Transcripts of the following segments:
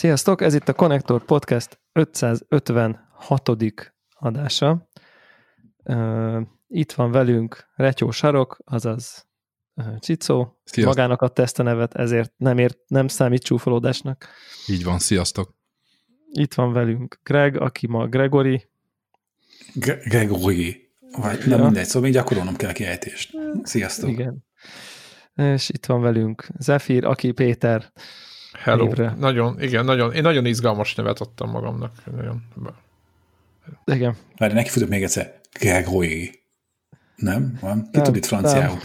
Sziasztok, ez itt a Connector Podcast 556. adása. Uh, itt van velünk Retyó Sarok, azaz Csicó. Sziasztok. Magának adta ezt a nevet, ezért nem, ért, nem számít csúfolódásnak. Így van, sziasztok. Itt van velünk Greg, aki ma Gregory. Gre- Gregory. Vagy Ja. nem mindegy, szóval még gyakorolnom kell a kiejtést. Sziasztok. Igen. És itt van velünk Zephyr, aki Péter. Hello. Névre. Nagyon, igen, nagyon, én nagyon izgalmas nevet adtam magamnak. Nagyon. Igen. Várj, neki futok még egyszer. Gregory. Nem? Van? Ki tud itt franciául?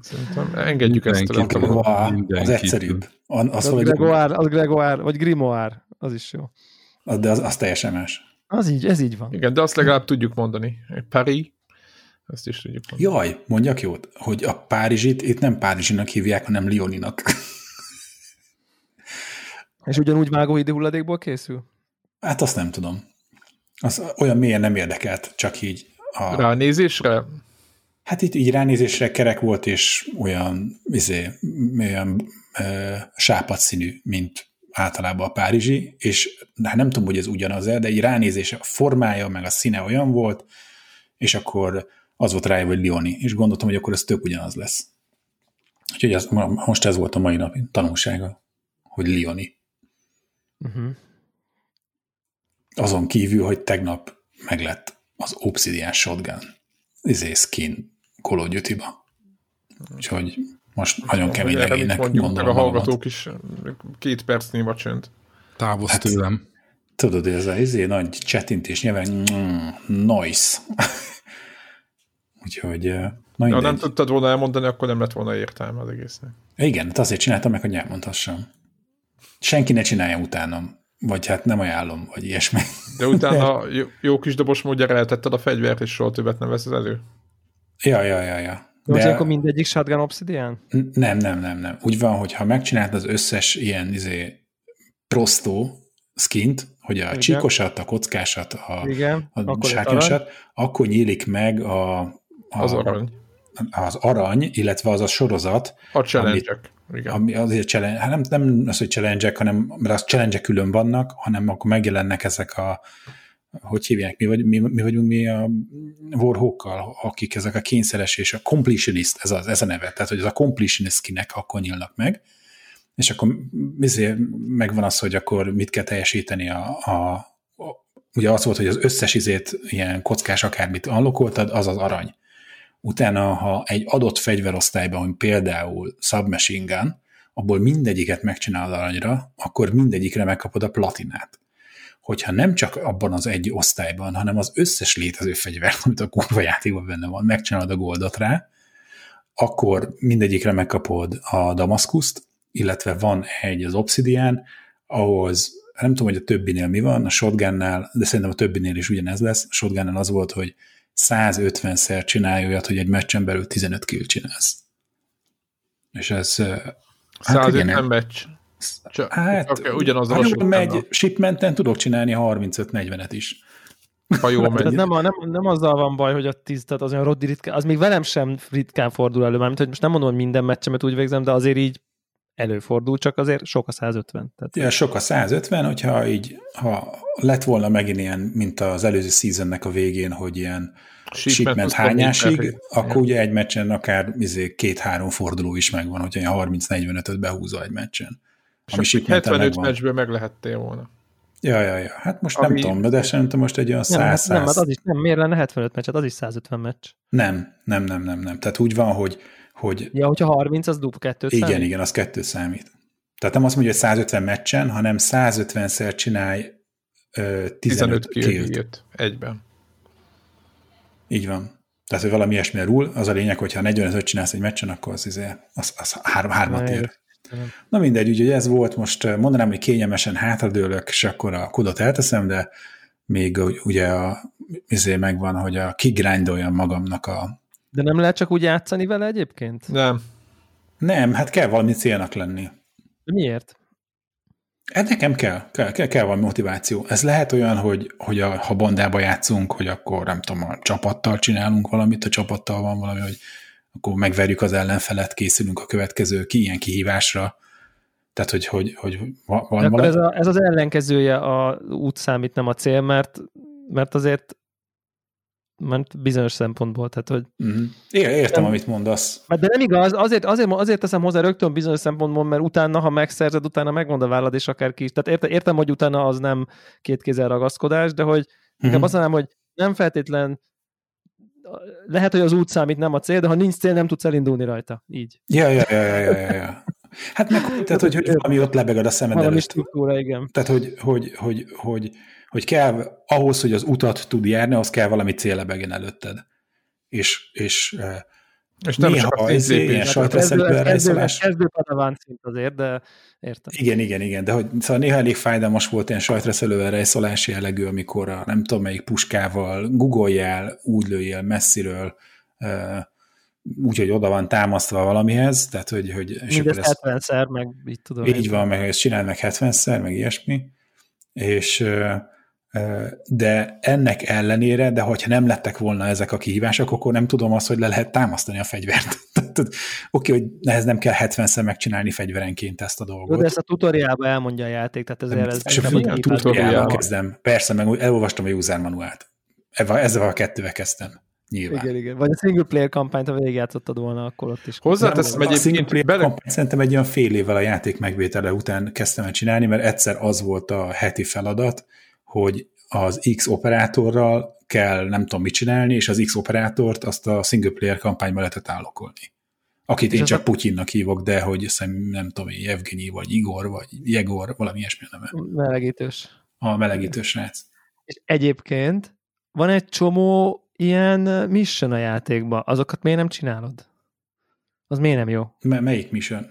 Szerintem engedjük ezt Mindenki tud. Wow, az egyszerűbb. Az, az Az Gregoire, az Gregoire, vagy Grimoire, az is jó. de az, az teljesen más. Az így, ez így van. Igen, de azt legalább tudjuk mondani. Paris, ezt is tudjuk mondani. Jaj, mondjak jót, hogy a Párizsit itt nem Párizsinak hívják, hanem Lioninak. És ugyanúgy vágóhídi hulladékból készül? Hát azt nem tudom. Az olyan mélyen nem érdekelt, csak így a, Ránézésre? Hát itt így ránézésre kerek volt, és olyan, izé, olyan ö, sápat színű, mint általában a párizsi, és hát nem tudom, hogy ez ugyanaz-e, de így ránézése a formája, meg a színe olyan volt, és akkor az volt rájövő, hogy Lioni, és gondoltam, hogy akkor ez tök ugyanaz lesz. Úgyhogy ma- most ez volt a mai nap tanulsága, hogy Lioni. Uh-huh. Azon kívül, hogy tegnap meglett az Obsidian Shotgun izé skin Call of Duty-ba. Úgyhogy most nagyon kemény legénynek gondolom a magamat. hallgatók is két perc néma csönd. Távozz Hát- tőlem. Tudod, ez a izé, nagy csetintés nyilván mm, nice. Úgyhogy eh, na Ha nem tudtad volna elmondani, akkor nem lett volna értelme az egésznek. Igen, hát azért csináltam meg, hogy elmondhassam. Senki ne csinálja utánam. Vagy hát nem ajánlom, vagy ilyesmi. De utána jó, jó kis dobos módjára eltetted a fegyvert, és soha többet nem veszed elő. Ja, ja, ja, ja. De most De akkor mindegyik shotgun obsidian? nem, nem, nem, nem. Úgy van, hogy ha megcsináltad az összes ilyen izé, prostó skint, hogy a Igen. csíkosat, a kockásat, a, Igen. a akkor sártyasat, akkor nyílik meg a, a, Az arany. az arany, illetve az a sorozat, A challenge Igen. ami azért challenge, hát nem, nem az, hogy challenge hanem mert az challenge külön vannak, hanem akkor megjelennek ezek a hogy hívják, mi, vagy, mi, mi vagyunk mi a warhawkkal, akik ezek a kényszeres és a completionist, ez, az, ez a neve, tehát hogy ez a completionist kinek akkor nyílnak meg, és akkor ezért megvan az, hogy akkor mit kell teljesíteni a, a, ugye az volt, hogy az összes izét ilyen kockás akármit unlockoltad, az az arany. Utána, ha egy adott fegyverosztályban, hogy például submachine gun, abból mindegyiket megcsinálod aranyra, akkor mindegyikre megkapod a platinát. Hogyha nem csak abban az egy osztályban, hanem az összes létező fegyvert, amit a kurva játékban benne van, megcsinálod a goldot rá, akkor mindegyikre megkapod a Damaskuszt, illetve van egy az Obsidian, ahhoz nem tudom, hogy a többinél mi van, a shotgunnál, de szerintem a többinél is ugyanez lesz. A shotgunnál az volt, hogy 150-szer csinálj olyat, hogy egy meccsen belül 15 kill csinálsz. És ez... hát 150 igen, meccs. Csak, Hát, csak ugyanaz a megy, shipmenten tudok csinálni 35-40-et is. ha jól megy. nem, a, nem, nem azzal van baj, hogy a 10, tehát az olyan roddi ritkán, az még velem sem ritkán fordul elő, mármint, hogy most nem mondom, hogy minden meccsemet úgy végzem, de azért így előfordul, csak azért sok a 150. Tehát Ja, sok a 150, hogyha így, ha lett volna megint ilyen, mint az előző seasonnek a végén, hogy ilyen shipment hányásig, akkor ugye egy meccsen akár izé, két-három forduló is megvan, hogyha ilyen 30-45-öt behúzol egy meccsen. Ami shipmenten 75 megvan. meccsből meg lehettél volna. Ja, ja, ja. Hát most Ami- nem tudom, de szerintem most egy olyan nem, hát 100 nem, hát az is, nem, miért lenne 75 meccs, hát az is 150 meccs. nem, nem, nem, nem, nem. Tehát úgy van, hogy, hogy Ja, hogyha 30, az dupl kettőt igen, számít? igen, az kettő számít. Tehát nem azt mondja, hogy 150 meccsen, hanem 150-szer csinálj ö, 15, 15 killt. killt egyben. Így van. Tehát, hogy valami ilyesmi rule, az a lényeg, hogyha 45 csinálsz egy meccsen, akkor az, izé, az, az három, hármat Na, ér. Na mindegy, úgyhogy ez volt, most mondanám, hogy kényelmesen hátradőlök, és akkor a kudot elteszem, de még ugye a, izé megvan, hogy a kigrindoljam magamnak a... De nem lehet csak úgy játszani vele egyébként? Nem. Nem, hát kell valami célnak lenni. De miért? Hát nekem kell, kell, kell, kell valami motiváció. Ez lehet olyan, hogy, hogy a, ha bandába játszunk, hogy akkor nem tudom, a csapattal csinálunk valamit, a csapattal van valami, hogy akkor megverjük az ellenfelet, készülünk a következő ki, ilyen kihívásra, Tehát, hogy, hogy, hogy van De valami... ez, a, ez az ellenkezője a út számít, nem a cél, mert, mert azért mert bizonyos szempontból, tehát hogy... Mhm. É, értem, Nem. amit mondasz. De nem igaz, azért, azért, azért teszem hozzá rögtön bizonyos szempontból, mert utána, ha megszerzed, utána megmond a vállad, és akár ki is. Tehát értem, értem, hogy utána az nem két kézzel ragaszkodás, de hogy inkább Mhm. azt mondanám, hogy nem feltétlen lehet, hogy az út számít, nem a cél, de ha nincs cél, nem tudsz elindulni rajta. Így. Ja, ja, ja, ja, ja, ja, ja. Hát meg, tehát, hogy, hogy valami ott lebeged a szemed Valami előtt. struktúra, igen. Tehát, hogy, hogy, hogy, hogy, hogy kell ahhoz, hogy az utat tud járni, ahhoz kell valami cél lebegjen előtted. És, és eh, És nem Néha csak a ez ilyen tízépés. sajt- Ez kezdő, padaván szint azért, de értem. igen, igen, igen, de hogy szóval néha elég fájdalmas volt ilyen sajtreszelővel rejszolási jellegű, amikor a nem tudom melyik puskával guggoljál, úgy lőjél messziről, eh, úgy, hogy oda van támasztva valamihez, tehát hogy, hogy ezt- 70-szer, meg így tudom. Így van, meg ezt csinál meg 70-szer, meg ilyesmi, és ö, de ennek ellenére, de hogyha nem lettek volna ezek a kihívások, akkor nem tudom azt, hogy le lehet támasztani a fegyvert. Oké, hogy ehhez nem kell 70-szer megcsinálni fegyverenként ezt a dolgot. de ezt a tutoriálban elmondja a játék, tehát ezért ez és a tutoriálban kezdem. Persze, meg elolvastam a user manuált. Ezzel a kettővel kezdtem. Nyilván. Igen, igen. Vagy a single player kampányt, ha végigjátszottad volna, akkor ott is. Hozzáteszem a single player bele, kampányt szerintem egy olyan fél évvel a játék megvétele után kezdtem el csinálni, mert egyszer az volt a heti feladat, hogy az X operátorral kell nem tudom mit csinálni, és az X operátort azt a single player kampányban lehetett állokolni. Akit És én csak a- Putyinnak hívok, de hogy hiszem, nem tudom, én, Evgenyi, vagy Igor, vagy Jegor, valami ilyesmi a neve. Melegítős. A melegítő srác. És egyébként van egy csomó ilyen mission a játékban. Azokat miért nem csinálod? Az miért nem jó? M- melyik mission?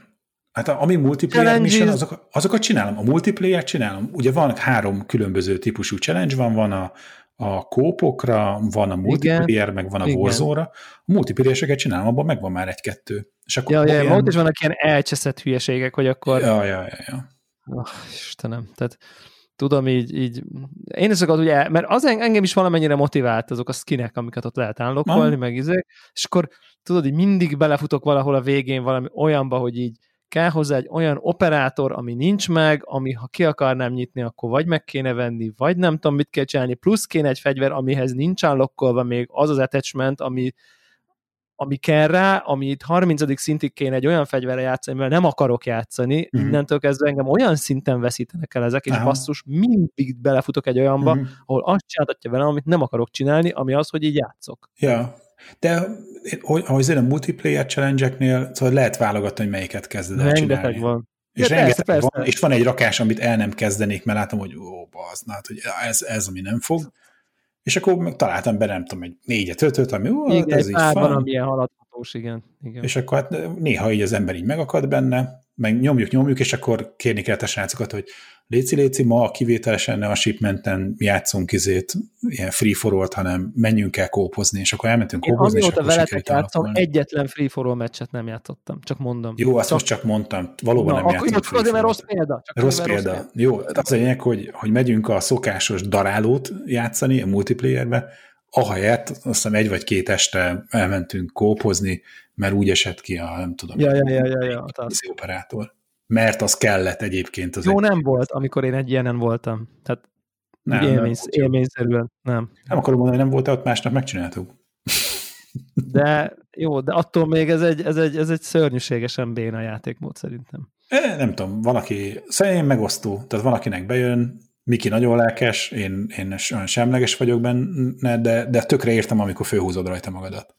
Hát a, ami multiplayer Challenges. mission, azok, azokat csinálom. A multiplayer csinálom. Ugye van három különböző típusú challenge van, van a, a kópokra, van a multiplayer, meg van a Igen. Warzone-ra. A multiplayereseket csinálom, abban megvan már egy-kettő. És akkor Ja, ja, olyan- ott is vannak ilyen elcseszett hülyeségek, hogy akkor... Ja, ja, ja, ja. Oh, Istenem, tehát tudom így, így én azokat ugye, mert az en- engem is valamennyire motivált azok a skinek, amiket ott lehet unlockolni, Aha. meg izé, és akkor tudod, így mindig belefutok valahol a végén valami olyanba, hogy így kell hozzá egy olyan operátor, ami nincs meg, ami ha ki akarnám nyitni, akkor vagy meg kéne venni, vagy nem tudom, mit kell csinálni, plusz kéne egy fegyver, amihez nincs unlockolva még az az attachment, ami, ami kell rá, ami itt 30. szintig kéne egy olyan fegyverre játszani, mert nem akarok játszani, uh-huh. innentől kezdve engem olyan szinten veszítenek el ezek, és Aha. basszus, mindig belefutok egy olyanba, Mhm. ahol azt csináltatja velem, amit nem akarok csinálni, ami az, hogy így játszok. Ja. De hogy, ahogy azért a multiplayer challenge-eknél, szóval lehet válogatni, hogy melyiket kezded el Rengeteg csinálni. van. És Ja, rengeteg persze, van, persze. és van egy rakás, amit el nem kezdenék, mert látom, hogy ó, bazd, hát, hogy ez, ez, ami nem fog. És akkor meg találtam be, nem tudom, egy négyet, ötöt, ami ó, hát Igen, ez így van, van. amilyen haladhatós, igen. igen. És akkor hát néha így az ember így megakad benne, meg nyomjuk, nyomjuk, és akkor kérni kell a srácokat, hogy léci, léci, ma kivételesen ne a shipmenten játszunk izét, ilyen free for all hanem menjünk el kópozni, és akkor elmentünk Én kópozni, és akkor veletek játszom, egyetlen free for all meccset nem játszottam, csak mondom. Jó, azt csak, most csak mondtam, valóban na, nem akkor játszunk csak azért, mert rossz példa. Csak Rossz példa. Jó, az a lényeg, hogy, hogy megyünk a szokásos darálót játszani a multiplayerbe, ahelyett azt hiszem egy vagy két este elmentünk kópozni, mert úgy esett ki a, nem tudom, Ja, ja, ja, ja, ja, operátor. Mert az kellett egyébként. Az Jó, egy, nem volt, amikor én egy ilyenen voltam. Tehát nem, nem, nem, élmény, jó. élményszerűen, nem. nem akarom mondani, hogy nem volt, ott másnap megcsináltuk. De jó, de attól még ez egy, ez egy, ez egy szörnyűségesen béna játékmód szerintem. E, nem tudom, van, aki, szerintem megosztó, tehát van, akinek bejön, Miki nagyon lelkes, én, én olyan semleges vagyok benne, de, de tökre értem, amikor főhúzod rajta magadat.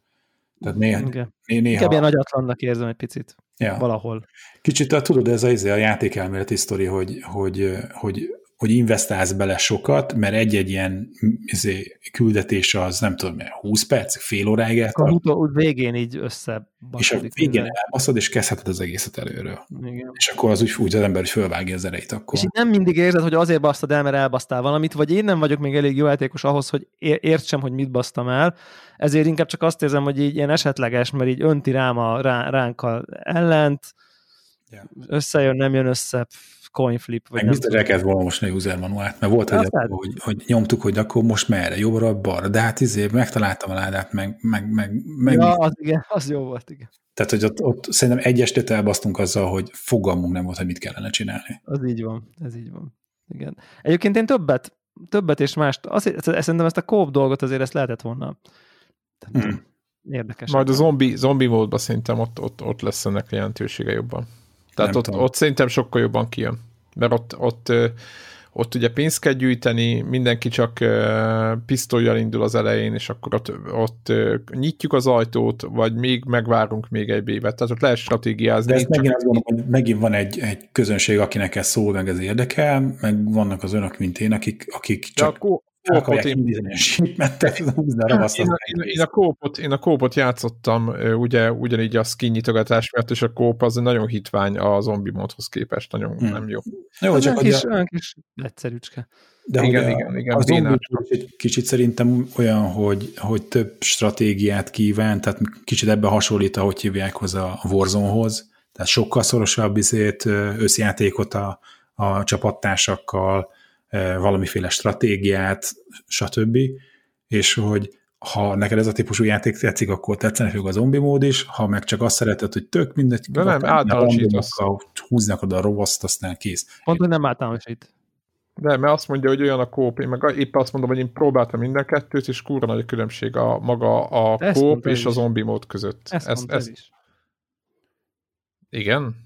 Tehát néha, né- néha Inkább ilyen agyatlannak érzem egy picit. Ja. Valahol. Kicsit tudod, ez a, ez a játékelméleti sztori, hogy, hogy, hogy, hogy investálsz bele sokat, mert egy-egy ilyen izé, küldetés az nem tudom, 20 perc, fél óráig eltart, utó, végén így össze. és a végén elbaszod, és kezdheted az egészet előről. Igen. És akkor az úgy, úgy az ember hogy fölvágja az erejét akkor. És így nem mindig érzed, hogy azért basztad el, mert elbasztál valamit, vagy én nem vagyok még elég jó játékos ahhoz, hogy ér- értsem, hogy mit basztam el, ezért inkább csak azt érzem, hogy így ilyen esetleges, mert így önti rám a rá, ránkkal ellent, Ja. összejön, nem jön össze, pff, coin flip, vagy Meg biztos tudom. el kellett volna most a user manuált, mert volt, hogy, Azt lehet. hogy, hogy, nyomtuk, hogy akkor most merre, jobbra, balra, de hát izé, megtaláltam a ládát, meg, meg, meg, meg Ja, az, igen, az jó volt, igen. tehát, hogy ott, ott szerintem egy estet elbasztunk azzal, hogy fogalmunk nem volt, hogy mit kellene csinálni. Az így van, ez így van. Igen. Egyébként én többet, többet és mást, azért, szerintem ezt a kóp dolgot azért ezt lehetett volna. Hmm. Érdekes. Majd a zombi, zombi módban szerintem ott, ott, ott lesz ennek jelentősége jobban. Tehát Nem ott, tudom. ott szerintem sokkal jobban kijön. Mert ott, ott, ott ugye pénzt kell gyűjteni, mindenki csak pisztolyjal indul az elején, és akkor ott, ott nyitjuk az ajtót, vagy még megvárunk még egy évet. Tehát ott lehet stratégiázni. De ez megint azt gondolom, hogy megint van egy, egy közönség, akinek ez szól, meg ez érdekel, meg vannak az önök, mint én, akik, akik de csak kó- el kópot én, indítani a shipmentet, húzni a ravaszt. én, az én, én, a kópot, én a kópot játszottam, ugye ugyanígy a skin nyitogatás miatt, és a kóp az nagyon hitvány a zombi módhoz képest, nagyon Hmm. nem jó. Jó, az csak kis, a, olyan kis egyszerűcske. de Igen, a, igen, igen, a zombi bénácska. kicsit, kicsit szerintem olyan, hogy, hogy több stratégiát kíván, tehát kicsit ebbe hasonlít, ahogy hívják hozzá a Warzone-hoz, tehát sokkal szorosabb izét, összjátékot a, a csapattársakkal, valamiféle stratégiát, stb. És hogy ha neked ez a típusú játék tetszik, akkor tetszene fog a zombi mód is, ha meg csak azt szereted, hogy tök mindegy, De nem, általánosítasz. húznak oda a rovaszt, aztán kész. Pont, hogy nem általánosít. De, mert azt mondja, hogy olyan a kóp, én meg éppen azt mondom, hogy én próbáltam mind a kettőt, és kurva nagy a különbség a maga a Ezt kóp és a is. zombi mód között. Ezt, ezt, mondta ez, is. Igen?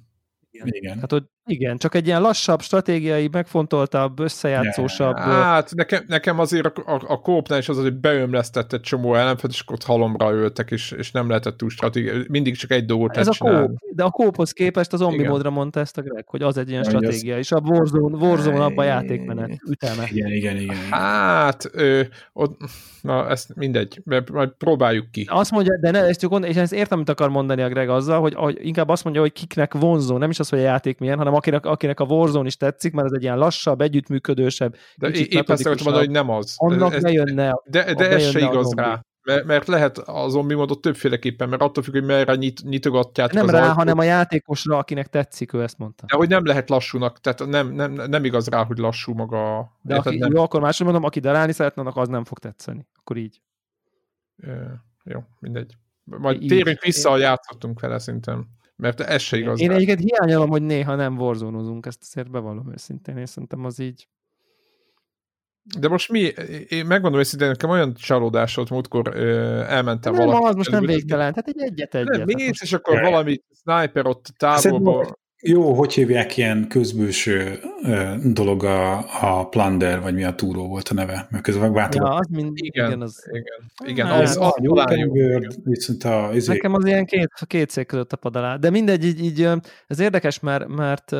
Igen. Hát, hogy igen, csak egy ilyen lassabb, stratégiai, megfontoltabb, összejátszósabb. Hát nekem, nekem azért a, a, a kópnál is az, hogy beömlesztett egy csomó ellenfet, és ott halomra öltek, és, és nem lehetett túl stratégia. Mindig csak egy dolgot ez a kóp, de a kóphoz képest a zombi Igen. módra mondta ezt a Greg, hogy az egy ilyen az- stratégia, és a Warzone, Warzone abban a játékmenet, üteme. Igen, igen, igen. igen. Hát, ö, ott, na ezt mindegy, majd próbáljuk ki. Azt mondja, de ne, ezt csak és ezt értem, mit akar mondani a Greg azzal, hogy, hogy inkább azt mondja, hogy kiknek vonzó, nem is az, hogy a játék milyen, hanem akinek, akinek a Warzone is tetszik, mert ez egy ilyen lassabb, együttműködősebb, De kicsit épp ezt akartam mondani, hogy nem az. annak ez, bejönne, de, de ez se igaz rá. Mert, mert lehet a zombi módot többféleképpen, mert attól függ, hogy merre nyit, nyitogatjátok nem rá, ajtót. hanem a játékosra, akinek tetszik, ő ezt mondta. De hogy nem lehet lassúnak, tehát nem, nem, nem igaz rá, hogy lassú maga. De aki, nem, jó, akkor másról mondom, aki darálni szeretne, annak az nem fog tetszeni. Akkor így. Ö, jó, mindegy. Majd Így. térjünk vissza, a játszottunk vele szerintem. Mert ez se igaz. Én egyiket hiányolom, hogy néha nem warzone ezt azért bevallom őszintén, én szerintem az így. De most mi, én megmondom őszintén, nekem olyan csalódás volt, múltkor ö, elmentem Nem, valaki. az most nem végtelen, tehát egy egyet egyet. Nem, hát mész, most- és akkor valami sniper ott Szerintem távolban. Jó, hogy hívják ilyen közbőső dolog a, a Plunder, vagy mi a túró volt a neve, mert közben Ja, megváltozott. az mind, Igen, igen, az, igen, igen, Hát, az, az, jó talán jó. tengőr, viszont a, izé, Nekem az ilyen két, két szék között tapad alá. De mindegy, így, így ez érdekes, mert, mert,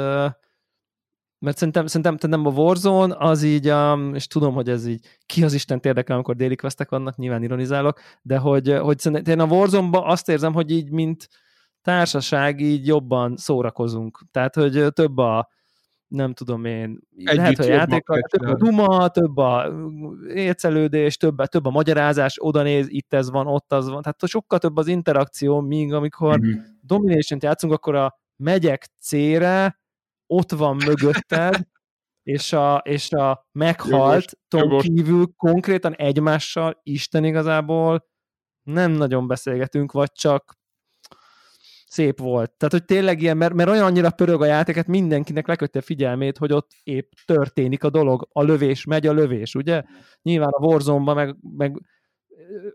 mert szerintem, szerintem, szerintem a Warzone az így, um, és tudom, hogy ez így ki az Isten érdekel, amikor déli questek vannak, nyilván ironizálok, de hogy, hogy szerintem én a warzone azt érzem, hogy így, mint társaság így jobban szórakozunk. Tehát, hogy több a nem tudom én, Együtt lehet, hogy a jobban játék, kell több a duma, több a ércelődés, több, a- több a magyarázás, oda néz, itt ez van, ott az van. Tehát sokkal több az interakció, míg amikor Mhm. Domination-t játszunk, akkor a megyek C-re, ott van mögötted, és a, és a meghalt Tom kívül konkrétan egymással Isten igazából nem nagyon beszélgetünk, vagy csak szép volt. Tehát, hogy tényleg ilyen, mert, mert olyan annyira pörög a játéket, mindenkinek lekötte a figyelmét, hogy ott épp történik a dolog, a lövés, megy a lövés, ugye? Nyilván a Warzone-ban meg, meg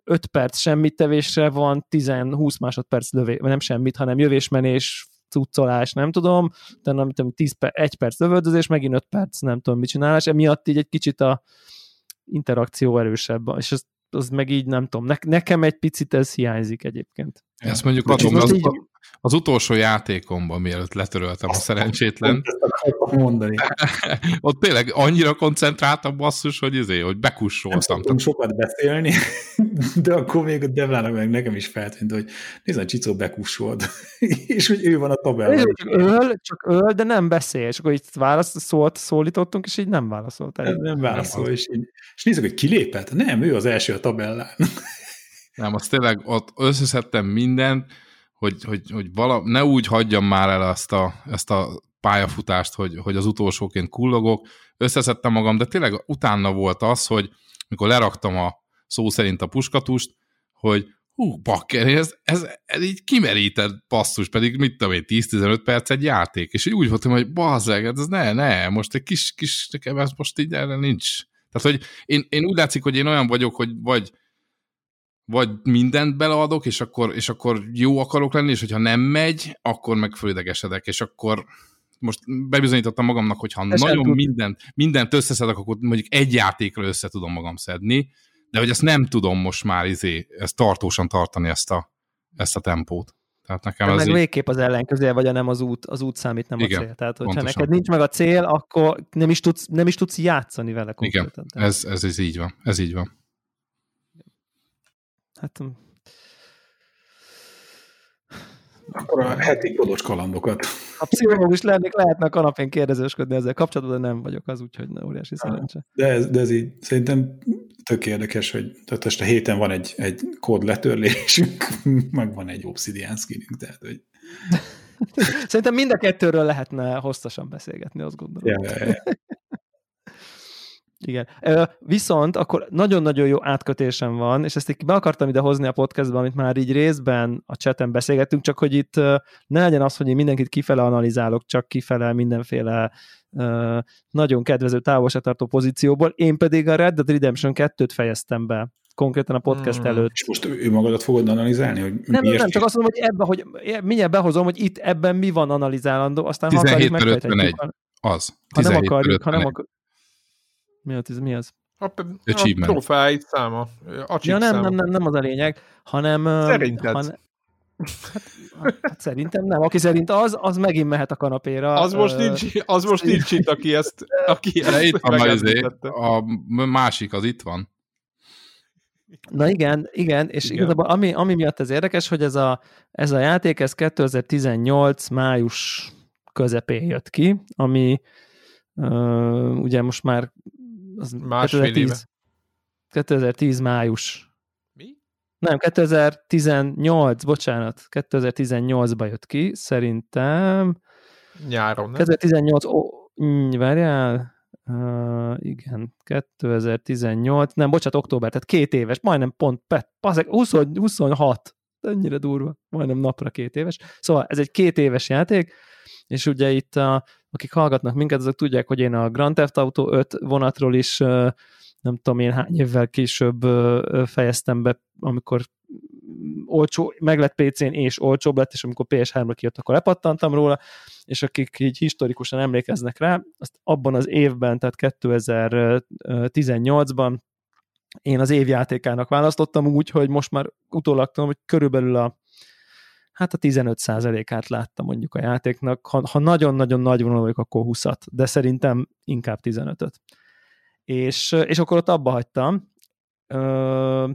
5 perc semmit tevésre van, 10-20 másodperc lövés, vagy nem semmit, hanem jövésmenés, cuccolás, nem tudom, utána amit tudom, 10 per, 1 perc lövöldözés, megint 5 perc, nem tudom mit csinálás, emiatt így egy kicsit a interakció erősebb, és az, az meg így nem tudom, ne, nekem egy picit ez hiányzik egyébként. Ezt mondjuk adom, az, így- az utolsó játékomban, mielőtt letöröltem a szerencsétlen, mondani. ott tényleg annyira koncentráltam basszus, hogy izé, hogy Nem bekussoltam. szoktunk sokat beszélni, de akkor még a Devlának meg nekem is feltűnt, hogy nézd, a Csicó bekussolt, és hogy ő van a tabellában. Csak öl, csak öl, de nem beszél, és akkor így válasz, szólt, szólítottunk, és így nem válaszolt. Nem, El. nem válaszol, és, így, és nézzük, hogy kilépett. Nem, ő az első a tabellán. Nem, az tényleg ott összeszedtem mindent, hogy, hogy, hogy vala, ne úgy hagyjam már el ezt a, ezt a pályafutást, hogy, hogy az utolsóként kullogok, összeszedtem magam, de tényleg utána volt az, hogy mikor leraktam a szó szerint a puskatust, hogy hú, bakker, ez, ez, ez így kimerített passzus, pedig mit tudom én, 10-15 perc egy játék, és úgy voltam, hogy bazzeg, hát ez ne, ne, most egy kis, kis, nekem ez most így erre nincs. Tehát, hogy én, én úgy látszik, hogy én olyan vagyok, hogy vagy vagy mindent beleadok, és akkor, és akkor jó akarok lenni, és hogyha nem megy, akkor meg fölidegesedek, és akkor most bebizonyítottam magamnak, hogy ha nagyon tud. mindent, mindent összeszedek, akkor mondjuk egy játékra össze tudom magam szedni, de hogy ezt nem tudom most már izé, ezt tartósan tartani ezt a, ezt a tempót. Tehát nekem ez meg így... végképp az ellenkezője, vagy a nem az út, az út számít, nem Igen, a cél. Tehát, hogyha pontosan. neked nincs meg a cél, akkor nem is tudsz, nem is tudsz játszani vele konkrétan. Igen, ez, ez, ez így van. Ez így van. Hát akkor a heti kodos kalandokat. A pszichológus lennék, lehetne a kanapén kérdezősködni ezzel kapcsolatban, de nem vagyok az, úgyhogy ne óriási szerencse. De ez, de ez így szerintem tök érdekes, hogy tehát most a héten van egy, egy kód letörlésünk, meg van egy obsidian skinünk, tehát hogy... Szerintem mind a kettőről lehetne hosszasan beszélgetni, azt gondolom. Ja, ja, ja. Igen. Viszont akkor nagyon-nagyon jó átkötésem van, és ezt így be akartam ide hozni a podcastba, amit már így részben a chaten beszélgettünk, csak hogy itt ne legyen az, hogy én mindenkit kifele analizálok, csak kifele mindenféle nagyon kedvező távolságtartó pozícióból, én pedig a Red Dead Redemption 2-t fejeztem be konkrétan a podcast hmm. előtt. És most ő magadat fogod analizálni? Hogy nem, nem, nem, csak azt mondom, hogy ebben, hogy mindjárt behozom, hogy itt ebben mi van analizálandó, aztán 17 ha akarjuk megfejteni. Az. Ha nem akarjuk, ha nem akarjuk, mi az? Mi az? A, a profile száma. A ja, nem, nem, nem, nem az a lényeg, hanem... Szerinted? Han, hát, hát, szerintem nem. Aki szerint az, az megint mehet a kanapéra. Az most nincs, az most nincs itt, aki ezt, aki ezt itt van izé, a másik az itt van. Na igen, igen, és igen. igazából ami, ami miatt ez érdekes, hogy ez a, ez a játék, ez 2018 május közepén jött ki, ami uh, ugye most már az Másfél 2010, éve. 2010 május. Mi? Nem, 2018, bocsánat, 2018-ba jött ki, szerintem. Nyáron, nem? 2018, ó, mm, várjál, Uh, igen, 2018, nem, bocsánat, október, tehát két éves, majdnem pont, pazek, 20, 26, ennyire durva, majdnem napra két éves. Szóval ez egy két éves játék, és ugye itt a, akik hallgatnak minket, azok tudják, hogy én a Grand Theft Auto 5 vonatról is nem tudom én hány évvel később fejeztem be, amikor olcsó, meglett PC-n és olcsóbb lett, és amikor PS3-ra kijött, akkor lepattantam róla, és akik így historikusan emlékeznek rá, azt abban az évben, tehát 2018-ban én az évjátékának választottam úgy, hogy most már utólag tudom, hogy körülbelül a hát a 15%-át látta mondjuk a játéknak. Ha, ha nagyon-nagyon nagy vonal vagyok, akkor 20-at, de szerintem inkább 15-öt. És, és akkor ott abba hagytam, Ö,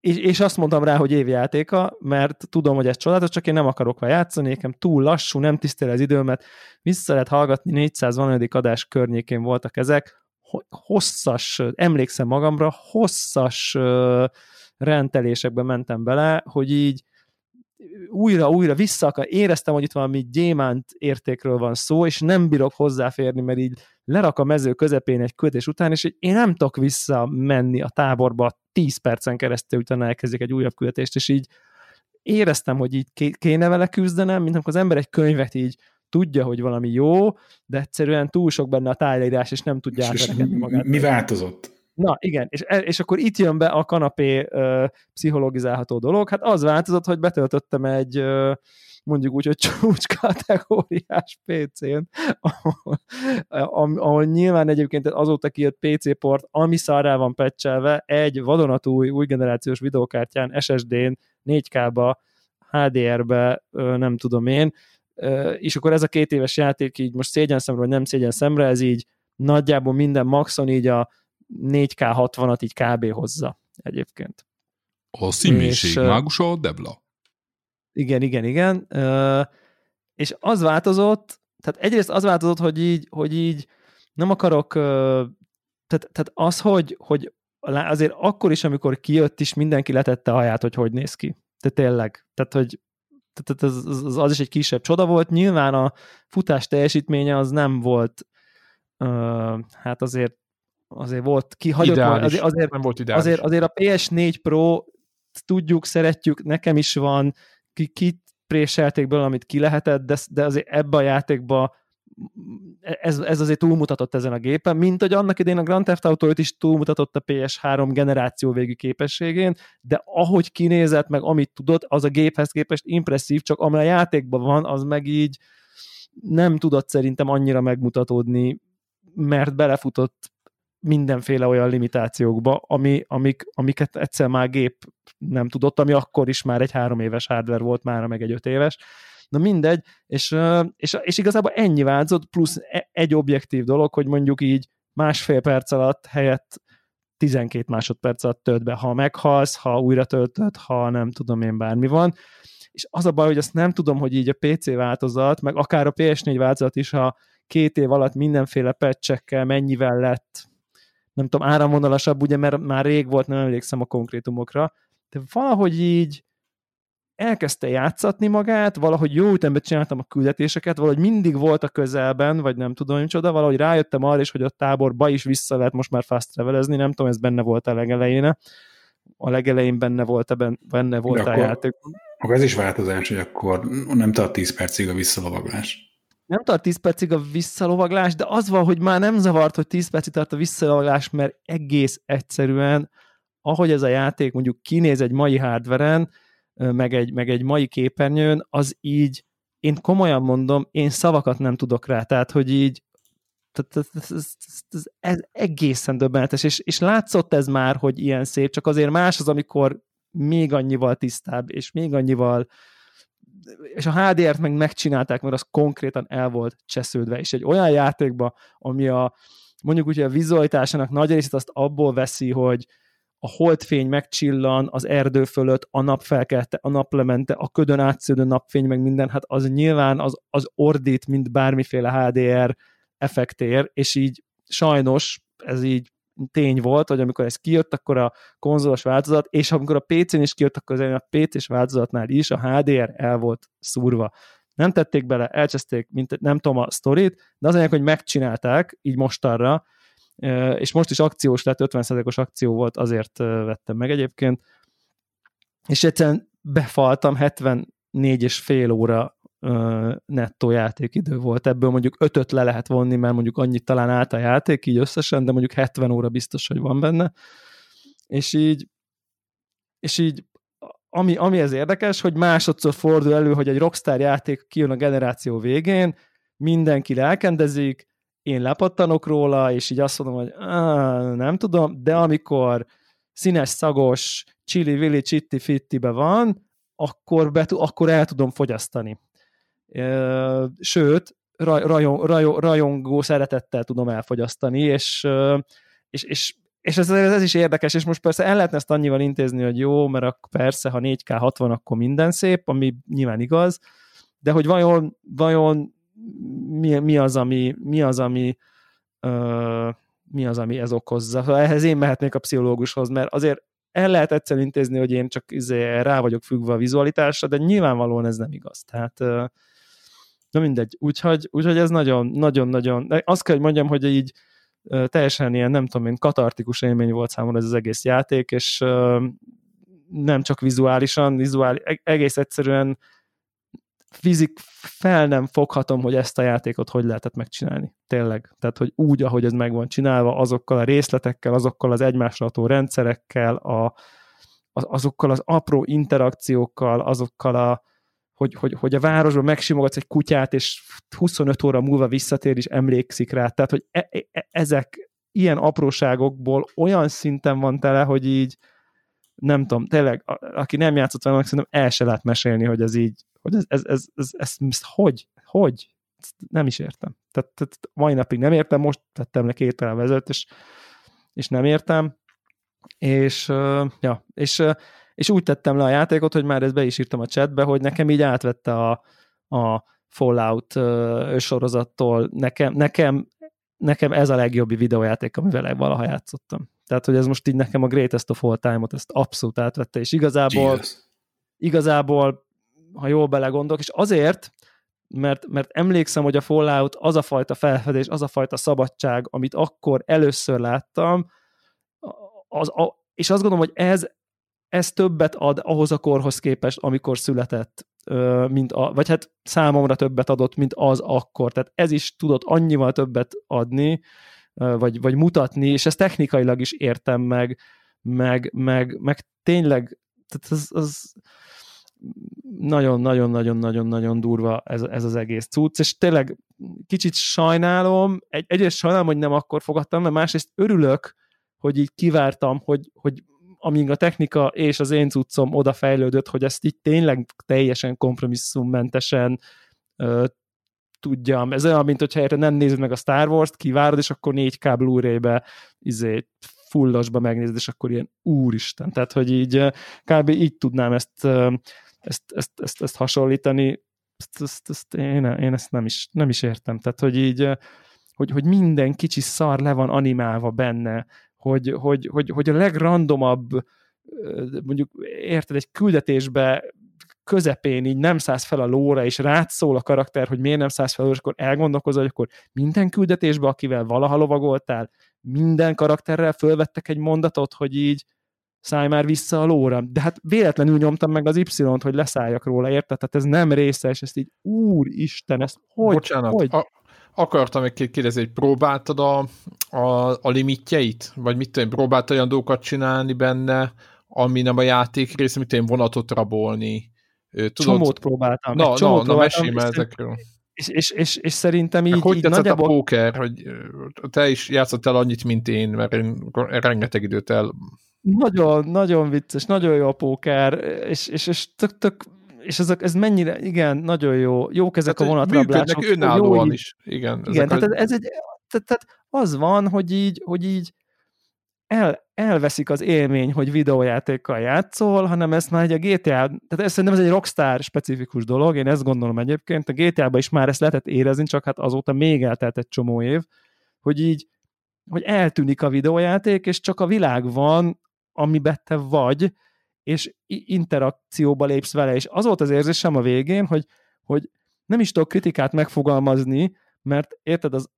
és, és azt mondtam rá, hogy évjátéka, mert tudom, hogy ez csodálatos, csak én nem akarok vele játszani, nekem túl lassú, nem tisztel az időmet, vissza lehet hallgatni, 400 adás környékén voltak ezek, hosszas, emlékszem magamra, hosszas rendelésekbe mentem bele, hogy így újra-újra vissza akar, éreztem, hogy itt valami gyémánt értékről van szó, és nem bírok hozzáférni, mert így lerak a mező közepén egy kötés után, és én nem tudok visszamenni a táborba 10 percen keresztül, utána elkezdik egy újabb küldetést, és így éreztem, hogy így kéne vele küzdenem, mint amikor az ember egy könyvet így tudja, hogy valami jó, de egyszerűen túl sok benne a tájleírás, és nem tudja átverekedni magát. Mi változott? Na igen, és, e, és akkor itt jön be a kanapé ö, pszichologizálható dolog. Hát az változott, hogy betöltöttem egy ö, mondjuk úgy, hogy csúcs kategóriás PC-n, ahol, ahol nyilván egyébként azóta kijött PC port, ami szarrá van pecselve, egy vadonatúj új generációs videokártyán, SSD-n, 4K-ba, HDR-be, nem tudom én, és akkor ez a két éves játék így most szégyen szemre, vagy nem szégyen szemre, ez így nagyjából minden maxon így a 4K 60-at így kb. hozza egyébként. A színmélység mágusa a debla. Igen, igen, igen. És az változott, tehát egyrészt az változott, hogy így, hogy így nem akarok, tehát, tehát az, hogy, hogy azért akkor is, amikor kijött is, mindenki letette a haját, hogy hogy néz ki. Tehát tényleg. Tehát, hogy tehát az, az, az is egy kisebb csoda volt. Nyilván a futás teljesítménye az nem volt, uh, hát azért azért volt kihagyott, azért, azért, nem volt ideális. azért, azért a PS4 Pro tudjuk, szeretjük, nekem is van, ki, ki préselték belőle, amit ki lehetett, de, de azért ebbe a játékba ez, ez azért túlmutatott ezen a gépen, mint hogy annak idén a Grand Theft Auto is túlmutatott a PS3 generáció végű képességén, de ahogy kinézett, meg amit tudott, az a géphez képest impresszív, csak amely a játékban van, az meg így nem tudott szerintem annyira megmutatódni, mert belefutott mindenféle olyan limitációkba, ami, amik, amiket egyszer már gép nem tudott, ami akkor is már egy három éves hardware volt, már meg egy öt éves. Na mindegy, és, és, és igazából ennyi változott, plusz e, egy objektív dolog, hogy mondjuk így másfél perc alatt helyett 12 másodperc alatt tölt be, ha meghalsz, ha újra töltöd, ha nem tudom én bármi van. És az a baj, hogy azt nem tudom, hogy így a PC változat, meg akár a PS4 változat is, ha két év alatt mindenféle patchekkel mennyivel lett nem tudom, áramvonalasabb, ugye, mert már rég volt, nem emlékszem a konkrétumokra, de valahogy így elkezdte játszatni magát, valahogy jó ütemben csináltam a küldetéseket, valahogy mindig volt a közelben, vagy nem tudom, hogy csoda, valahogy rájöttem arra is, hogy a táborba is vissza lehet most már fast travelezni, nem tudom, ez benne volt a legelején. A legelején benne volt, benne volt a játék. Akkor ez is változás, hogy akkor nem tart 10 percig a visszalovaglás nem tart 10 percig a visszalovaglás, de az van, hogy már nem zavart, hogy 10 percig tart a visszalovaglás, mert egész egyszerűen, ahogy ez a játék mondjuk kinéz egy mai hardveren, meg egy, meg egy mai képernyőn, az így, én komolyan mondom, én szavakat nem tudok rá, tehát, hogy így ez, ez, ez, egészen döbbenetes, és, és látszott ez már, hogy ilyen szép, csak azért más az, amikor még annyival tisztább, és még annyival és a HDR-t meg megcsinálták, mert az konkrétan el volt csesződve, és egy olyan játékba, ami a mondjuk úgy, a vizualitásának nagy részét azt abból veszi, hogy a holdfény megcsillan az erdő fölött, a nap felkelte, a naplemente, a ködön átsződő napfény, meg minden, hát az nyilván az, az ordít, mint bármiféle HDR effektér, és így sajnos ez így tény volt, hogy amikor ez kijött, akkor a konzolos változat, és amikor a PC-n is kijött, akkor az a PC-s változatnál is a HDR el volt szúrva. Nem tették bele, elcseszték, mint nem tudom a sztorit, de az anyag, hogy megcsinálták, így mostanra, és most is akciós lett, 50%-os akció volt, azért vettem meg egyébként, és egyszerűen befaltam 74 és fél óra nettó játékidő volt. Ebből mondjuk ötöt le lehet vonni, mert mondjuk annyit talán állt a játék így összesen, de mondjuk 70 óra biztos, hogy van benne. És így, és így ami, ami ez érdekes, hogy másodszor fordul elő, hogy egy Rockstar játék kijön a generáció végén, mindenki lelkendezik, én lepattanok róla, és így azt mondom, hogy nem tudom, de amikor színes, szagos, chili, vili, chitti, fittibe van, akkor, be, akkor el tudom fogyasztani. Sőt, rajong, rajong, rajongó szeretettel tudom elfogyasztani, és, és, és, és ez, ez is érdekes, és most persze el lehetne ezt annyival intézni, hogy jó, mert persze, ha 4K 60, akkor minden szép, ami nyilván igaz, de hogy vajon, vajon mi, mi az, ami, mi az, ami uh, mi az, ami ez okozza. Ehhez én mehetnék a pszichológushoz, mert azért el lehet egyszer intézni, hogy én csak izé rá vagyok függve a vizualitásra, de nyilvánvalóan ez nem igaz. Tehát uh, Na mindegy, úgyhogy, úgyhogy ez nagyon-nagyon-nagyon, azt kell, hogy mondjam, hogy így teljesen ilyen, nem tudom én, katartikus élmény volt számomra ez az egész játék, és nem csak vizuálisan, vizuál, e-, egész egyszerűen fizik fel nem foghatom, hogy ezt a játékot hogy lehetett megcsinálni. Tényleg. Tehát, hogy úgy, ahogy ez meg van csinálva, azokkal a részletekkel, azokkal az egymásra ható rendszerekkel, a, azokkal az apró interakciókkal, azokkal a, hogy, hogy, hogy a városban megsimogatsz egy kutyát, és 25 óra múlva visszatér, és emlékszik rá. Tehát, hogy e, e, e, ezek ilyen apróságokból olyan szinten van tele, hogy így nem tudom, tényleg, aki nem játszott vele, szerintem el se lehet mesélni, hogy ez így, hogy ez, ez, ez, ez, ez, ez hogy, hogy, ezt nem is értem. Tehát, tehát mai napig nem értem, most tettem le két vezetőt, és, és nem értem, és, ja, és és úgy tettem le a játékot, hogy már ezt be is írtam a chatbe, hogy nekem így átvette a, a Fallout sorozattól, nekem, nekem, nekem ez a legjobb videójáték, amivel valaha játszottam. Tehát, hogy ez most így nekem a greatest of all time-ot ezt abszolút átvette, és igazából, Jesus. igazából ha jól belegondolok, és azért, mert, mert emlékszem, hogy a Fallout az a fajta felfedés, az a fajta szabadság, amit akkor először láttam, az, a, és azt gondolom, hogy ez, ez többet ad ahhoz a korhoz képest, amikor született, mint a, vagy hát számomra többet adott, mint az akkor. Tehát ez is tudott annyival többet adni, vagy, vagy mutatni, és ezt technikailag is értem meg, meg, meg, meg tényleg, tehát az, az nagyon-nagyon-nagyon-nagyon-nagyon durva ez, ez az egész cucc, és tényleg kicsit sajnálom, egy, egyrészt sajnálom, hogy nem akkor fogadtam, mert másrészt örülök, hogy így kivártam, hogy, hogy amíg a technika és az én cuccom odafejlődött, hogy ezt így tényleg teljesen kompromisszummentesen tudjam. Ez olyan, mint hogyha nem nézed meg a Star Wars-t, kivárod, és akkor 4K Blu-ray-be izé, fullasba megnézed, és akkor ilyen úristen. Tehát, hogy így kb. így tudnám ezt, ezt, ezt, ezt, ezt hasonlítani. Ezt, ezt, ezt én, én ezt nem is, nem is értem. Tehát, hogy így hogy, hogy minden kicsi szar le van animálva benne, hogy, hogy, hogy, hogy a legrandomabb mondjuk érted, egy küldetésbe közepén így nem szállsz fel a lóra, és rád szól a karakter, hogy miért nem szállsz fel, és akkor elgondolkozol, hogy akkor minden küldetésbe, akivel valaha lovagoltál, minden karakterrel fölvettek egy mondatot, hogy így szállj már vissza a lóra. De hát véletlenül nyomtam meg az Y-t, hogy leszálljak róla, érted? Tehát ez nem része, és ezt így, úristen, ezt hogy, Bocsánat, hogy? A, akartam egy kérdezni, hogy próbáltad a, a, a limitjeit? Vagy mit tudom, próbáltad olyan dolgokat csinálni benne, ami nem a játék része, mit tudom, vonatot rabolni? Tudod? Csomót próbáltam. Na, csomót na, na mesélj ezekről. És, és, és, és szerintem így, hogy így nagyjából... a póker, hogy te is játszottál annyit, mint én, mert én rengeteg időt el... Nagyon, nagyon vicces, nagyon jó a póker, és, és, és tök, tök és ezek, ez mennyire, igen, nagyon jó, jók ezek tehát, a vonatrablások. Működnek önállóan jó, is, igen. Igen, tehát a... ez egy, tehát, tehát az van, hogy így, hogy így el, elveszik az élmény, hogy videójátékkal játszol, hanem ezt már egy a GTA, tehát ez szerintem ez egy Rockstar specifikus dolog, én ezt gondolom egyébként, a GTA-ban is már ezt lehetett érezni, csak hát azóta még eltelt egy csomó év, hogy így, hogy eltűnik a videójáték, és csak a világ van, amiben te vagy, és interakcióba lépsz vele, és az volt az érzésem a végén, hogy, hogy nem is tudok kritikát megfogalmazni, mert érted, az,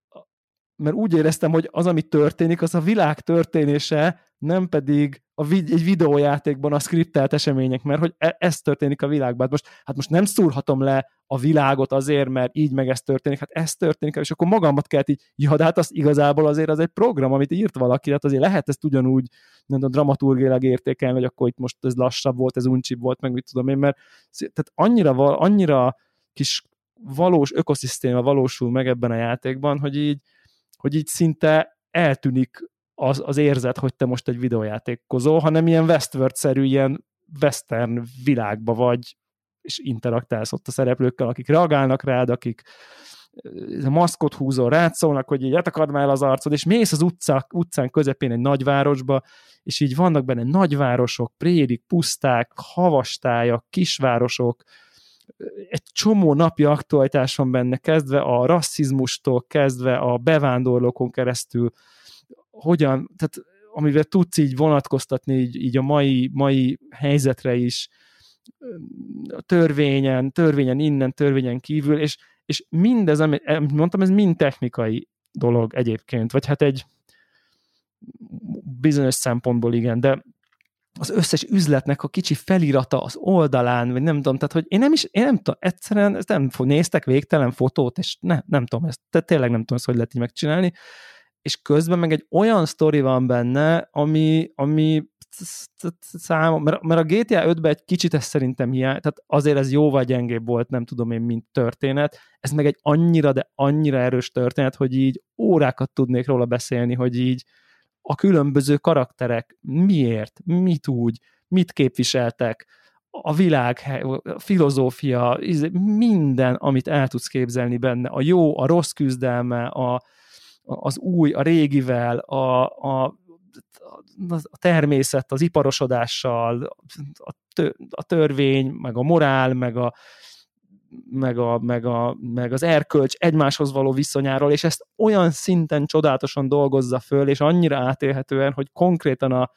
mert úgy éreztem, hogy az, ami történik, az a világ történése, nem pedig a vid- egy videójátékban a skriptelt események, mert hogy e- ez történik a világban. Hát most, hát most nem szúrhatom le a világot azért, mert így meg ez történik, hát ez történik, és akkor magamat kell így, ja, de hát az igazából azért az egy program, amit írt valaki, hát azért lehet ezt ugyanúgy nem tudom, dramaturgilag értékelni, hogy akkor itt most ez lassabb volt, ez uncsibb volt, meg mit tudom én, mert tehát annyira, annyira kis valós ökoszisztéma valósul meg ebben a játékban, hogy így, hogy így szinte eltűnik az, az érzet, hogy te most egy videójátékozol, hanem ilyen Westworld-szerű, ilyen western világba vagy, és interaktálsz ott a szereplőkkel, akik reagálnak rád, akik a maszkot húzol, rád szólnak, hogy így akard már az arcod, és mész az utca, utcán közepén egy nagyvárosba, és így vannak benne nagyvárosok, prérik, puszták, havastájak, kisvárosok, egy csomó napi aktualitás benne, kezdve a rasszizmustól, kezdve a bevándorlókon keresztül, hogyan, tehát amivel tudsz így vonatkoztatni így, így a mai, mai helyzetre is, a törvényen, törvényen innen, törvényen kívül, és, és mindez, amit mondtam, ez mind technikai dolog egyébként, vagy hát egy bizonyos szempontból igen, de az összes üzletnek a kicsi felirata az oldalán, vagy nem tudom, tehát hogy én nem is, én nem tudom, egyszerűen ezt nem néztek végtelen fotót, és ne, nem tudom ezt, tehát tényleg nem tudom ezt, hogy lehet így megcsinálni, és közben meg egy olyan sztori van benne, ami, ami szám, mert, mert a GTA 5-ben egy kicsit ez szerintem hiány, tehát azért ez jóval gyengébb volt, nem tudom én, mint történet, ez meg egy annyira, de annyira erős történet, hogy így órákat tudnék róla beszélni, hogy így a különböző karakterek miért, mit úgy, mit képviseltek, a világ, a filozófia, minden, amit el tudsz képzelni benne, a jó, a rossz küzdelme, a, az új, a régivel, a, a, a természet, az iparosodással, a, tö, a törvény, meg a morál, meg a, meg, a, meg, a, meg az erkölcs egymáshoz való viszonyáról, és ezt olyan szinten csodálatosan dolgozza föl, és annyira átélhetően, hogy konkrétan a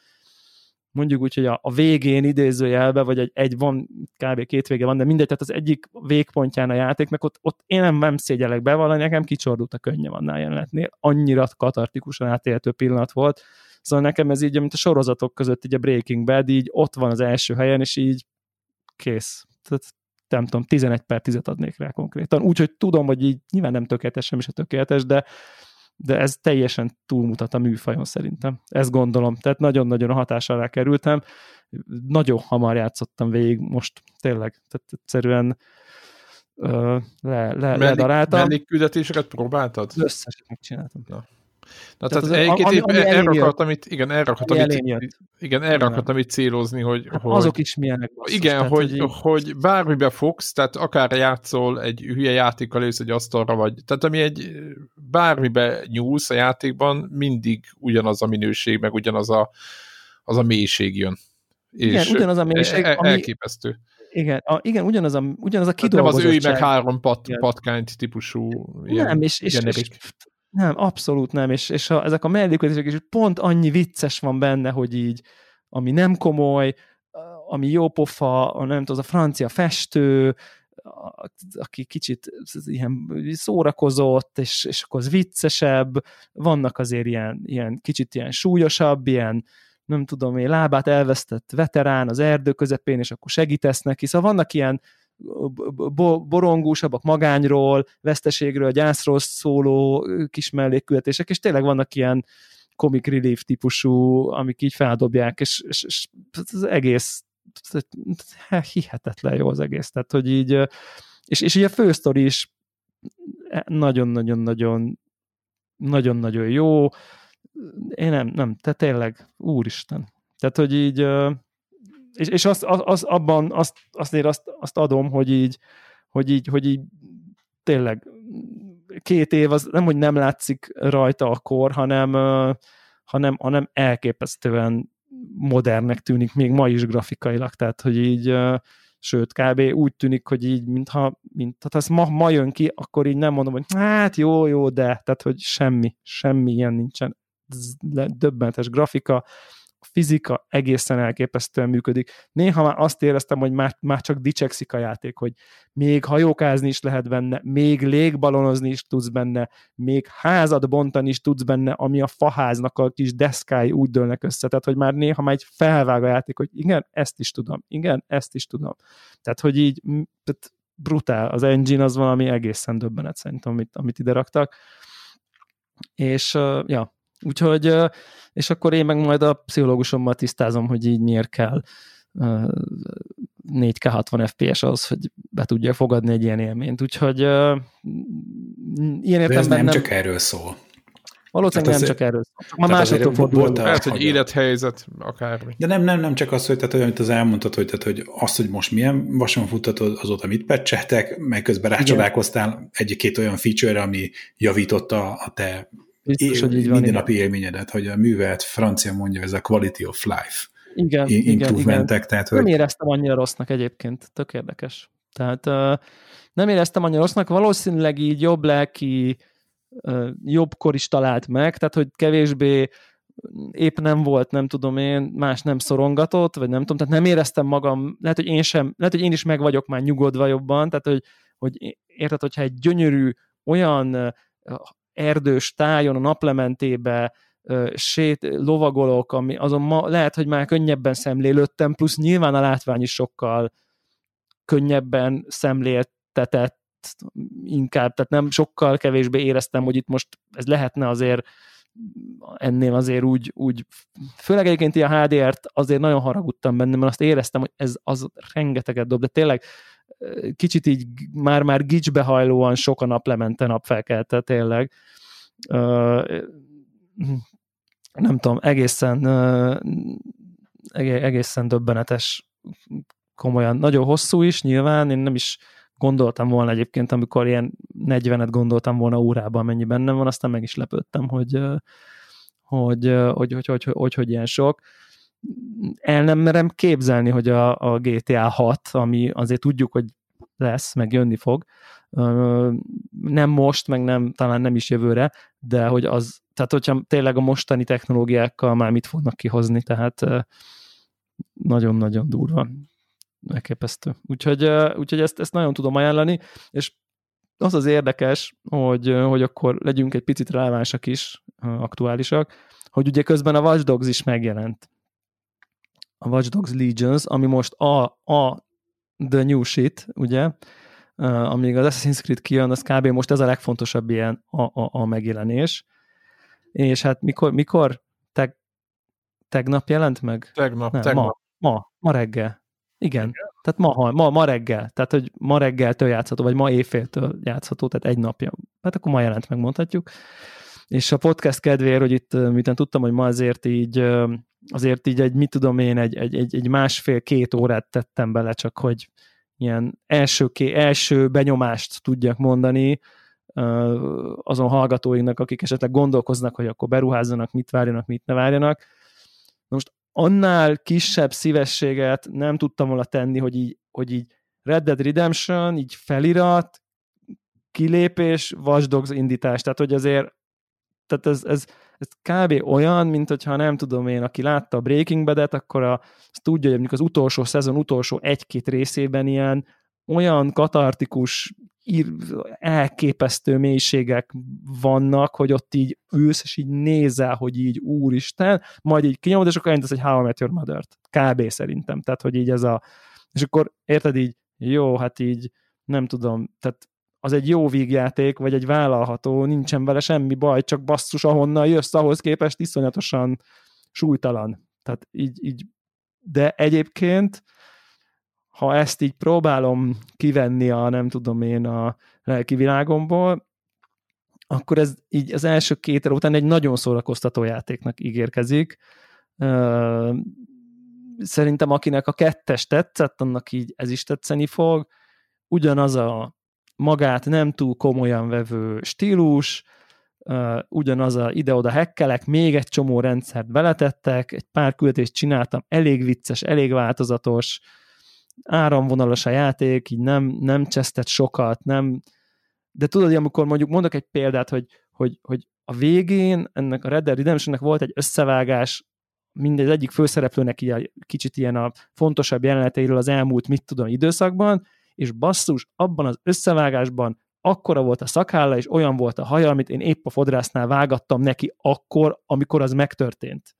mondjuk úgy, hogy a, a végén idézőjelbe, vagy egy, egy van, kb. két vége van, de mindegy, tehát az egyik végpontján a játéknak, ott, ott én nem, nem szégyelek bevallani, nekem kicsordult a könnye van jelenetnél, annyira katartikusan átélhető pillanat volt, szóval nekem ez így, mint a sorozatok között, így a Breaking Bad, így ott van az első helyen, és így kész. Tehát nem tudom, 11 per 10 adnék rá konkrétan. Úgyhogy tudom, hogy így nyilván nem tökéletes, sem is a tökéletes, de de ez teljesen túlmutat a műfajon szerintem. Ezt gondolom. Tehát nagyon-nagyon a hatás alá kerültem. Nagyon hamar játszottam végig most tényleg. Tehát egyszerűen uh, le, le, ledaráltam. Mellékküldetéseket próbáltad? Összeset megcsináltam. Na. Na, tehát, tehát az, egyébként ami, ami erre akartam itt, igen, erre akartam itt, igen, erre akartam itt célozni, hogy, hát hogy azok is milyenek. Basszus, igen, tehát, hogy, hogy, hogy bármibe fogsz, tehát akár játszol egy hülye játékkal ősz egy asztalra, vagy, tehát ami egy bármibe nyúlsz a játékban, mindig ugyanaz a minőség, meg ugyanaz a, az a mélység jön. Igen, és ugyanaz a mélység, e, e, ami, elképesztő. Igen, a, igen ugyanaz a, ugyanaz a kidolgozottság. Nem az ő meg három pat, patkányt típusú. Nem, és, és, és, nem, abszolút nem, és, és a, ezek a mellékülések is pont annyi vicces van benne, hogy így, ami nem komoly, ami jó pofa, a, nem tudom, az a francia festő, aki kicsit ilyen szórakozott, és, és akkor az viccesebb, vannak azért ilyen, ilyen kicsit ilyen súlyosabb, ilyen nem tudom én, lábát elvesztett veterán az erdő közepén, és akkor segítesz neki, szóval vannak ilyen borongósabbak magányról, veszteségről, gyászról szóló kis mellékkületések, és tényleg vannak ilyen comic relief típusú, amik így feldobják, és, és, és az egész hihetetlen jó az egész, tehát hogy így és, és így a fősztori is nagyon-nagyon-nagyon nagyon-nagyon jó, én nem, nem, te tényleg, úristen. Tehát, hogy így és, és azt, az, abban azt, azért azt, azt adom, hogy így, hogy így, hogy így tényleg két év az nem, hogy nem látszik rajta a kor, hanem, hanem, hanem elképesztően modernnek tűnik még ma is grafikailag, tehát hogy így sőt, kb. úgy tűnik, hogy így, mintha, mint, tehát ez ma, ma jön ki, akkor így nem mondom, hogy hát jó, jó, de, tehát hogy semmi, semmi ilyen nincsen. Döbbentes grafika, fizika egészen elképesztően működik. Néha már azt éreztem, hogy már, már csak dicsekszik a játék, hogy még hajókázni is lehet benne, még légbalonozni is tudsz benne, még házat bontani is tudsz benne, ami a faháznak a kis deszkái úgy dőlnek össze. Tehát, hogy már néha már egy felvág a játék, hogy igen, ezt is tudom, igen, ezt is tudom. Tehát, hogy így tehát brutál. Az engine az valami egészen döbbenet szerintem, amit, amit ide raktak. És ja, Úgyhogy, és akkor én meg majd a pszichológusommal tisztázom, hogy így miért kell 4K 60 FPS az, hogy be tudja fogadni egy ilyen élményt. Úgyhogy ilyen értelemben ez nem, nem csak erről szól. Valószínűleg nem csak erről szól. Ma másoktól fordul. Lehet, hogy élethelyzet, akármi. De nem, nem, nem csak az, hogy, tehát, olyan, amit az elmondtad, hogy, tehát, hogy azt, hogy most milyen vason futtatod, azóta mit pecseltek, meg közben rácsodálkoztál egy-két olyan feature ami javította a te Biztos, hogy így van, mindennapi igen. élményedet, hogy a művelt francia mondja, ez a quality of life igen, igen, igen. Tehát, hogy... Nem éreztem annyira rossznak egyébként, tök érdekes. Tehát uh, nem éreztem annyira rossznak, valószínűleg így jobb lelki, uh, jobbkor is talált meg, tehát hogy kevésbé épp nem volt, nem tudom én, más nem szorongatott, vagy nem tudom, tehát nem éreztem magam, lehet, hogy én sem, lehet, hogy én is meg vagyok már nyugodva jobban, tehát hogy, hogy érted, hogyha egy gyönyörű, olyan erdős tájon, a naplementébe sét, lovagolok, ami azon ma lehet, hogy már könnyebben szemlélődtem, plusz nyilván a látvány is sokkal könnyebben szemléltetett inkább, tehát nem sokkal kevésbé éreztem, hogy itt most ez lehetne azért ennél azért úgy, úgy főleg egyébként a HDR-t azért nagyon haragudtam benne, mert azt éreztem, hogy ez az rengeteget dob, de tényleg kicsit így már-már gicsbehajlóan sok a naplemente napfelkelte tényleg. Nem tudom, egészen egészen döbbenetes komolyan. Nagyon hosszú is nyilván, én nem is gondoltam volna egyébként, amikor ilyen 40-et gondoltam volna órában, mennyi bennem van, aztán meg is lepődtem, hogy hogy, hogy, hogy, hogy, hogy, hogy ilyen sok el nem merem képzelni, hogy a, a GTA 6, ami azért tudjuk, hogy lesz, meg jönni fog, nem most, meg nem, talán nem is jövőre, de hogy az, tehát hogyha tényleg a mostani technológiákkal már mit fognak kihozni, tehát nagyon-nagyon durva. Elképesztő. Úgyhogy, úgyhogy ezt, ezt nagyon tudom ajánlani, és az az érdekes, hogy, hogy akkor legyünk egy picit relevánsak is, aktuálisak, hogy ugye közben a Watch Dogs is megjelent. A Watch Dogs Legions, ami most a, a the new shit, ugye, amíg az Assassin's Creed kijön, az kb. most ez a legfontosabb ilyen a, a, a megjelenés. És hát mikor, mikor? Teg, tegnap jelent meg? Tegnap, Nem, tegnap. Ma, ma, ma reggel. Igen. Igen. Tehát ma, ma, ma reggel. Tehát, hogy ma reggeltől játszható, vagy ma éjféltől játszható, tehát egy napja. Hát akkor ma jelent meg, mondhatjuk. És a podcast kedvéért, hogy itt, miután tudtam, hogy ma azért így, azért így egy, mit tudom én, egy, egy, egy, egy másfél-két órát tettem bele, csak hogy ilyen első, első benyomást tudjak mondani azon hallgatóinknak, akik esetleg gondolkoznak, hogy akkor beruházzanak, mit várjanak, mit ne várjanak. Most annál kisebb szívességet nem tudtam volna tenni, hogy így, hogy így Red Dead Redemption, így felirat, kilépés, Watch Dogs indítás. Tehát, hogy azért tehát ez, ez, ez kb. olyan, mint hogyha nem tudom én, aki látta a Breaking Bad-et, akkor a, azt tudja, hogy az utolsó szezon utolsó egy-két részében ilyen olyan katartikus, elképesztő mélységek vannak, hogy ott így ülsz, és így nézel, hogy így úristen, majd így kinyomod, és akkor elindítesz egy How I Met Your Mother-t. Kb. szerintem. Tehát, hogy így ez a... És akkor érted így, jó, hát így nem tudom, tehát az egy jó vígjáték, vagy egy vállalható, nincsen vele semmi baj, csak basszus, ahonnan jössz, ahhoz képest iszonyatosan súlytalan. Tehát így, így de egyébként, ha ezt így próbálom kivenni a, nem tudom én, a lelki világomból, akkor ez így az első két után egy nagyon szórakoztató játéknak ígérkezik. Szerintem akinek a kettes tetszett, annak így ez is tetszeni fog. Ugyanaz a magát nem túl komolyan vevő stílus, uh, ugyanaz a ide-oda hekkelek, még egy csomó rendszert beletettek, egy pár küldetést csináltam, elég vicces, elég változatos, áramvonalas a játék, így nem, nem csesztett sokat, nem, de tudod, amikor mondjuk mondok egy példát, hogy, hogy, hogy a végén ennek a Red Dead Redemptionnek volt egy összevágás, mindegy egyik főszereplőnek így kicsit ilyen a fontosabb jeleneteiről az elmúlt, mit tudom, időszakban, és basszus, abban az összevágásban akkora volt a szakálla, és olyan volt a haja, amit én épp a fodrásznál vágattam neki akkor, amikor az megtörtént.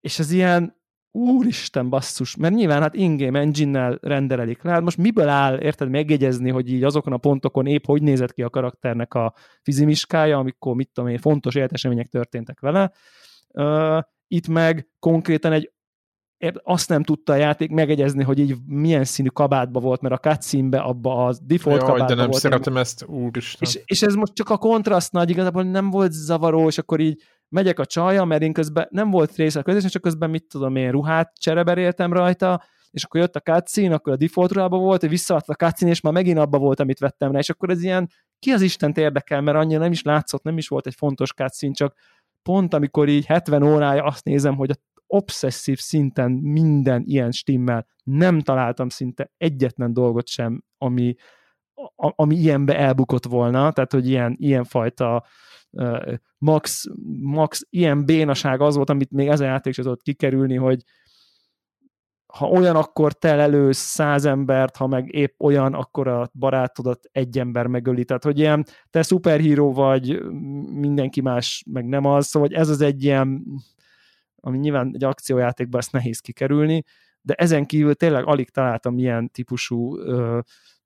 És ez ilyen, úristen basszus, mert nyilván hát in-game engine-nel renderelik le, hát most miből áll, érted, megjegyezni, hogy így azokon a pontokon épp hogy nézett ki a karakternek a fizimiskája, amikor, mit tudom én, fontos életesemények történtek vele. Uh, itt meg konkrétan egy azt nem tudta a játék megegyezni, hogy így milyen színű kabátba volt, mert a cutscene abba a default Jaj, kabátba de nem volt. szeretem ezt, úristen. És, és ez most csak a kontraszt nagy, igazából nem volt zavaró, és akkor így megyek a csalja, mert én közben nem volt része a közösen, csak közben mit tudom én, ruhát csereberéltem rajta, és akkor jött a cutscene, akkor a default ruhába volt, és visszaadta a cutscene, és már megint abba volt, amit vettem rá, és akkor ez ilyen, ki az Istent érdekel, mert annyira nem is látszott, nem is volt egy fontos cutscene, csak pont amikor így 70 órája azt nézem, hogy a obszesszív szinten minden ilyen stimmel. Nem találtam szinte egyetlen dolgot sem, ami, a, ami ilyenbe elbukott volna, tehát hogy ilyen, ilyen fajta uh, max, max ilyen bénaság az volt, amit még ez a játék sem tudott kikerülni, hogy ha olyan, akkor te elősz száz embert, ha meg épp olyan, akkor a barátodat egy ember megöli. Tehát, hogy ilyen te szuperhíró vagy, mindenki más meg nem az, szóval ez az egy ilyen ami nyilván egy akciójátékban ezt nehéz kikerülni, de ezen kívül tényleg alig találtam ilyen típusú ö,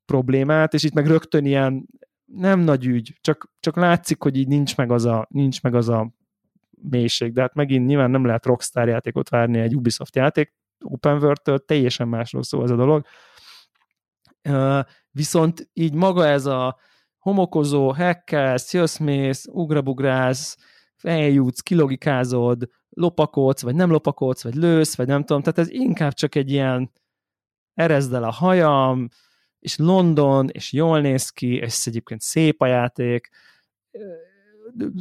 problémát, és itt meg rögtön ilyen nem nagy ügy, csak, csak látszik, hogy így nincs meg az a, nincs meg az a mélység, de hát megint nyilván nem lehet Rockstar játékot várni egy Ubisoft játék, Open World-től teljesen másról szól ez a dolog. Uh, viszont így maga ez a homokozó, hekkelsz, jössz, mész, ugrabugrász, eljutsz, kilogikázod, lopakodsz, vagy nem lopakodsz, vagy lősz, vagy nem tudom, tehát ez inkább csak egy ilyen erezd el a hajam, és London, és jól néz ki, és egyébként szép a játék,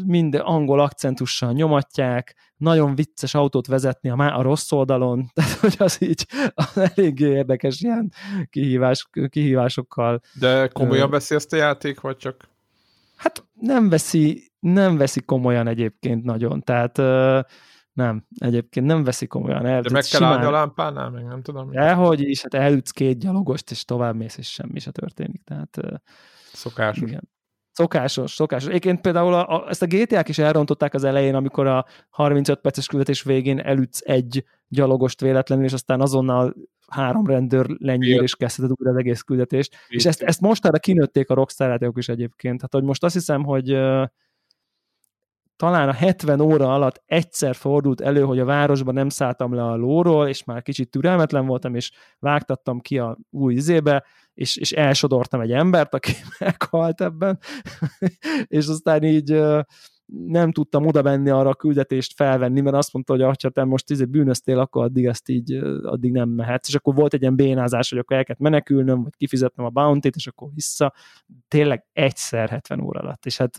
minden angol akcentussal nyomatják, nagyon vicces autót vezetni a, má- a rossz oldalon, tehát hogy az így az eléggé érdekes ilyen kihívás, kihívásokkal. De komolyan veszi ezt a játék, vagy csak? Hát nem veszi, nem veszi komolyan egyébként nagyon, tehát Nem, egyébként nem veszi komolyan. El, De meg kell állni a lámpánál, meg nem tudom. Elhogy is, hát elütsz két gyalogost, és tovább mész, és semmi se történik. Tehát, Szokásos. Igen. Szokásos, szokásos. Egyébként például a, a, ezt a GTA-k is elrontották az elején, amikor a 35 perces küldetés végén elütsz egy gyalogost véletlenül, és aztán azonnal három rendőr lenyír, és kezdheted újra az egész küldetést. Igen. És ezt, ezt mostanra kinőtték a Rockstar is egyébként. Hát, hogy most azt hiszem, hogy talán a 70 óra alatt egyszer fordult elő, hogy a városban nem szálltam le a lóról, és már kicsit türelmetlen voltam, és vágtattam ki a új izébe, és, és elsodortam egy embert, aki meghalt ebben, és aztán így nem tudtam oda menni arra a küldetést felvenni, mert azt mondta, hogy ha te most izé bűnöztél, akkor addig ezt így, addig nem mehetsz. És akkor volt egy ilyen bénázás, hogy akkor el kellett menekülnöm, vagy kifizetnem a bounty és akkor vissza. Tényleg egyszer 70 óra alatt, és hát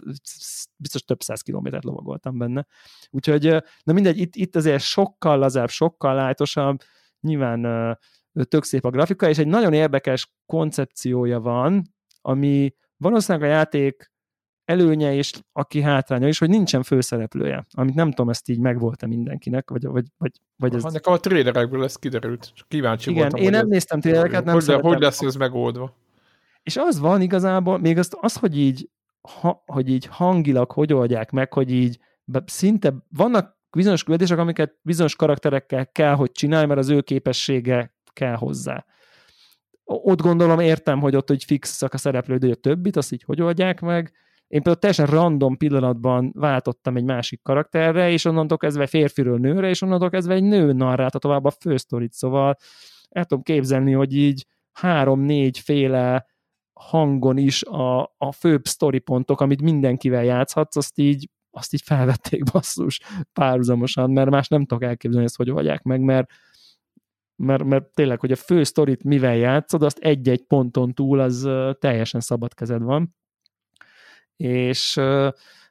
biztos több száz kilométert lovagoltam benne. Úgyhogy, na mindegy, itt, itt azért sokkal lazább, sokkal lájtosabb, nyilván tök szép a grafika, és egy nagyon érdekes koncepciója van, ami valószínűleg a játék előnye és aki hátránya is, hogy nincsen főszereplője, amit nem tudom, ezt így megvolt-e mindenkinek, vagy, vagy, vagy, vagy ez... Nekem a trélerekből lesz kiderült, csak kíváncsi Igen, voltam. én nem ez... néztem trélereket, nem hogy, szeretem. hogy lesz ez megoldva? És az van igazából, még az, az hogy így ha, hogy így hangilag hogy oldják meg, hogy így szinte vannak bizonyos küldetések, amiket bizonyos karakterekkel kell, hogy csinálj, mert az ő képessége kell hozzá. Ott gondolom értem, hogy ott hogy fixak a szereplő, de a többit, azt így hogy oldják meg, én például teljesen random pillanatban váltottam egy másik karakterre, és onnantól kezdve férfiről nőre, és onnantól kezdve egy nő narrálta tovább a fősztorit, szóval el tudom képzelni, hogy így három-négy féle hangon is a, a főbb sztoripontok, amit mindenkivel játszhatsz, azt így, azt így felvették basszus párhuzamosan, mert más nem tudok elképzelni ezt, hogy oldják meg, mert, mert, mert tényleg, hogy a fő sztorit mivel játszod, azt egy-egy ponton túl az teljesen szabad kezed van és,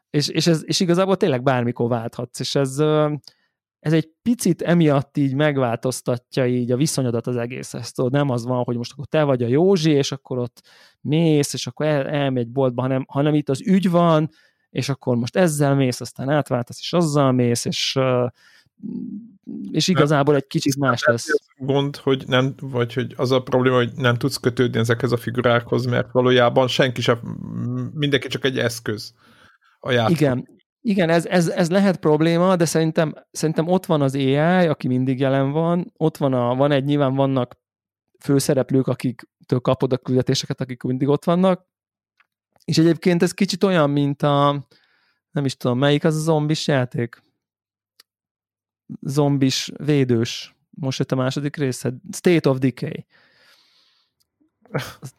és, és, ez, és igazából tényleg bármikor válthatsz, és ez, ez egy picit emiatt így megváltoztatja így a viszonyodat az egészhez. Tudod, nem az van, hogy most akkor te vagy a Józsi, és akkor ott mész, és akkor el, elmegy boltba, hanem, hanem itt az ügy van, és akkor most ezzel mész, aztán átváltasz, és azzal mész, és és igazából egy kicsit más lesz. Gond, hogy nem, vagy hogy az a probléma, hogy nem tudsz kötődni ezekhez a figurákhoz, mert valójában senki sem, mindenki csak egy eszköz a játék. Igen, igen, ez, ez, ez lehet probléma, de szerintem, szerintem ott van az AI, aki mindig jelen van, ott van, a, van egy, nyilván vannak főszereplők, akiktől kapod a küldetéseket, akik mindig ott vannak, és egyébként ez kicsit olyan, mint a, nem is tudom, melyik az a zombis játék? Zombis védős, most jött a második része, State of Decay.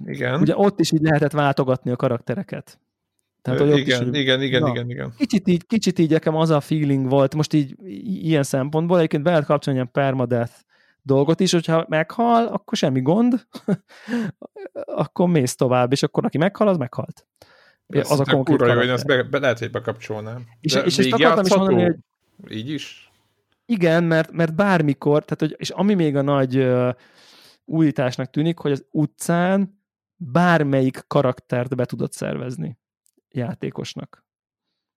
Igen. Ugye ott is így lehetett váltogatni a karaktereket. Tehát, hogy igen, is, igen, igen, na, igen, igen. Kicsit így, kicsit így nekem az a feeling volt, most így ilyen szempontból, egyébként be lehet kapcsolni ilyen permadeath dolgot is, hogyha meghal, akkor semmi gond, akkor mész tovább, és akkor aki meghal, az meghalt. Ez az a konkrét kurva jó, hogy ezt be, be, lehet, hogy bekapcsolnám. És, és ezt akartam is mondani, hogy így is? Igen, mert, mert bármikor, tehát, hogy, és ami még a nagy uh, újításnak tűnik, hogy az utcán bármelyik karaktert be tudod szervezni játékosnak.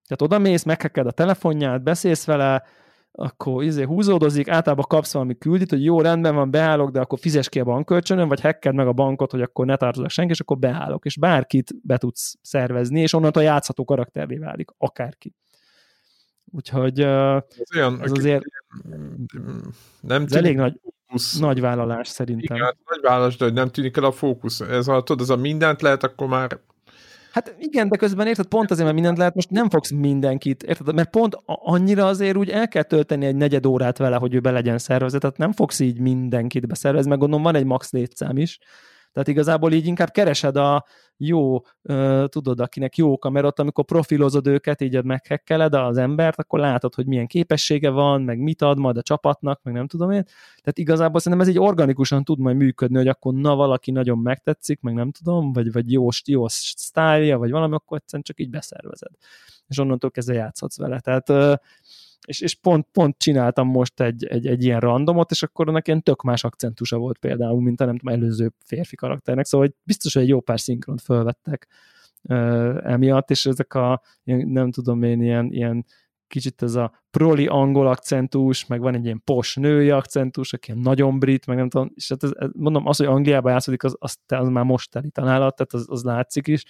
Tehát oda mész, megheked a telefonját, beszélsz vele, akkor izé húzódozik, általában kapsz valami küldit, hogy jó, rendben van, beállok, de akkor fizes ki a bankkölcsönön, vagy hacked meg a bankot, hogy akkor ne tartozok senki, és akkor beállok. És bárkit be tudsz szervezni, és onnantól játszható karakterré válik, akárki. Úgyhogy ez, olyan, ez azért nem ez elég nagy, fókusz. nagy vállalás szerintem. Igen, nagy vállalás, de hogy nem tűnik el a fókusz. Ez a, tudod, ez a mindent lehet, akkor már Hát igen, de közben érted, pont azért, mert mindent lehet, most nem fogsz mindenkit, érted? Mert pont annyira azért úgy el kell tölteni egy negyed órát vele, hogy ő be legyen szervezet, tehát nem fogsz így mindenkit beszervezni, meg gondolom van egy max létszám is, tehát igazából így inkább keresed a jó, tudod, akinek jó kamerot, amikor profilozod őket, így meghekkeled az embert, akkor látod, hogy milyen képessége van, meg mit ad majd a csapatnak, meg nem tudom én. Tehát igazából szerintem ez így organikusan tud majd működni, hogy akkor na valaki nagyon megtetszik, meg nem tudom, vagy, vagy jó, jó sztálja, vagy valami, akkor egyszerűen csak így beszervezed. És onnantól kezdve játszhatsz vele. Tehát és, és pont, pont csináltam most egy, egy, egy ilyen randomot, és akkor annak ilyen tök más akcentusa volt például, mint a nem tudom, előző férfi karakternek, szóval hogy biztos, hogy egy jó pár szinkront fölvettek uh, emiatt, és ezek a, nem tudom én, ilyen, ilyen kicsit ez a proli angol akcentus, meg van egy ilyen pos női akcentus, aki nagyon brit, meg nem tudom, és hát ez, ez, mondom, az, hogy Angliában játszódik, az, az, az már most teli találat, tehát az, az látszik is.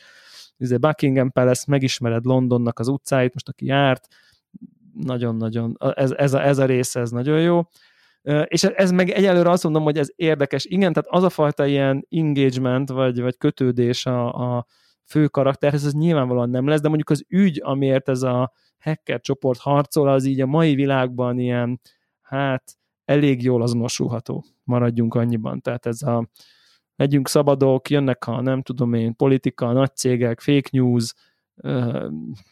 Ez Buckingham Palace, megismered Londonnak az utcáit, most aki járt, nagyon-nagyon, ez, ez, a, ez a része, ez nagyon jó. És ez meg egyelőre azt mondom, hogy ez érdekes. Igen, tehát az a fajta ilyen engagement, vagy, vagy kötődés a, a fő karakterhez, ez nyilvánvalóan nem lesz, de mondjuk az ügy, amiért ez a hacker csoport harcol, az így a mai világban ilyen, hát elég jól azonosulható. Maradjunk annyiban. Tehát ez a legyünk szabadok, jönnek a nem tudom én, politika, nagy cégek, fake news,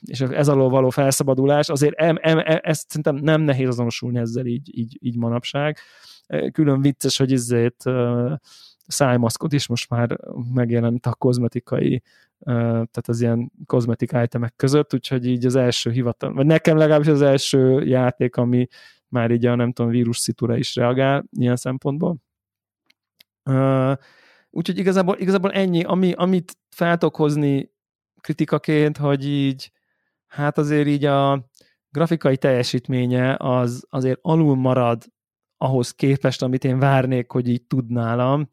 és ez alól való felszabadulás, azért em, em, em, ezt szerintem nem nehéz azonosulni ezzel így, így, így manapság. Külön vicces, hogy ezért szájmaszkot is most már megjelent a kozmetikai, tehát az ilyen kozmetik itemek között, úgyhogy így az első hivatal, vagy nekem legalábbis az első játék, ami már így a nem tudom, vírus szitúra is reagál ilyen szempontból. Úgyhogy igazából, igazából ennyi, ami, amit fel tudok hozni kritikaként, hogy így, hát azért így a grafikai teljesítménye az azért alul marad ahhoz képest, amit én várnék, hogy így tudnálam.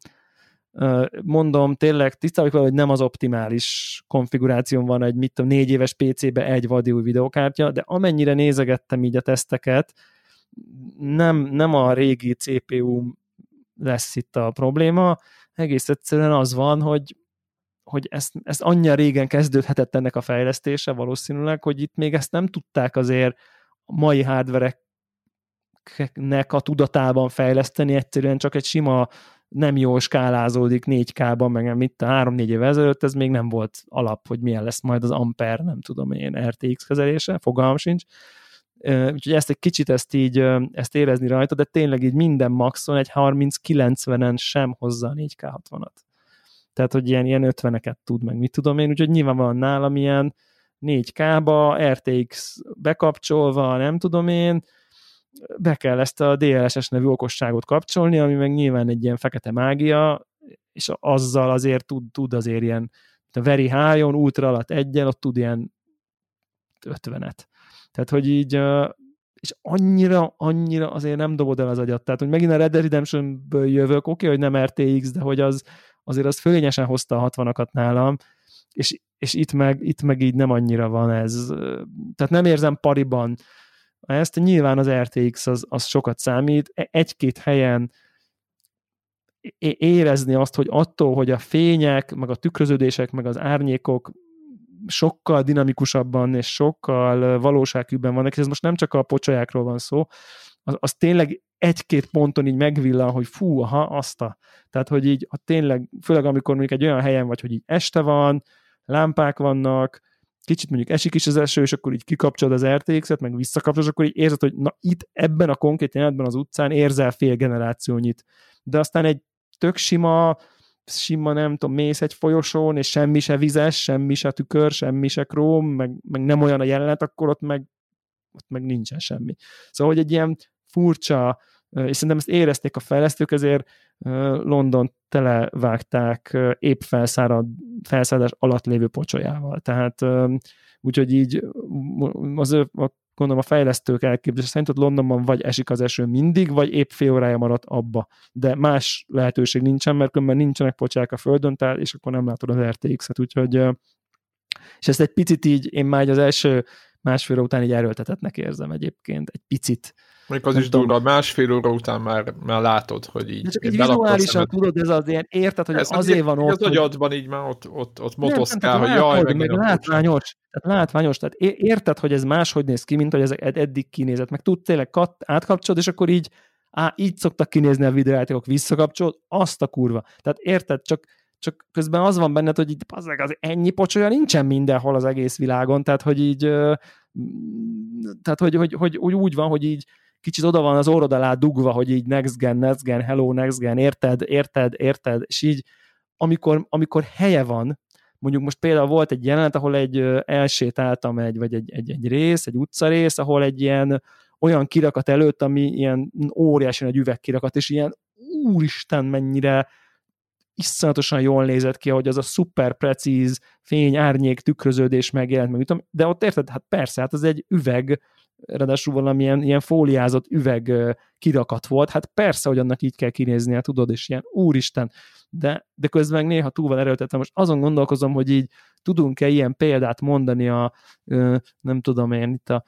Mondom, tényleg tisztában hogy nem az optimális konfiguráción van egy, mit tudom, négy éves PC-be egy vadi új videokártya, de amennyire nézegettem így a teszteket, nem, nem a régi CPU lesz itt a probléma, egész egyszerűen az van, hogy hogy ezt, ezt annyira régen kezdődhetett ennek a fejlesztése valószínűleg, hogy itt még ezt nem tudták azért a mai hardvereknek a tudatában fejleszteni, egyszerűen csak egy sima nem jól skálázódik 4K-ban, meg a 3-4 év ezelőtt, ez még nem volt alap, hogy milyen lesz majd az Ampere, nem tudom én, RTX kezelése, fogalmam sincs. Úgyhogy ezt egy kicsit ezt így ezt érezni rajta, de tényleg így minden maxon egy 30-90-en sem hozza a 4K 60-at tehát hogy ilyen, ilyen 50-eket tud, meg mit tudom én, úgyhogy nyilvánvalóan nálam ilyen 4K-ba, RTX bekapcsolva, nem tudom én, be kell ezt a DLSS nevű okosságot kapcsolni, ami meg nyilván egy ilyen fekete mágia, és azzal azért tud, tud azért ilyen, a very high-on, ultra alatt egyen, ott tud ilyen 50-et. Tehát, hogy így, és annyira, annyira azért nem dobod el az agyat. Tehát, hogy megint a Red Dead Redemption-ből jövök, oké, okay, hogy nem RTX, de hogy az, azért az fölényesen hozta a 60-akat nálam, és, és itt, meg, itt meg így nem annyira van ez. Tehát nem érzem pariban ezt, nyilván az RTX az, az sokat számít, e, egy-két helyen érezni azt, hogy attól, hogy a fények, meg a tükröződések, meg az árnyékok sokkal dinamikusabban és sokkal valósághűbben vannak, és ez most nem csak a pocsolyákról van szó, az, az tényleg egy-két ponton így megvillan, hogy fú, aha, azt a. Tehát, hogy így, ha tényleg, főleg amikor mondjuk egy olyan helyen vagy, hogy így este van, lámpák vannak, kicsit mondjuk esik is az eső, és akkor így kikapcsolod az RTX-et, meg visszakapcsolod, és akkor így érzed, hogy na itt ebben a konkrét jelenetben az utcán érzel fél generációnyit. De aztán egy tök sima, sima, nem tudom, mész egy folyosón, és semmi se vizes, semmi se tükör, semmi se króm, meg, meg nem olyan a jelenet, akkor ott meg, ott meg nincsen semmi. Szóval, hogy egy ilyen furcsa, és szerintem ezt érezték a fejlesztők, ezért London televágták épp felszárad, felszállás alatt lévő pocsolyával. Tehát úgyhogy így az ő, gondolom a fejlesztők elképzelése szerint ott Londonban vagy esik az eső mindig, vagy épp fél órája maradt abba. De más lehetőség nincsen, mert különben nincsenek pocsák a földön, tehát, és akkor nem látod az RTX-et, úgyhogy és ezt egy picit így, én már az első másfél óra után így erőltetetnek érzem egyébként, egy picit. Mondjuk az is durva, másfél óra után már, már látod, hogy így... De csak így vizuálisan tudod, ez az ilyen, érted, hogy ez azért van ott... Az agyadban így már ott, ott, ott motoszkál, hogy jaj, meg, meg látványos, tehát látványos, tehát érted, hogy ez máshogy néz ki, mint hogy ez eddig kinézett, meg tud tényleg kat, átkapcsolod, és akkor így, á, így szoktak kinézni a videójátékok, visszakapcsolod, azt a kurva. Tehát érted, csak csak közben az van benned, hogy így az, az ennyi pocsolya nincsen mindenhol az egész világon, tehát hogy így tehát hogy, hogy, hogy, hogy úgy van, hogy így kicsit oda van az orrod alá dugva, hogy így next gen, next gen, hello, next gen, érted, érted, érted, és így amikor, amikor helye van, mondjuk most például volt egy jelenet, ahol egy elsétáltam egy, vagy egy, egy, egy rész, egy utcarész, ahol egy ilyen olyan kirakat előtt, ami ilyen óriási nagy üvegkirakat, és ilyen úristen mennyire iszonyatosan jól nézett ki, hogy az a szuper precíz fény, árnyék, tükröződés megjelent, meg de ott érted, hát persze, hát az egy üveg, ráadásul valamilyen ilyen fóliázott üveg kirakat volt, hát persze, hogy annak így kell kinéznie, tudod, és ilyen úristen, de, de közben néha túl van erőltetve. Most azon gondolkozom, hogy így tudunk-e ilyen példát mondani a, nem tudom én, itt a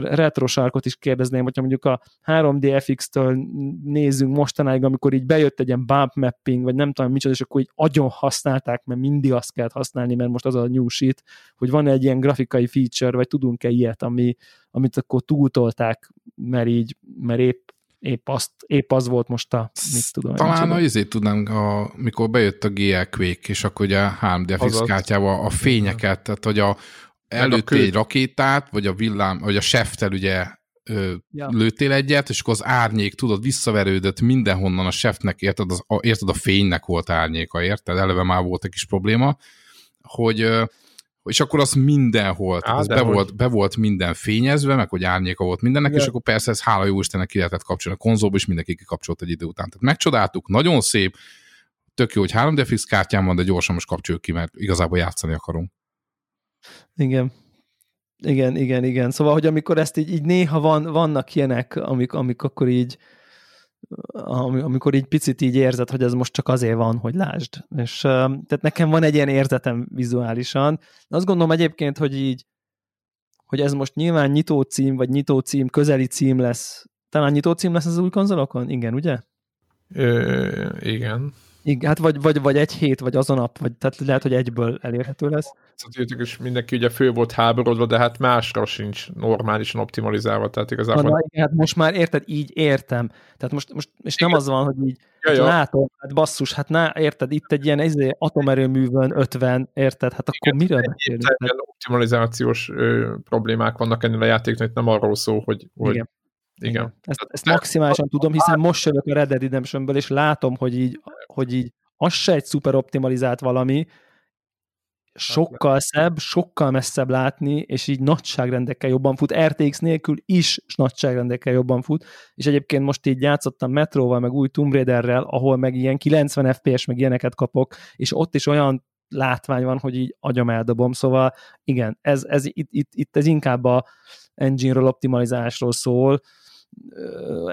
retrosarkot is kérdezném, hogyha mondjuk a 3D FX-től nézzünk mostanáig, amikor így bejött egy ilyen bump mapping, vagy nem tudom micsoda, és akkor így agyon használták, mert mindig azt kellett használni, mert most az a new shit, hogy van egy ilyen grafikai feature, vagy tudunk-e ilyet, ami, amit akkor túltolták, mert így, mert épp épp, azt, épp az volt most a, mit tudom. Talán a izét tudnánk, a, mikor bejött a GL Quake, és akkor ugye a 3D FX kártyával a fényeket, tehát hogy a, előttél egy rakétát, vagy a villám, vagy a seftel ugye ö, ja. lőttél egyet, és akkor az árnyék, tudod, visszaverődött mindenhonnan a seftnek, érted, az, a, érted, a fénynek volt árnyéka, érted? Eleve már volt egy kis probléma, hogy és akkor az mindenhol, Á, ez be, volt, be volt minden fényezve, meg hogy árnyéka volt mindennek, Igen. és akkor persze ez hála jó Istennek ki lehetett kapcsolni a konzolba, és mindenki kikapcsolt egy idő után. Tehát megcsodáltuk, nagyon szép, tök jó, hogy 3D fix kártyám van, de gyorsan most kapcsoljuk ki, mert igazából játszani akarunk. Igen. Igen, igen, igen. Szóval, hogy amikor ezt így, így néha van, vannak ilyenek, amik, amik akkor így amikor így picit így érzed, hogy ez most csak azért van, hogy lásd. És tehát nekem van egy ilyen érzetem vizuálisan. Azt gondolom egyébként, hogy így, hogy ez most nyilván nyitó cím, vagy nyitó cím, közeli cím lesz. Talán nyitó cím lesz az új konzolokon? Igen, ugye? Ö, igen. Igen, hát vagy, vagy, vagy egy hét, vagy azon nap, vagy tehát lehet, hogy egyből elérhető lesz. Szóval is mindenki ugye fő volt háborodva, de hát másra sincs normálisan optimalizálva, tehát igazából... Na, igen, hát most már érted, így értem. Tehát most, most és nem az van, hogy így ja, ja. látom, hát basszus, hát na, érted, itt egy ilyen izé, atomerőművön 50, érted, hát akkor igen, mire beszélünk? optimalizációs ö, problémák vannak ennél a játéknak, nem arról szó, hogy, hogy igen. Igen. Ezt, ezt maximálisan tudom, hiszen most jövök a Red Dead Redemptionből, és látom, hogy így, hogy így az se egy szuper optimalizált valami, sokkal szebb, sokkal messzebb látni, és így nagyságrendekkel jobban fut, RTX nélkül is nagyságrendekkel jobban fut, és egyébként most így játszottam Metroval, meg új Tomb Raiderrel, ahol meg ilyen 90 FPS, meg ilyeneket kapok, és ott is olyan látvány van, hogy így agyam eldobom, szóval igen, ez, ez itt, itt, itt ez inkább a engine-ről optimalizásról szól,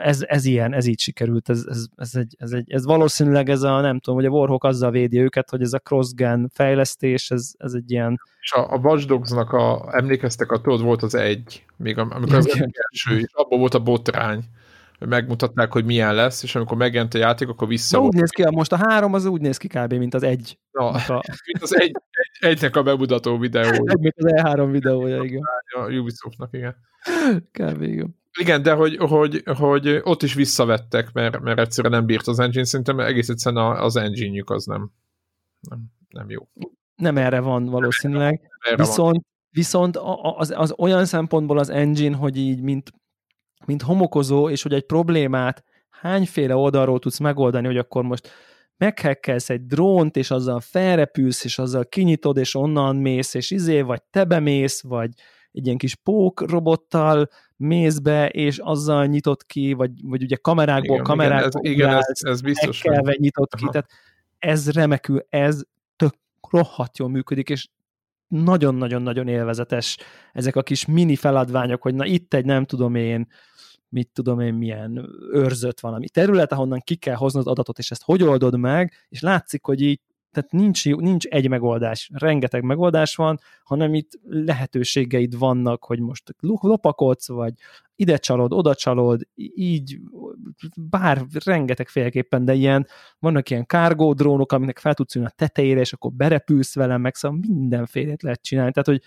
ez, ez ilyen, ez így sikerült, ez, ez, ez, egy, ez, egy, ez valószínűleg ez a, nem tudom, hogy a Warhawk azzal védi őket, hogy ez a cross-gen fejlesztés, ez, ez egy ilyen... És a, a Watch Dogs-nak a, emlékeztek, a tudod, volt az egy, még amikor az első, és abban volt a botrány, hogy megmutatták, hogy milyen lesz, és amikor megjelent a játék, akkor vissza. úgy néz ki, most a három az úgy néz ki kb. mint az egy. Na, a... mint az egy, egy, egynek a bemutató videó. Egy, mint az E3 videója, igen. A Ubisoftnak, igen. Kb. igen. Igen, de hogy, hogy, hogy ott is visszavettek, mert, mert egyszerűen nem bírt az engine, szerintem egész egyszerűen az engine az nem, nem, nem jó. Nem erre van valószínűleg. Erre viszont van. viszont az, az olyan szempontból az engine, hogy így mint, mint homokozó, és hogy egy problémát hányféle oldalról tudsz megoldani, hogy akkor most meghekkelsz egy drónt, és azzal felrepülsz, és azzal kinyitod, és onnan mész, és izé, vagy te bemész, vagy egy ilyen kis pók robottal mész be, és azzal nyitott ki, vagy, vagy ugye kamerákból igen, kamerákból igen, ez, igen, ez, ez biztos. Ekkelve nyitott Aha. ki, tehát ez remekül, ez tök rohadt jól működik, és nagyon-nagyon-nagyon élvezetes ezek a kis mini feladványok, hogy na itt egy nem tudom én, mit tudom én, milyen őrzött valami terület, ahonnan ki kell hoznod adatot, és ezt hogy oldod meg, és látszik, hogy így tehát nincs, nincs egy megoldás, rengeteg megoldás van, hanem itt lehetőségeid vannak, hogy most lopakodsz, vagy ide csalod, oda csalod, így, bár rengeteg féleképpen, de ilyen, vannak ilyen cargo drónok, aminek fel tudsz ülni a tetejére, és akkor berepülsz velem, meg szóval mindenfélét lehet csinálni, tehát hogy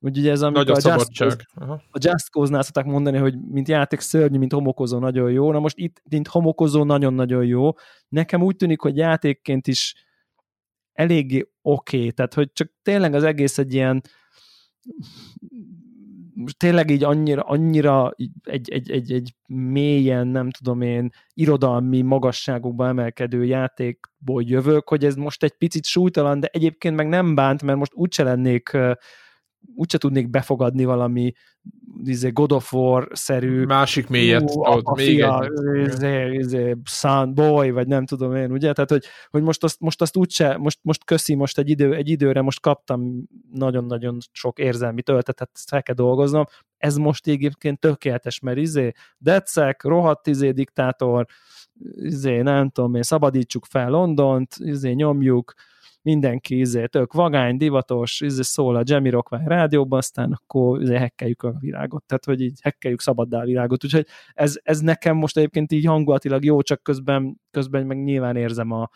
hogy ugye ez, amit a, Just Cause, a Just Cause-nál mondani, hogy mint játék szörnyű, mint homokozó nagyon jó. Na most itt, mint homokozó nagyon-nagyon jó. Nekem úgy tűnik, hogy játékként is eléggé oké, okay. tehát hogy csak tényleg az egész egy ilyen most tényleg így annyira, annyira egy, egy, egy, egy mélyen, nem tudom én, irodalmi magasságokba emelkedő játékból jövök, hogy ez most egy picit súlytalan, de egyébként meg nem bánt, mert most úgyse lennék úgyse tudnék befogadni valami izé, God of War-szerű Másik mélyet, Ú, ott a még fia, egy. izé, izé, son, boy, vagy nem tudom én, ugye? Tehát, hogy, hogy most azt, most azt úgyse, most, most köszi, most egy, idő, egy időre most kaptam nagyon-nagyon sok érzelmi töltetet, ezt fel kell dolgoznom. Ez most egyébként tökéletes, mert izé, decek, rohadt izé diktátor, izé, nem tudom én, szabadítsuk fel Londont, izé, nyomjuk, mindenki izé, tök vagány, divatos, izé, szól a Jamie Rockwell rádióban, aztán akkor izé, hekkeljük a világot, tehát hogy így hekkeljük szabaddá a világot, úgyhogy ez, ez nekem most egyébként így hangulatilag jó, csak közben, közben meg nyilván érzem a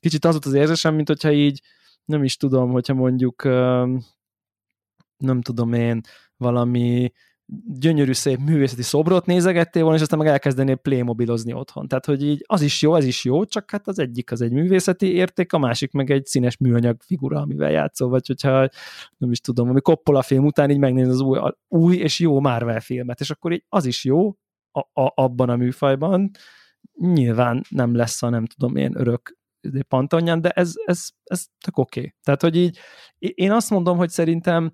kicsit az volt az érzésem, mint hogyha így nem is tudom, hogyha mondjuk nem tudom én, valami gyönyörű szép művészeti szobrot nézegettél volna, és aztán meg elkezdenél playmobilozni otthon. Tehát, hogy így az is jó, ez is jó, csak hát az egyik az egy művészeti érték, a másik meg egy színes műanyag figura, amivel játszol, vagy hogyha nem is tudom, ami Coppola film után így megnéz az új, új és jó Marvel filmet, és akkor így az is jó a, a, abban a műfajban, nyilván nem lesz a nem tudom én örök pantonján, de ez, ez, ez tök oké. Okay. Tehát, hogy így én azt mondom, hogy szerintem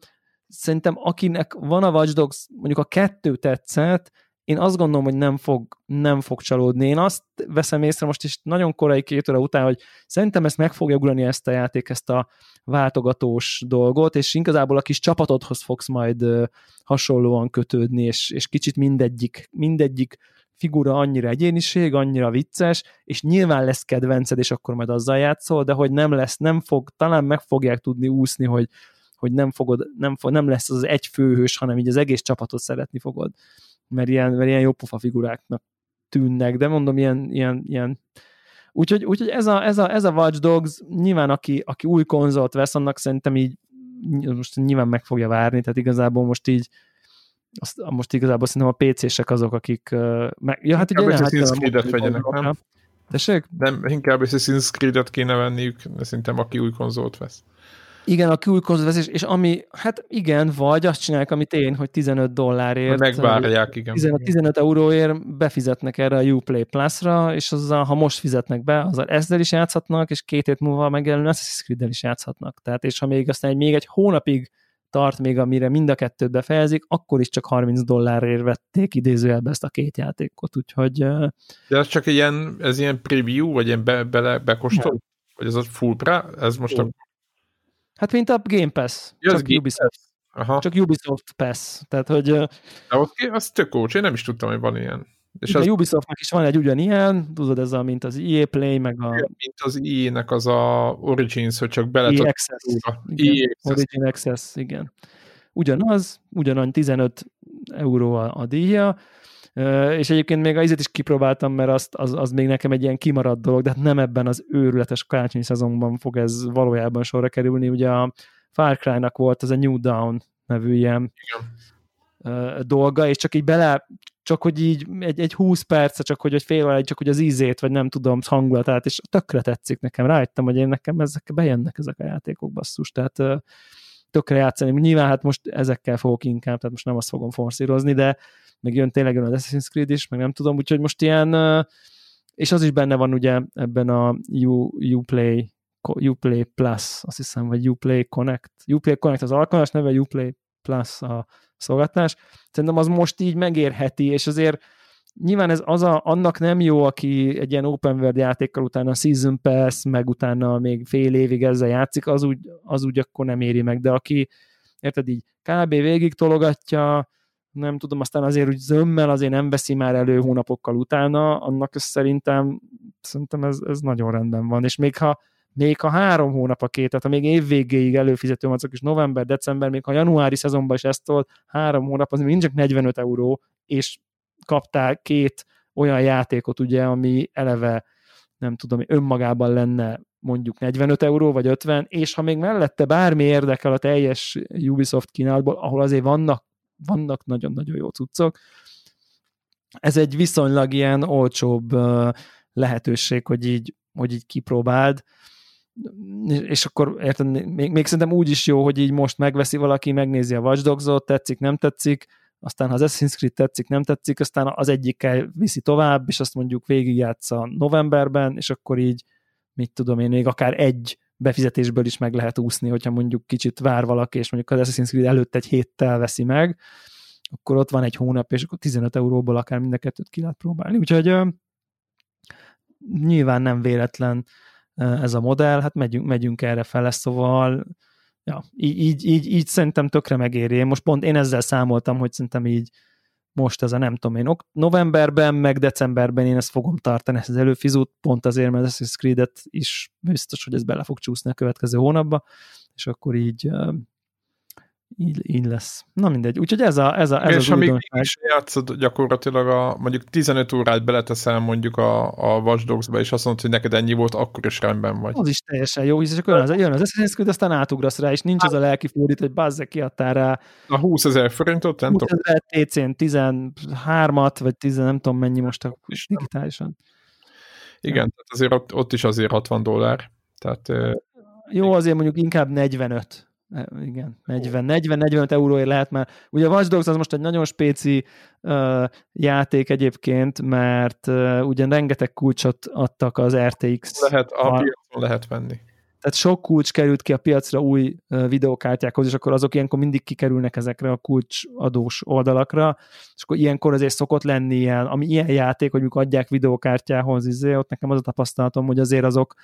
szerintem akinek van a Watch Dogs, mondjuk a kettő tetszett, én azt gondolom, hogy nem fog, nem fog csalódni. Én azt veszem észre most is nagyon korai két óra után, hogy szerintem ezt meg fogja ugrani ezt a játék, ezt a váltogatós dolgot, és igazából a kis csapatodhoz fogsz majd hasonlóan kötődni, és, és kicsit mindegyik, mindegyik figura annyira egyéniség, annyira vicces, és nyilván lesz kedvenced, és akkor majd azzal játszol, de hogy nem lesz, nem fog, talán meg fogják tudni úszni, hogy hogy nem, fogod, nem, fog, nem lesz az egy főhős, hanem így az egész csapatot szeretni fogod. Mert ilyen, mert ilyen jó pofa figuráknak tűnnek, de mondom, ilyen, ilyen, ilyen Úgyhogy, úgyhogy ez, a, ez, a, ez a Watch Dogs, nyilván aki, aki új konzolt vesz, annak szerintem így most nyilván meg fogja várni, tehát igazából most így azt, most igazából szerintem a PC-sek azok, akik uh, meg, ja, hát Inkább ugye Assassin's Creed-et vegyenek, nem? Tessék? Nem, inkább Assassin's Creed-et kéne venniük, szerintem aki új konzolt vesz. Igen, a külkonzolvezés, és ami, hát igen, vagy azt csinálják, amit én, hogy 15 dollárért. Megvárják, igen. 15, 15 euróért befizetnek erre a Uplay Plus-ra, és azzal, ha most fizetnek be, azzal ezzel is játszhatnak, és két hét múlva megjelenő Assassin's creed is játszhatnak. Tehát, és ha még aztán egy, még egy hónapig tart még, amire mind a kettőt befejezik, akkor is csak 30 dollárért vették idézőjelbe ezt a két játékot, úgyhogy... De ez csak ilyen, ez ilyen preview, vagy ilyen be, bele, bekostol? Vagy ez a full pre? Ez most a Hát mint a Game Pass, ja, csak Game Ubisoft. Aha. Csak Ubisoft Pass. Tehát, hogy... De ott, az tök ócs, én nem is tudtam, hogy van ilyen. És az... Ubisoftnak is van egy ugyanilyen, tudod, ez a, mint az EA Play, meg a... Mint az EA-nek az a Origins, hogy csak bele EA Access. Igen. EA Access. Origin Access, igen. Ugyanaz, ugyanannyi 15 euró a, a díja, és egyébként még az is kipróbáltam, mert azt, az, az még nekem egy ilyen kimaradt dolog, de hát nem ebben az őrületes karácsonyi szezonban fog ez valójában sorra kerülni. Ugye a Far Cry-nak volt ez a New Down nevű ilyen Igen. dolga, és csak így bele, csak hogy így egy, egy 20 perc, csak hogy, hogy fél óra, csak hogy az ízét, vagy nem tudom, hangulatát, és tökre tetszik nekem. Rájöttem, hogy én nekem ezek bejönnek ezek a játékok basszus, tehát tökre játszani. Nyilván hát most ezekkel fogok inkább, tehát most nem azt fogom forszírozni, de meg jön tényleg jön az Assassin's Creed is, meg nem tudom, úgyhogy most ilyen, és az is benne van ugye ebben a U, Uplay, Uplay Plus, azt hiszem, vagy Uplay Connect. Uplay Connect az alkalmas neve, Uplay Plus a szolgáltatás. Szerintem az most így megérheti, és azért nyilván ez az a, annak nem jó, aki egy ilyen open world játékkal utána a Season Pass, meg utána még fél évig ezzel játszik, az úgy, az úgy akkor nem éri meg, de aki érted így kb. végig tologatja, nem tudom, aztán azért úgy zömmel azért nem veszi már elő hónapokkal utána, annak szerintem, szerintem ez, ez nagyon rendben van, és még ha még ha három hónap a két, tehát ha még évvégéig előfizető azok is november, december, még ha januári szezonban is ezt tolt, három hónap, az még csak 45 euró, és kaptál két olyan játékot, ugye, ami eleve nem tudom, önmagában lenne mondjuk 45 euró vagy 50, és ha még mellette bármi érdekel a teljes Ubisoft kínálatból, ahol azért vannak vannak nagyon-nagyon jó cuccok. Ez egy viszonylag ilyen olcsóbb lehetőség, hogy így, hogy így kipróbáld, és akkor érted, még, még szerintem úgy is jó, hogy így most megveszi valaki, megnézi a Watch Dogs-ot, tetszik, nem tetszik, aztán ha az Assassin's Creed tetszik, nem tetszik, aztán az egyikkel viszi tovább, és azt mondjuk végigjátsza novemberben, és akkor így, mit tudom én, még akár egy befizetésből is meg lehet úszni, hogyha mondjuk kicsit vár valaki, és mondjuk az Assassin's Creed előtt egy héttel veszi meg, akkor ott van egy hónap, és akkor 15 euróból akár mind a kettőt ki lehet próbálni. Úgyhogy nyilván nem véletlen ez a modell, hát megyünk, megyünk erre fele, szóval ja, így, így, így, így szerintem tökre megéri. Most pont én ezzel számoltam, hogy szerintem így most ez a nem tudom én, novemberben, meg decemberben én ezt fogom tartani, ezt az előfizút, pont azért, mert Assassin's Creed-et is biztos, hogy ez bele fog csúszni a következő hónapba, és akkor így így, így lesz. Na mindegy. Úgyhogy ez, a, ez, a, ez és az még is játszod gyakorlatilag a, mondjuk 15 órát beleteszel mondjuk a, a Watch Dogs-ba, és azt mondod, hogy neked ennyi volt, akkor is rendben vagy. Az is teljesen jó, és akkor jön az, jön az Assassin's Creed, aztán átugrasz rá, és nincs az a lelki fordít, hogy bazze kiadtál rá. A 20 ezer forintot, nem 20 ezer TC-n 13-at, vagy 10, nem tudom mennyi most a digitálisan. Igen, tehát azért ott, ott is azért 60 dollár. Tehát, jó, azért mondjuk inkább 45 E, igen, 40-45 euróért lehet már. Ugye a Watch Dogs az most egy nagyon spéci uh, játék egyébként, mert uh, ugyan rengeteg kulcsot adtak az RTX. Lehet, a piacon lehet venni. Tehát sok kulcs került ki a piacra új uh, videókártyákhoz, és akkor azok ilyenkor mindig kikerülnek ezekre a kulcsadós oldalakra, és akkor ilyenkor azért szokott lenni ilyen, ami ilyen játék, hogy mikor adják videókártyához, izé, ott nekem az a tapasztalatom, hogy azért azok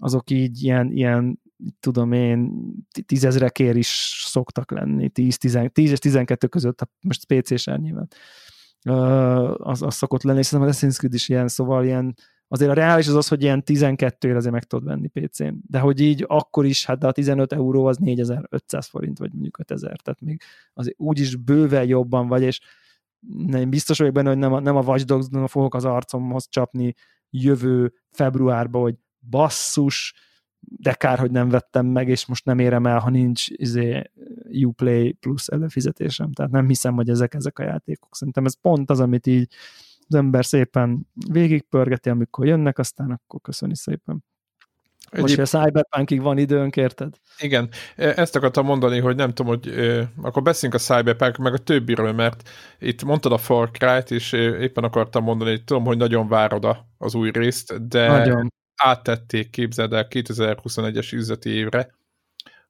azok így ilyen, ilyen tudom én, tízezrekért is szoktak lenni, 10, 10, 10 és 12 között, most PC-sen nyilván. Az, az szokott lenni, és szerintem az Assassin's Creed is ilyen, szóval ilyen, azért a reális az az, hogy ilyen 12 azért meg tudod venni PC-n, de hogy így akkor is, hát de a 15 euró az 4500 forint, vagy mondjuk 5000, tehát még azért úgyis bőven jobban vagy, és nem biztos vagyok benne, hogy nem a, nem a Watch dogs fogok az arcomhoz csapni jövő februárban, hogy basszus, de kár, hogy nem vettem meg, és most nem érem el, ha nincs izé, Uplay plusz előfizetésem. Tehát nem hiszem, hogy ezek ezek a játékok. Szerintem ez pont az, amit így az ember szépen végigpörgeti, amikor jönnek, aztán akkor köszöni szépen. Most, hogy a Cyberpunkig van időnk, érted? Igen, e, ezt akartam mondani, hogy nem tudom, hogy e, akkor beszéljünk a Cyberpunk meg a többiről, mert itt mondtad a Far Cry-t, és éppen akartam mondani, hogy tudom, hogy nagyon várod az új részt, de nagyon áttették, képzeld el, 2021-es üzleti évre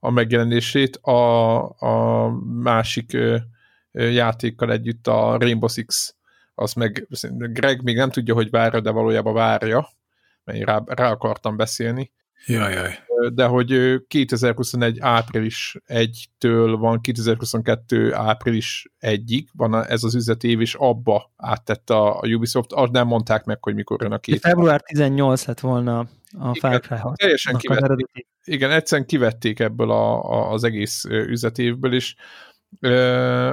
a megjelenését a, a másik ö, ö, játékkal együtt, a Rainbow Six, az meg Greg még nem tudja, hogy várja, de valójában várja, mert én rá, rá akartam beszélni. Jaj, jaj. De hogy 2021 április 1-től van 2022 április 1-ig, van ez az üzleti év, és abba áttette a Ubisoft, azt nem mondták meg, hogy mikor jön a két. Február 18 lett volna a Far Cry 6. Teljesen kivették. Igen, egyszerűen kivették ebből a, a, az egész üzleti évből is.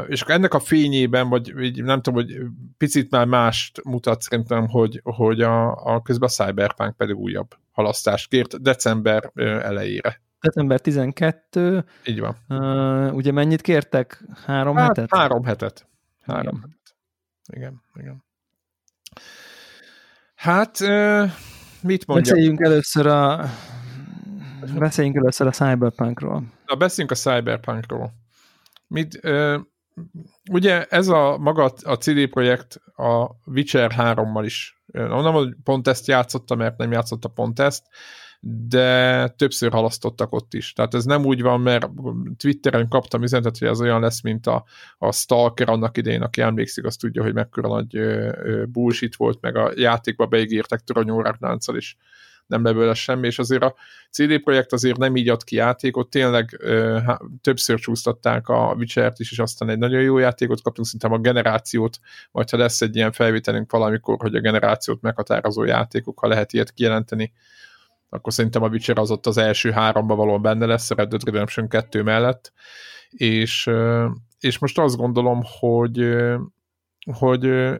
És akkor ennek a fényében, vagy nem tudom, hogy picit már mást mutat szerintem, hogy, hogy a, a közben a Cyberpunk pedig újabb halasztást kért december elejére. December 12. Így van. Uh, ugye mennyit kértek? Három hát, hetet? Három hetet. Három igen. hetet. Igen, igen. Hát, uh, mit mondjak? Beszéljünk először a beszéljünk először a Cyberpunkról. Na, beszéljünk a Cyberpunkról. Mit, uh, ugye ez a maga a CD projekt a Witcher 3-mal is nem, hogy pont ezt játszotta, mert nem játszotta pont ezt, de többször halasztottak ott is. Tehát ez nem úgy van, mert Twitteren kaptam üzenetet, hogy ez olyan lesz, mint a, a Stalker annak idején, aki emlékszik, azt tudja, hogy mekkora nagy ö, ö, bullshit volt, meg a játékba beígértek toronyórák is nem belőle semmi, és azért a CD Projekt azért nem így ad ki játékot, tényleg ö, há, többször csúsztatták a Witcher-t is, és aztán egy nagyon jó játékot kaptunk, szinte a generációt, majd ha lesz egy ilyen felvételünk valamikor, hogy a generációt meghatározó játékok, ha lehet ilyet kijelenteni, akkor szerintem a Witcher az ott az első háromba való benne lesz, a Red Dead Redemption 2 mellett, és, és most azt gondolom, hogy hogy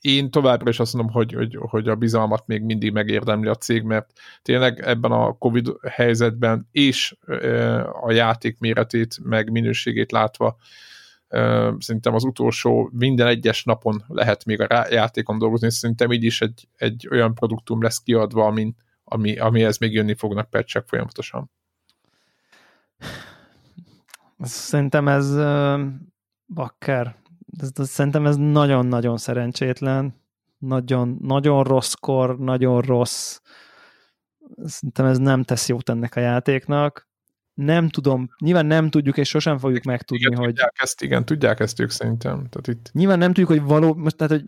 én továbbra is azt mondom, hogy, hogy, hogy a bizalmat még mindig megérdemli a cég, mert tényleg ebben a Covid helyzetben és a játék méretét, meg minőségét látva szerintem az utolsó minden egyes napon lehet még a játékon dolgozni, szerintem így is egy, egy olyan produktum lesz kiadva, amin, ami, amihez még jönni fognak patchek folyamatosan. Szerintem ez bakker ez, ez, szerintem ez nagyon-nagyon szerencsétlen, nagyon, nagyon rosszkor, nagyon rossz. Szerintem ez nem tesz jót ennek a játéknak. nem tudom, nyilván nem tudjuk, és sosem fogjuk megtudni, igen, hogy... Tudják ezt, igen, tudják ezt ők szerintem. Tehát itt... Nyilván nem tudjuk, hogy való, most tehát, hogy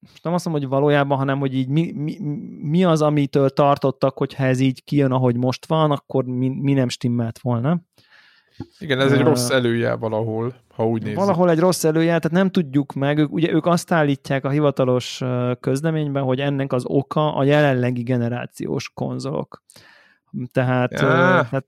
most nem azt mondom, hogy valójában, hanem hogy így mi, mi, mi az, amitől tartottak, hogyha ez így kijön, ahogy most van, akkor mi, mi nem stimmelt volna. Igen, ez egy uh, rossz előjel valahol, ha úgy nézzük. Valahol egy rossz előjel, tehát nem tudjuk meg, ők, ugye ők azt állítják a hivatalos közleményben, hogy ennek az oka a jelenlegi generációs konzolok. Tehát, ja. tehát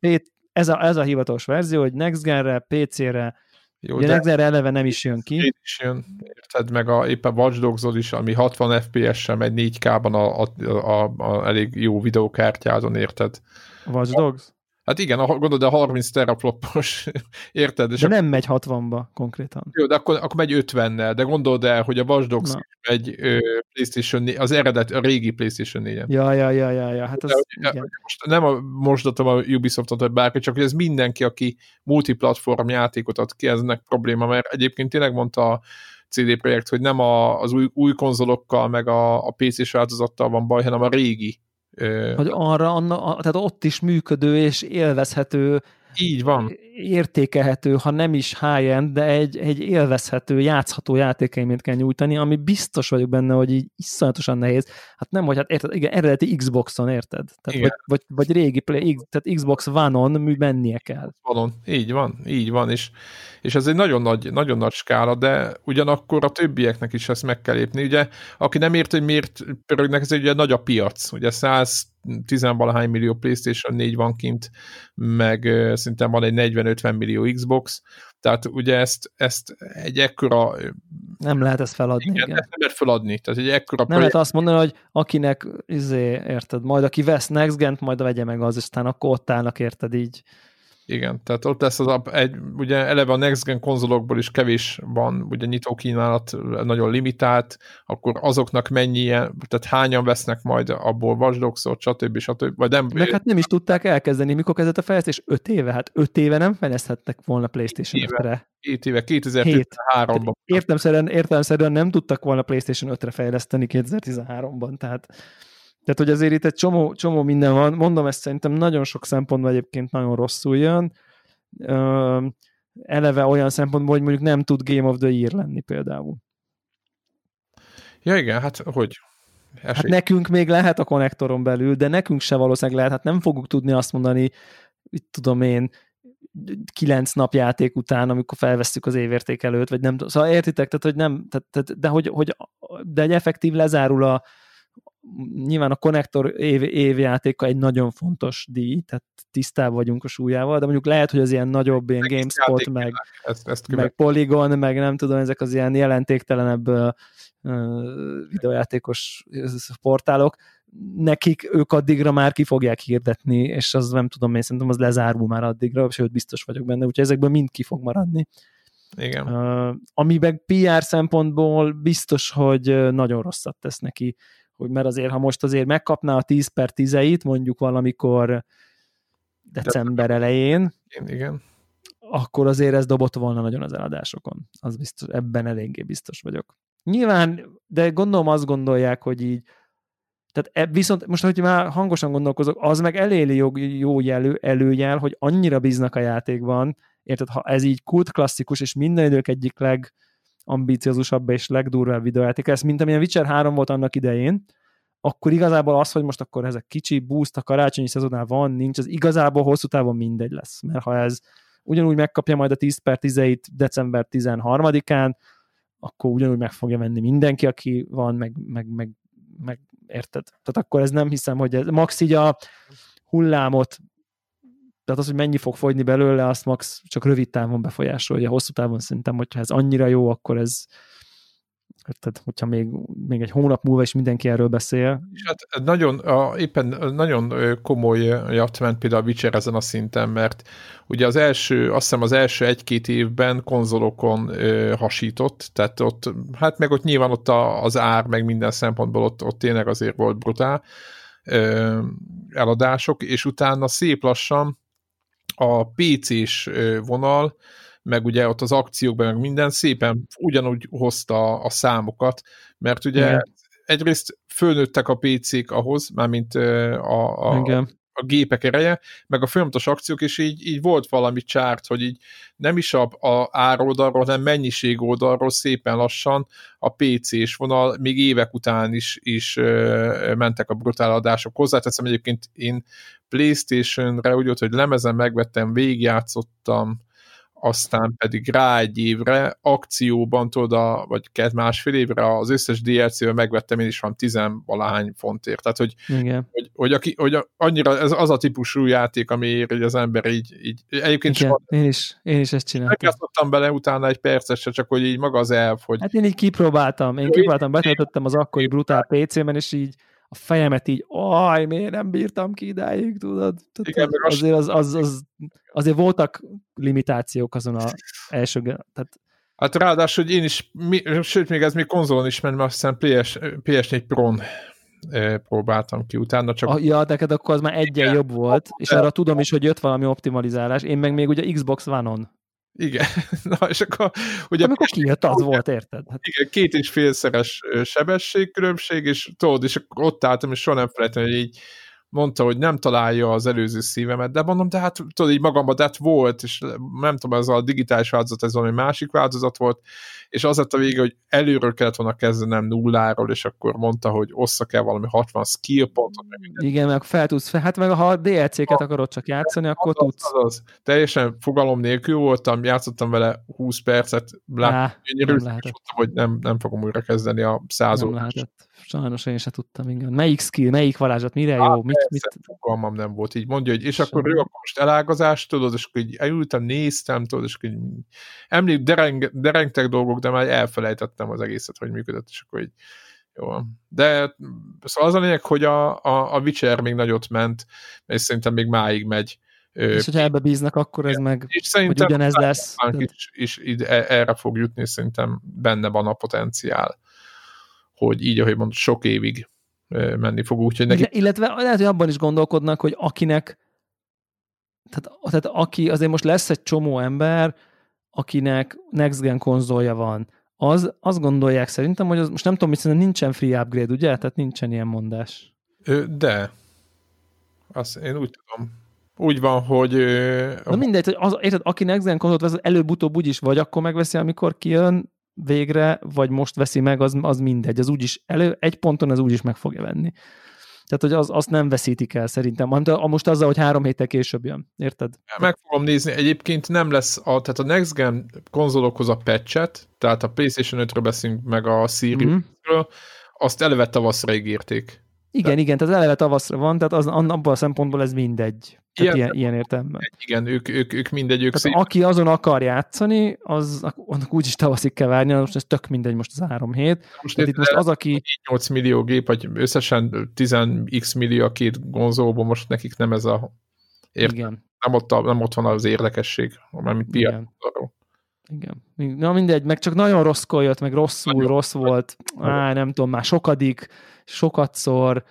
ez, a, ez a hivatalos verzió, hogy Next Gen-re, PC-re, jó, Ugye de Next eleve nem is jön ki. Én is jön, érted, meg a, éppen Watch dogs is, ami 60 FPS-sel megy 4K-ban a, a, a, a, elég jó videókártyázon, érted? Watch Dogs? Hát igen, a, gondolod, a 30 teraflopos, érted? És de nem megy 60-ba konkrétan. Jó, de akkor, akkor megy 50-nel, de gondold el, hogy a Watch megy ö, PlayStation 4, az eredet, a régi PlayStation 4-en. Ja, ja, ja, ja, ja. Hát az, de, igen. Most nem a, mosdatom a Ubisoftot, vagy bárki, csak hogy ez mindenki, aki multiplatform játékot ad ki, eznek probléma, mert egyébként tényleg mondta a CD Projekt, hogy nem a, az új, új konzolokkal, meg a, a PC-s változattal van baj, hanem a régi hogy arra, anna, tehát ott is működő és élvezhető így van. Értékelhető, ha nem is high-end, de egy, egy élvezhető, játszható játékaiményt kell nyújtani, ami biztos vagyok benne, hogy így iszonyatosan nehéz. Hát nem, hogy hát érted, igen, eredeti Xboxon, érted? Tehát vagy, vagy, vagy, régi play, tehát Xbox One-on mennie kell. Van, így van, így van, és, és ez egy nagyon nagy, nagyon nagy skála, de ugyanakkor a többieknek is ezt meg kell lépni. Ugye, aki nem ért, hogy miért pörögnek, ez egy ugye nagy a piac. Ugye 100 tizenvalahány millió PlayStation 4 van kint, meg szerintem van egy 40-50 millió Xbox, tehát ugye ezt, ezt egy ekkora... Nem lehet ezt feladni. Igen, igen. Nem lehet feladni. Tehát egy ekkora nem projekt... lehet azt mondani, hogy akinek, izé, érted, majd aki vesz Next Gen-t, majd vegye meg az, aztán akkor ott állnak, érted így. Igen, tehát ott lesz az egy, ugye eleve a Next Gen konzolokból is kevés van, ugye nyitó kínálat nagyon limitált, akkor azoknak mennyi, tehát hányan vesznek majd abból Watch stb. stb. Vagy nem, Meg hát nem is tudták elkezdeni, mikor kezdett a fejlesztés? 5 éve? Hát 5 éve nem fejleszthettek volna PlayStation 5-re. 7 éve, 2013-ban. Értelmszerűen, értelmszerűen nem tudtak volna PlayStation 5-re fejleszteni 2013-ban, tehát tehát, hogy azért itt egy csomó, csomó minden van. Mondom, ezt szerintem nagyon sok szempontból egyébként nagyon rosszul jön. Eleve olyan szempontból, hogy mondjuk nem tud Game of the Year lenni például. Ja igen, hát hogy? Esély. Hát nekünk még lehet a konnektoron belül, de nekünk se valószínűleg lehet, hát nem fogjuk tudni azt mondani, itt tudom én, kilenc nap játék után, amikor felvesztük az évérték előtt, vagy nem tudom. Szóval értitek, tehát, hogy nem, tehát, tehát, de hogy, hogy de egy effektív lezárul a, nyilván a konnektor év, évjátéka egy nagyon fontos díj, tehát tisztában vagyunk a súlyával, de mondjuk lehet, hogy az ilyen nagyobb ilyen GameSpot, meg, ezt, ezt meg Polygon, meg nem tudom, ezek az ilyen jelentéktelenebb uh, videojátékos portálok, nekik ők addigra már ki fogják hirdetni, és az nem tudom, én szerintem az lezárul már addigra, sőt biztos vagyok benne, úgyhogy ezekből mind ki fog maradni. Igen. Uh, amiben PR szempontból biztos, hogy nagyon rosszat tesz neki hogy mert azért, ha most azért megkapná a 10 per 10 mondjuk valamikor december elején, igen, akkor azért ez dobott volna nagyon az eladásokon. Az biztos, ebben eléggé biztos vagyok. Nyilván, de gondolom azt gondolják, hogy így tehát e, viszont most, hogy már hangosan gondolkozok, az meg eléli jó, jó jelő, előjel, hogy annyira bíznak a játékban, érted, ha ez így kult klasszikus, és minden idők egyik leg, ambiciózusabb és legdurvább videójáték lesz, mint amilyen Witcher 3 volt annak idején, akkor igazából az, hogy most akkor ezek kicsi boost a karácsonyi szezonál van, nincs, az igazából hosszú távon mindegy lesz, mert ha ez ugyanúgy megkapja majd a 10 per 10 december 13-án, akkor ugyanúgy meg fogja venni mindenki, aki van, meg, meg, meg, meg érted? Tehát akkor ez nem hiszem, hogy ez, max így a hullámot tehát az, hogy mennyi fog fogyni belőle, azt max csak rövid távon befolyásolja. Hosszú távon szerintem, hogyha ez annyira jó, akkor ez tehát, hogyha még, még egy hónap múlva is mindenki erről beszél. És hát nagyon, a, éppen nagyon komoly ment például a Witcher ezen a szinten, mert ugye az első, azt hiszem az első egy-két évben konzolokon ö, hasított, tehát ott, hát meg ott nyilván ott a, az ár, meg minden szempontból ott, ott tényleg azért volt brutál ö, eladások, és utána szép lassan a PC-s vonal, meg ugye ott az akciókban, meg minden szépen ugyanúgy hozta a számokat, mert ugye Igen. egyrészt fölnőttek a PC-k ahhoz, mármint a, a, a gépek ereje, meg a folyamatos akciók, és így, így volt valami csárt, hogy így nem is a, a ároldalról, hanem mennyiség oldalról szépen lassan a PC-s vonal még évek után is, is ö, mentek a brutál adások. Hozzáteszem egyébként én Playstation-re úgy volt, hogy lemezen megvettem, végigjátszottam, aztán pedig rá egy évre akcióban tudod, vagy két másfél évre az összes DLC-vel megvettem én is van tizenvalahány fontért. Tehát, hogy, Igen. hogy, hogy, aki, hogy annyira ez az a típusú játék, ami hogy az ember így, így egyébként Igen, soha én is, én is ezt csináltam. megjászottam bele utána egy percet se, csak hogy így maga az elf, hogy Hát én így kipróbáltam, én kipróbáltam, betöltöttem az akkori brutál PC-ben, és így a fejemet így, aj, miért nem bírtam ki idáig, tudod? Igen, azért, az, az, az, azért voltak limitációk azon a első, tehát Hát ráadásul, hogy én is, mi, sőt, még ez még konzolon is ment, mert azt hiszem PS, PS4 Pro-n eh, próbáltam ki utána, csak a, ja, neked akkor az már egyen Igen. jobb volt, és arra tudom is, hogy jött valami optimalizálás, én meg még ugye Xbox One-on. Igen. Na, és akkor ugye Amikor kijött, az volt, érted? Hát, igen, két és félszeres sebességkülönbség, és tudod, és akkor ott álltam, és soha nem felejtem, hogy így mondta, hogy nem találja az előző szívemet, de mondom, de hát tudod, így magamban, de hát volt, és nem tudom, ez a digitális változat, ez valami másik változat volt, és az lett a vége, hogy előről kellett volna kezdenem nulláról, és akkor mondta, hogy osszak el valami 60 skill pontot, meg igen, meg fel tudsz, fel, hát meg ha DLC-ket akarod csak játszani, akkor Az, tudsz. az, az. Teljesen fogalom nélkül voltam, játszottam vele 20 percet, lát, Á, gyönyörű, nem és lehetett. mondtam, hogy nem, nem fogom újra kezdeni a százó. Nem lehetett. Sajnos én se tudtam, igen. Melyik skill, melyik varázslat, mire Á, jó, mit, mit, fogalmam nem volt. Így mondja, hogy és akkor Semmi. ő akkor most elágazás, tudod, és akkor így elültem, néztem, tudod, és akkor így emlék, dereng, derengtek dolgok, de már elfelejtettem az egészet, hogy működött, és akkor így jó. De szóval az a lényeg, hogy a, a, a Witcher még nagyot ment, és szerintem még máig megy. És hogyha ebbe bíznak, akkor ez meg, és hogy szerintem ugyanez lesz. Cyberpunk is, is ide, e- erre fog jutni, és szerintem benne van a potenciál, hogy így, ahogy mondod, sok évig menni fog, úgyhogy neki Ille- Illetve lehet, hogy abban is gondolkodnak, hogy akinek, tehát, tehát aki, azért most lesz egy csomó ember, akinek next gen konzolja van, az, azt gondolják szerintem, hogy az, most nem tudom, szerintem nincsen free upgrade, ugye? Tehát nincsen ilyen mondás. De. Azt én úgy tudom. Úgy van, hogy Na mindegy, hogy az, érted, aki next gen konzolt vesz, előbb-utóbb úgyis vagy akkor megveszi, amikor kijön végre, vagy most veszi meg, az, az mindegy. Az úgyis elő, egy ponton az úgyis meg fogja venni. Tehát, hogy az, azt nem veszítik el szerintem. A- most azzal, hogy három héttel később jön. Érted? meg fogom nézni, egyébként nem lesz, a, tehát a Next Gen konzolokhoz a patchet, tehát a PlayStation 5-ről beszélünk, meg a Series-ről, Mhm. azt eleve tavaszra ígérték. Igen, igen, tehát eleve tavaszra van, tehát az, abban a szempontból ez mindegy. Tehát Ilyen- ilyen, értelemben. Igen, ők, ők, ők mindegy, ők Tehát szép, aki azon akar játszani, az annak úgyis tavaszig kell várni, most ez tök mindegy most az három hét. most Tehát itt most az, aki 8 millió gép, vagy összesen 10x millió a két konzolban, most nekik nem ez a Értem. igen, nem ott, a, nem ott van az érdekesség, mármint piac. igen, igen. Na mindegy, meg csak nagyon rosszkor jött, meg rosszul, Nagyon. rossz volt. Á, nem tudom, már sokadik, sokatszor.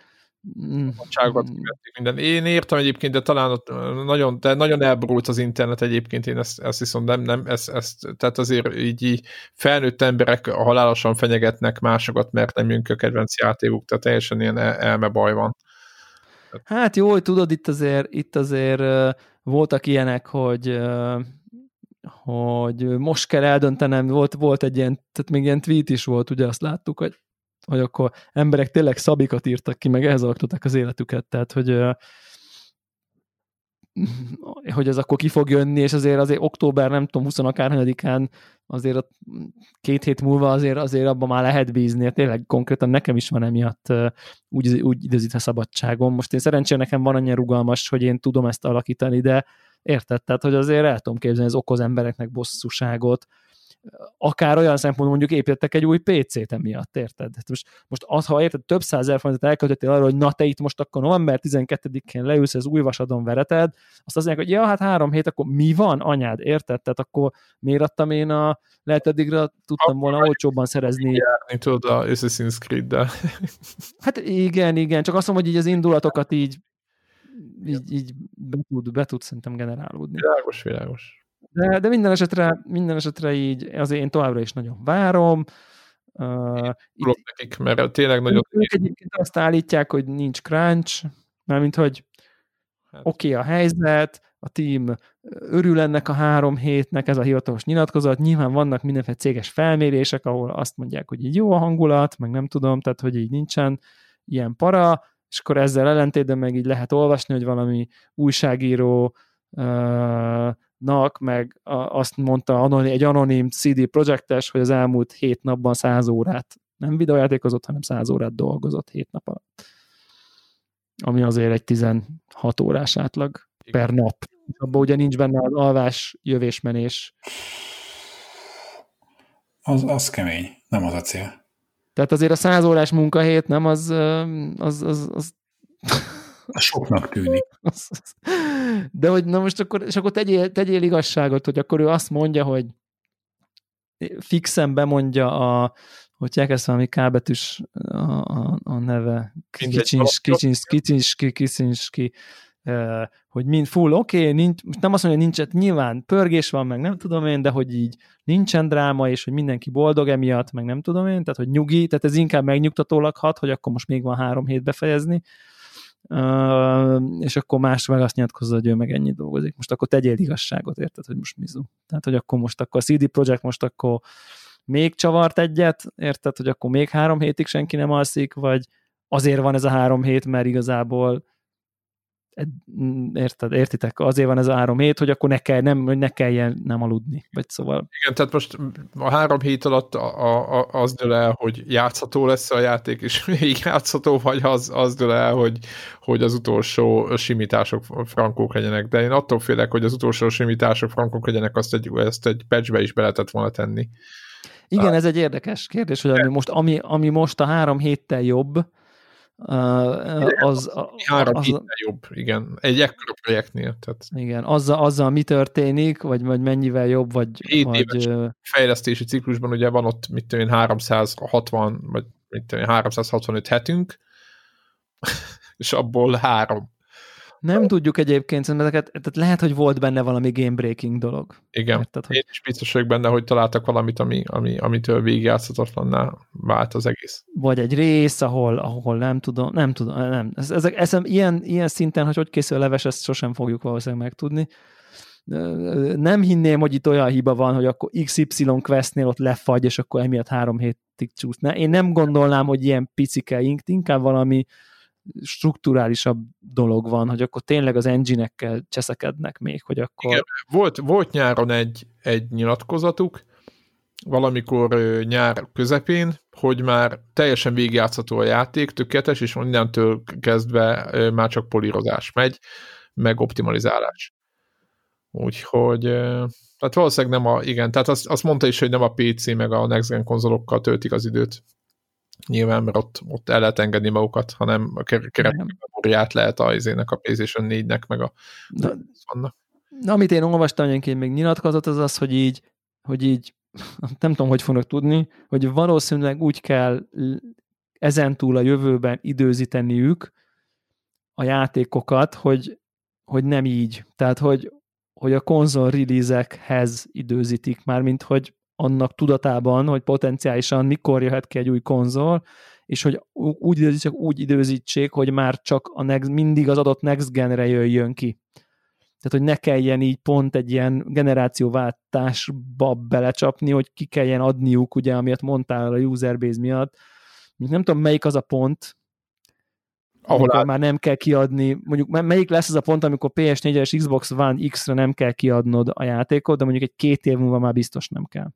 Mm, Ságot kivették minden. Én értem egyébként, de talán ott nagyon, de nagyon elborult az internet egyébként, én ezt, ezt viszont nem, nem ezt, ezt, tehát azért így, így felnőtt emberek halálosan fenyegetnek másokat, mert nem jön ki a kedvenc játékuk, tehát teljesen ilyen el- elmebaj van. Hát jó, hogy tudod, itt azért, itt azért voltak ilyenek, hogy hogy most kell eldöntenem, volt, volt egy ilyen, tehát még ilyen tweet is volt, ugye azt láttuk, hogy, hogy akkor emberek tényleg szabikat írtak ki, meg ehhez alakították az életüket, tehát hogy hogy ez akkor ki fog jönni, és azért azért október, nem tudom, 20 akárhányadikán azért ott két hét múlva azért, azért abban már lehet bízni, tényleg konkrétan nekem is van emiatt úgy, úgy időzítve szabadságom. Most én szerencsére nekem van annyira rugalmas, hogy én tudom ezt alakítani, de érted? Tehát, hogy azért el tudom képzelni, ez okoz embereknek bosszúságot, akár olyan szempontból mondjuk építettek egy új PC-t emiatt, érted? Hát most, most az, ha érted, több százezer forintot elköltöttél arra, hogy na te itt most akkor november 12-én leülsz, az új vasadon vereted, azt azt mondják, hogy ja, hát három hét, akkor mi van, anyád, érted? Tehát akkor miért adtam én a, lehet addigra tudtam volna olcsóbban szerezni Járni tudod a Assassin's Creed-del. Hát igen, igen, csak azt mondom, hogy így az indulatokat így, így, így be, tud, be tud szerintem generálódni. Világos, világos. De, de minden esetre, minden esetre így azért én továbbra is nagyon várom. Uh, Tudok nekik, mert tényleg nagyon... ők, egyébként azt állítják, hogy nincs crunch, mármint hogy Hát, oké okay a helyzet, a team örül ennek a három hétnek, ez a hivatalos nyilatkozat, nyilván vannak mindenféle céges felmérések, ahol azt mondják, hogy így jó a hangulat, meg nem tudom, tehát hogy így nincsen ilyen para, és akkor ezzel ellentétben meg így lehet olvasni, hogy valami újságíró nak, meg azt mondta egy anonim CD projektes, hogy az elmúlt hét napban száz órát nem videójátékozott, hanem száz órát dolgozott hét nap alatt. Ami azért egy 16 órás átlag Igen. per nap. Abban ugye nincs benne az alvás, jövésmenés. Az, az kemény, nem az a cél. Tehát azért a száz órás munkahét nem az, az, az, az a soknak tűnik. De hogy na most akkor, és akkor tegyél, tegyél igazságot, hogy akkor ő azt mondja, hogy fixen bemondja a, hogy ezt valami kábetűs a, a, a neve, Kicinski, Kicinski, Kicinski, hogy mind full, oké, okay, nincs, nem azt mondja, hogy nincs, nyilván pörgés van, meg nem tudom én, de hogy így nincsen dráma, és hogy mindenki boldog emiatt, meg nem tudom én, tehát hogy nyugi, tehát ez inkább megnyugtatólag hat, hogy akkor most még van három hét befejezni, és akkor más meg azt nyilatkozza, hogy ő meg ennyi dolgozik. Most akkor tegyél igazságot, érted, hogy most mizu. Tehát, hogy akkor most akkor a CD Projekt most akkor még csavart egyet, érted, hogy akkor még három hétig senki nem alszik, vagy azért van ez a három hét, mert igazából érted, értitek, azért van ez a három hét, hogy akkor ne, kell, nem, hogy ne kelljen nem aludni, vagy szóval. Igen, tehát most a három hét alatt a, a, az dől el, hogy játszható lesz a játék, és még játszható, vagy az, az dől el, hogy, hogy az utolsó simítások frankók legyenek, de én attól félek, hogy az utolsó simítások frankók legyenek, azt egy, ezt egy patchbe is be lehetett volna tenni. Igen, ez egy érdekes kérdés, hogy ami most, ami, ami most a három héttel jobb, az, három az, jobb, igen. Egy ekkora projektnél. Tehát. Igen, azzal, azzal mi történik, vagy, vagy mennyivel jobb, vagy... Hét vagy, éves fejlesztési ciklusban ugye van ott, mit tudom én, 360, vagy mit tudom én, 365 hetünk, és abból három nem tudjuk egyébként, ezeket, tehát lehet, hogy volt benne valami game breaking dolog. Igen, Érted, hogy... én is biztos vagyok benne, hogy találtak valamit, ami, ami, amitől végigjátszhatatlanná vált az egész. Vagy egy rész, ahol, ahol nem tudom, nem tudom, nem. Ez, ezek, ez, ilyen, ilyen szinten, hogy hogy készül a leves, ezt sosem fogjuk valószínűleg megtudni. Nem hinném, hogy itt olyan hiba van, hogy akkor XY questnél ott lefagy, és akkor emiatt három hétig csúsz. Én nem gondolnám, hogy ilyen picike, inkább valami strukturálisabb dolog van, hogy akkor tényleg az engine-ekkel cseszekednek még, hogy akkor... Igen, volt, volt nyáron egy, egy nyilatkozatuk, valamikor nyár közepén, hogy már teljesen végigjátszható a játék, tökéletes, és mindentől kezdve már csak polírozás megy, meg optimalizálás. Úgyhogy, tehát valószínűleg nem a, igen, tehát azt, azt mondta is, hogy nem a PC meg a Next Gen konzolokkal töltik az időt nyilván, mert ott, ott el lehet engedni magukat, hanem a keretmemóriát lehet a izének, a PlayStation 4-nek, meg a Na, vannak. Na, amit én olvastam egyébként még nyilatkozott, az az, hogy így, hogy így nem tudom, hogy fognak tudni, hogy valószínűleg úgy kell ezentúl a jövőben időzíteniük a játékokat, hogy, hogy nem így. Tehát, hogy, hogy a konzol release-ekhez időzítik már, mint hogy annak tudatában, hogy potenciálisan mikor jöhet ki egy új konzol, és hogy úgy időzítsék, úgy időzítsék, hogy már csak a next, mindig az adott next genre jöjjön ki. Tehát, hogy ne kelljen így pont egy ilyen generációváltásba belecsapni, hogy ki kelljen adniuk, ugye, amiatt mondtál a userbase miatt. Nem tudom, melyik az a pont, ahol áll... már nem kell kiadni, mondjuk melyik lesz az a pont, amikor PS4-es Xbox One X-re nem kell kiadnod a játékot, de mondjuk egy két év múlva már biztos nem kell.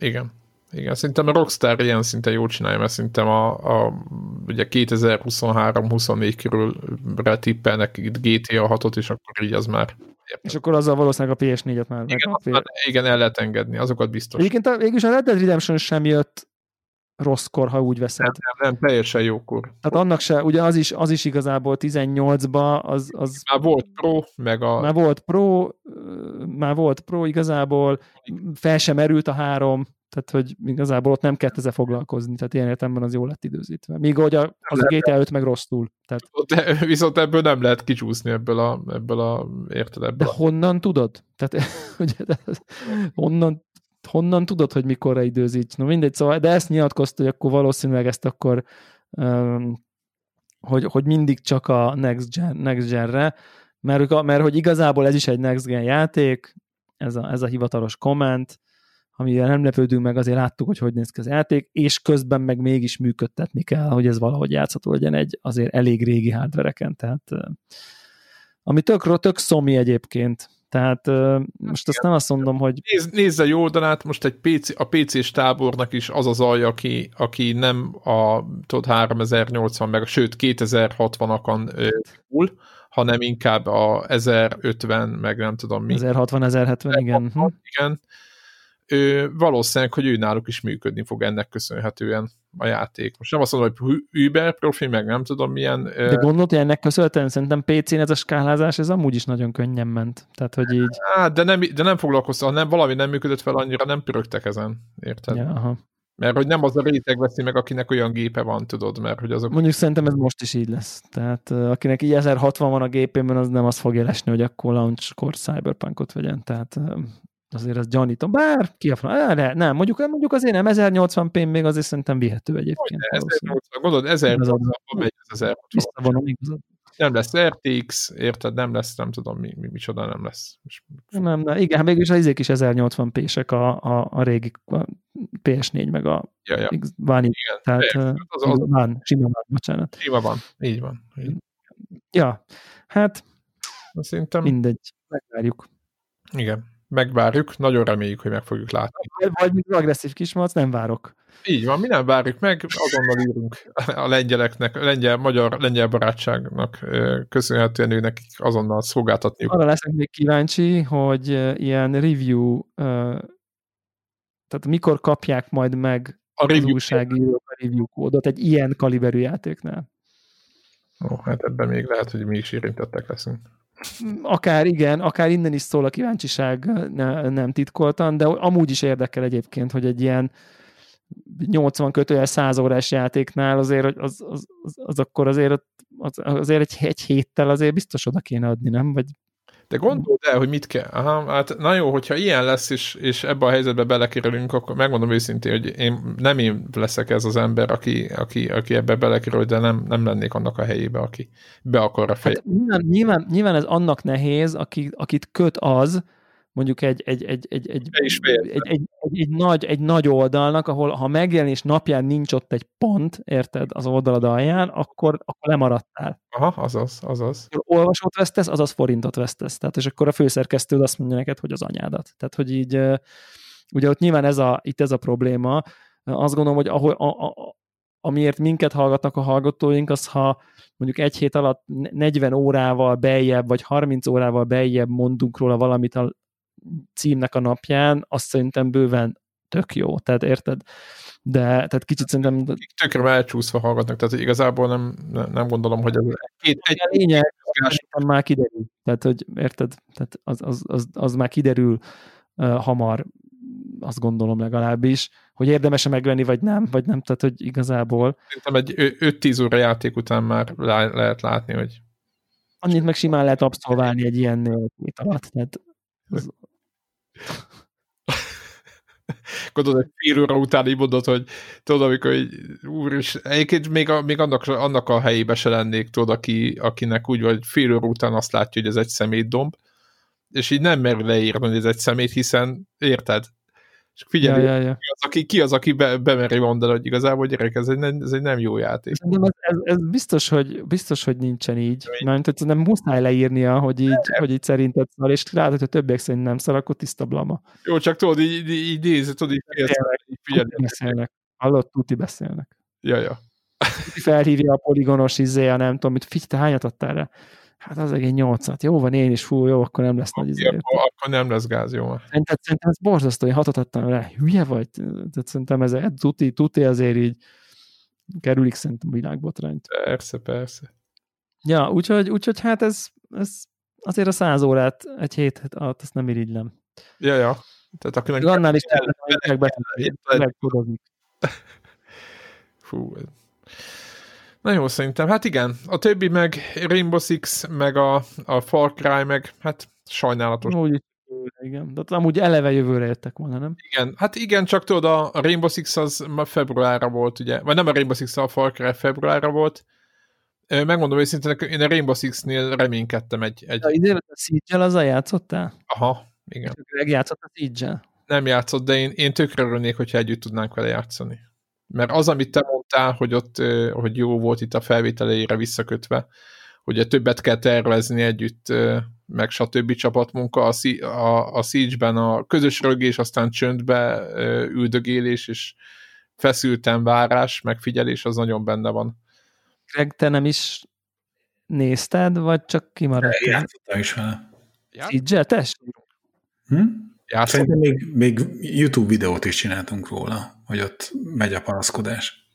Igen. Igen, szerintem a Rockstar ilyen szinte jól csinálja, mert szerintem a, a ugye 2023-24 körülre tippelnek itt GTA 6-ot, és akkor így az már Értem. És akkor azzal valószínűleg a PS4-et már igen, meg, igen, el lehet engedni, azokat biztos. Egyébként végülis a Red Dead Redemption sem jött rosszkor, ha úgy veszed. Nem, nem, nem teljesen jókor. Tehát annak se, ugye az is, az is igazából 18-ba, az, az... Már volt Pro, meg a... Már volt Pro, már volt Pro igazából, fel sem merült a három, tehát hogy igazából ott nem kellett ezzel foglalkozni, tehát ilyen értelemben az jól lett időzítve. Míg hogy a, az a GTA 5 meg rosszul. Tehát... De, viszont ebből nem lehet kicsúszni ebből a, ebből a értelemben. De honnan tudod? Tehát ugye, de, honnan, honnan tudod, hogy mikorra időzíts? No mindegy, szóval, de ezt nyilatkozta, hogy akkor valószínűleg ezt akkor, um, hogy, hogy mindig csak a next, gen, next genre, Mert, mert hogy igazából ez is egy next gen játék, ez a, ez a hivatalos komment, amivel nem lepődünk meg, azért láttuk, hogy hogy néz ki az játék, és közben meg mégis működtetni kell, hogy ez valahogy játszható legyen egy azért elég régi hardvereken, tehát ami tök, tök szomi egyébként, tehát most azt nem azt mondom, hogy... Nézz, nézze jó oldalát, most egy PC, a PC-s tábornak is az az alja, aki, aki nem a tudod, 3080, meg sőt 2060-akon túl, hanem inkább a 1050, meg nem tudom mi. 1060, 1070, igen. Mhm. Igen. Ő, valószínűleg, hogy ő náluk is működni fog ennek köszönhetően a játék. Most nem azt mondom, hogy Uber profi, meg nem tudom milyen. De gondolod, hogy ennek köszönhetően szerintem PC-n ez a skálázás, ez amúgy is nagyon könnyen ment. Tehát, hogy így... Á, de nem, de nem foglalkoztam, nem, valami nem működött fel annyira, nem pörögtek ezen. Érted? Ja, aha. Mert hogy nem az a réteg veszi meg, akinek olyan gépe van, tudod, mert hogy azok... Mondjuk szerintem ez most is így lesz. Tehát akinek így 1060 van a gépében, az nem az fogja lesni, hogy akkor launchkor Cyberpunkot vegyen. Tehát azért az gyanítom. Bár ki a franc, ne, nem, mondjuk, mondjuk azért nem, 1080p még azért szerintem vihető egyébként. 1080, gondolod, 1080 megy az 1060. Nem lesz RTX, érted, nem lesz, nem tudom mi, mi micsoda nem lesz. Nem, nem, igen, mégis az izék is 1080p-sek a, a, a régi a PS4 meg a ja, ja. One, igen, tehát az, az, van, sima van, bocsánat. Sima van, így van. Így. Ja, hát Szerintem... mindegy, megvárjuk. Igen megvárjuk, nagyon reméljük, hogy meg fogjuk látni. Vagy mint agresszív kismalc, nem várok. Így van, mi nem várjuk meg, azonnal írunk a lengyeleknek, a lengyel, magyar lengyel barátságnak köszönhetően nekik azonnal szolgáltatniuk. Arra leszek még kíváncsi, hogy ilyen review, tehát mikor kapják majd meg a az újságírók a review kódot egy ilyen kaliberű játéknál. Ó, hát ebben még lehet, hogy mi is érintettek leszünk akár igen, akár innen is szól a kíváncsiság ne, nem titkoltan, de amúgy is érdekel egyébként, hogy egy ilyen 80 kötőjel 100 órás játéknál azért az, az, az, az akkor azért, az, azért egy, egy héttel azért biztos oda kéne adni, nem? Vagy de gondold el, hogy mit kell. Aha, hát na jó, hogyha ilyen lesz, és, és ebbe a helyzetbe belekerülünk, akkor megmondom őszintén, hogy én nem én leszek ez az ember, aki, aki, aki ebbe belekerül, de nem, nem lennék annak a helyébe, aki be akar a fej. Hát nyilván, nyilván, nyilván, ez annak nehéz, aki, akit köt az, mondjuk egy, egy, egy, egy, egy, egy, egy, egy, egy, nagy, egy nagy oldalnak, ahol ha megjelenés napján nincs ott egy pont, érted, az oldalad alján, akkor, akkor lemaradtál. Aha, azaz, azaz. Akkor olvasót vesztesz, azaz forintot vesztesz. Tehát, és akkor a főszerkesztő azt mondja neked, hogy az anyádat. Tehát, hogy így, ugye ott nyilván ez a, itt ez a probléma. Azt gondolom, hogy ahol, a, a, amiért minket hallgatnak a hallgatóink, az ha mondjuk egy hét alatt 40 órával beljebb, vagy 30 órával beljebb mondunk róla valamit a címnek a napján, azt szerintem bőven tök jó, tehát érted? De tehát kicsit szerintem... Tökre elcsúszva hallgatnak, tehát igazából nem, nem gondolom, hogy ez két, egy, a lényeg, már kiderül. Tehát, hogy érted? Tehát az, az, az, az már kiderül uh, hamar, azt gondolom legalábbis, hogy érdemes-e megvenni, vagy nem, vagy nem, tehát, hogy igazából... Szerintem egy 5-10 óra játék után már lehet látni, hogy Annyit meg simán lehet abszolválni egy ilyen alatt, tehát az, Gondolod, egy fél óra után így mondod, hogy tudod, amikor hogy úr, és egyébként még, a, még annak, annak a helyébe se lennék, tudod, aki, akinek úgy vagy fél óra után azt látja, hogy ez egy szemétdomb, és így nem mer leírni, hogy ez egy szemét, hiszen érted? És figyelj, ja, ja, ja. Ki, az, aki, ki az, aki be, bemeri mondani, hogy igazából gyerek, ez egy, nem, ez egy nem jó játék. ez, ez, ez biztos, hogy, biztos, hogy nincsen így. Mert hogy nem muszáj leírnia, hogy így, nem. hogy így szerinted szar, és látod, hogy a többiek szerint nem szar, akkor tiszta blama. Jó, csak tudod, így, így, így nézd, tudod, így, beszélnek, így figyelni. beszélnek. Hallod, tuti beszélnek. Ja, ja. Felhívja a poligonos izéja, nem tudom, mit, figyelj, te hányat adtál rá? Hát az egy nyolcat. Jó van, én is, fú, jó, akkor nem lesz nagy izé. Akkor, nem lesz gáz, jó. Szerintem, szerintem ez borzasztó, én hatot adtam rá. Hülye vagy? Tehát szerintem ez tuti, tuti azért így kerülik szerintem világbotrányt. Persze, persze. Ja, úgyhogy, úgyhogy hát ez, ez azért a száz órát egy hét alatt azt nem irigylem. Ja, ja. Tehát akinek... Annál is meg Fú, Na jó, szerintem. Hát igen, a többi meg Rainbow Six, meg a, a Far Cry, meg hát sajnálatos. Úgy, igen, de amúgy eleve jövőre jöttek volna, nem? Igen, hát igen, csak tudod, a Rainbow Six az februárra volt, ugye, vagy nem a Rainbow Six, a Far Cry februárra volt, Megmondom őszintén, én a Rainbow Six-nél reménykedtem egy... egy... A idén a Siege-el azzal játszottál? Aha, igen. Greg játszott a Siege-el? Nem játszott, de én, én tökre örülnék, hogyha együtt tudnánk vele játszani. Mert az, amit te mondtál, hogy ott hogy jó volt itt a felvételeire visszakötve, hogy többet kell tervezni együtt, meg stb. csapatmunka, a, a, a Siege-ben a közös rögés, aztán csöndbe üldögélés, és feszülten várás, megfigyelés, az nagyon benne van. Greg, te nem is nézted, vagy csak kimaradt? Játszottam is vele. Siege-el? Hm? Játszott? Szerintem még, még YouTube videót is csináltunk róla, hogy ott megy a panaszkodás.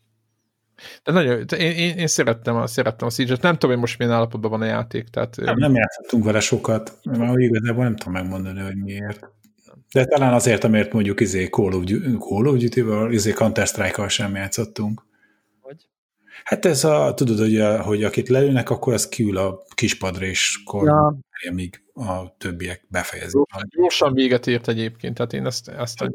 De nagyon, én, én, én szerettem, a, szerettem a Siege-et. Nem tudom, hogy most milyen állapotban van a játék. Tehát, Nem, nem játszottunk vele sokat, mert igazából nem tudom megmondani, hogy miért. De talán azért, amért mondjuk izé Call of Duty, Call of Duty-val, izé Counter-Strike-kal sem játszottunk. Hát ez a, tudod, hogy, a, hogy akit lelőnek, akkor az kiül a kispadra, és akkor Ja. ja. míg a többiek befejezik. gyorsan, véget ért egyébként, tehát én ezt, ezt a,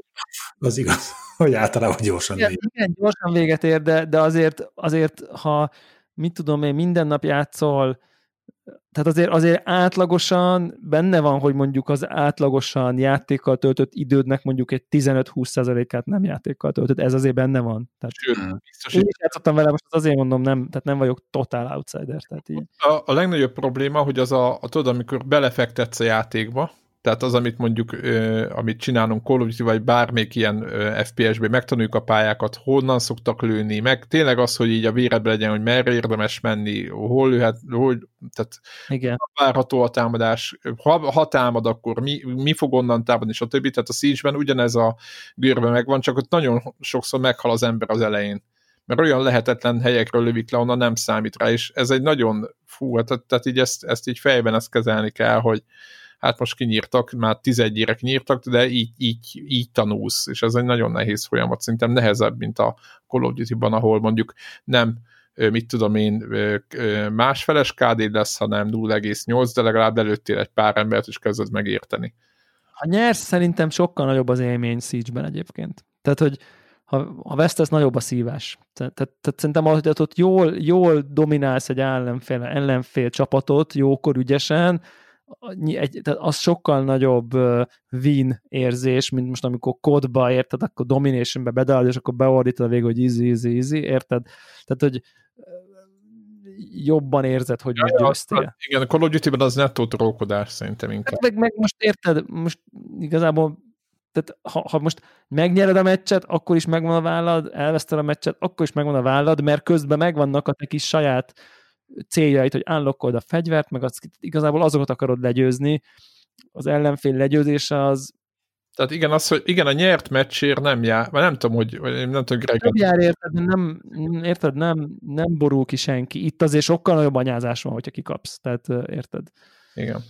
Az igaz, hogy általában gyorsan Igen, végig. igen, gyorsan véget ér, de, de azért, azért, ha mit tudom én, minden nap játszol, tehát azért, azért átlagosan benne van, hogy mondjuk az átlagosan játékkal töltött idődnek mondjuk egy 15-20%-át nem játékkal töltött, ez azért benne van. Tehát sőt, biztos, én is játszottam vele, most azért mondom, nem, tehát nem vagyok totál outsider, tehát így. a, a legnagyobb probléma, hogy az a, a tudod, amikor belefektetsz a játékba, tehát az, amit mondjuk, amit csinálunk Call of Duty, vagy bármelyik ilyen FPS-ben, megtanuljuk a pályákat, honnan szoktak lőni, meg tényleg az, hogy így a véredbe legyen, hogy merre érdemes menni, hol lőhet, hogy, tehát Igen. várható a támadás, ha, ha támad, akkor mi, mi fog onnan támadni, és a többi, tehát a Siege-ben ugyanez a görbe megvan, csak ott nagyon sokszor meghal az ember az elején, mert olyan lehetetlen helyekről lövik le, onnan nem számít rá, és ez egy nagyon, fú, hát, tehát, tehát így ezt, ezt így fejben ezt kezelni kell, hogy hát most kinyírtak, már 11 nyírtak, de így, így, így tanulsz, és ez egy nagyon nehéz folyamat, szerintem nehezebb, mint a Call of Duty-ban, ahol mondjuk nem mit tudom én, másfeles KD lesz, hanem 0,8, de legalább előttél egy pár embert, és kezded megérteni. Ha nyersz, szerintem sokkal nagyobb az élmény Siege-ben egyébként. Tehát, hogy ha, ha vesztesz, nagyobb a szívás. Tehát, tehát, tehát szerintem az, hogy ott jól, jól dominálsz egy ellenfél, ellenfél csapatot, jókor, ügyesen, egy, tehát az sokkal nagyobb win érzés, mint most amikor kodba érted, akkor dominationbe bedállod, és akkor beordítod a végül, hogy easy, easy, easy, érted? Tehát, hogy jobban érzed, hogy most győztél. Igen, a Call of Duty-ben az nettó trókodás szerintem inkább. Hát meg, meg most érted, most igazából tehát ha, ha most megnyered a meccset, akkor is megvan a vállad, elveszted a meccset, akkor is megvan a vállad, mert közben megvannak a te kis saját céljait, hogy unlockold a fegyvert, meg az, igazából azokat akarod legyőzni. Az ellenfél legyőzése az Tehát igen, az, hogy igen, a nyert meccsért nem jár, vagy nem tudom, hogy nem tudom, Greg, nem jár érted, nem, érted, nem, nem borul ki senki. Itt azért sokkal nagyobb anyázás van, hogyha kikapsz. Tehát érted? igen.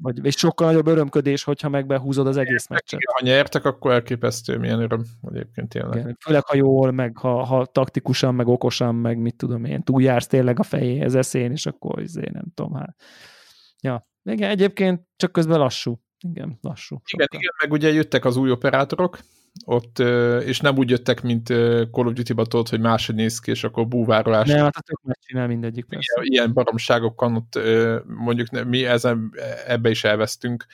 Vagy, és sokkal nagyobb örömködés, hogyha meg behúzod az egész meccset. igen. Ha nyertek, akkor elképesztő, milyen öröm egyébként tényleg. Igen, főleg ha jól, meg ha, ha taktikusan, meg okosan, meg mit tudom én, túljársz tényleg a fejéhez eszén, és akkor izé, nem tudom, hát. Ja, igen, egyébként csak közben lassú. Igen, lassú. Igen, sokkal. igen, meg ugye jöttek az új operátorok, ott, és nem úgy jöttek, mint Call of Duty-ba tudod, hogy máshogy néz ki, és akkor búvárolás. Nem, hát a tök megcsinál mindegyik persze. ilyen, ilyen baromságokon ott mondjuk mi ezen, ebbe is elvesztünk,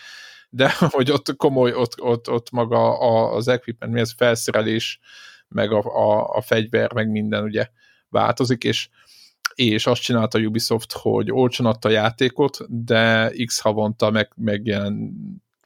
de hogy ott komoly, ott, ott, ott maga az equipment, mi ez felszerelés, meg a, a, a fegyver, meg minden ugye változik, és és azt csinálta a Ubisoft, hogy olcsón adta a játékot, de x havonta meg, meg ilyen,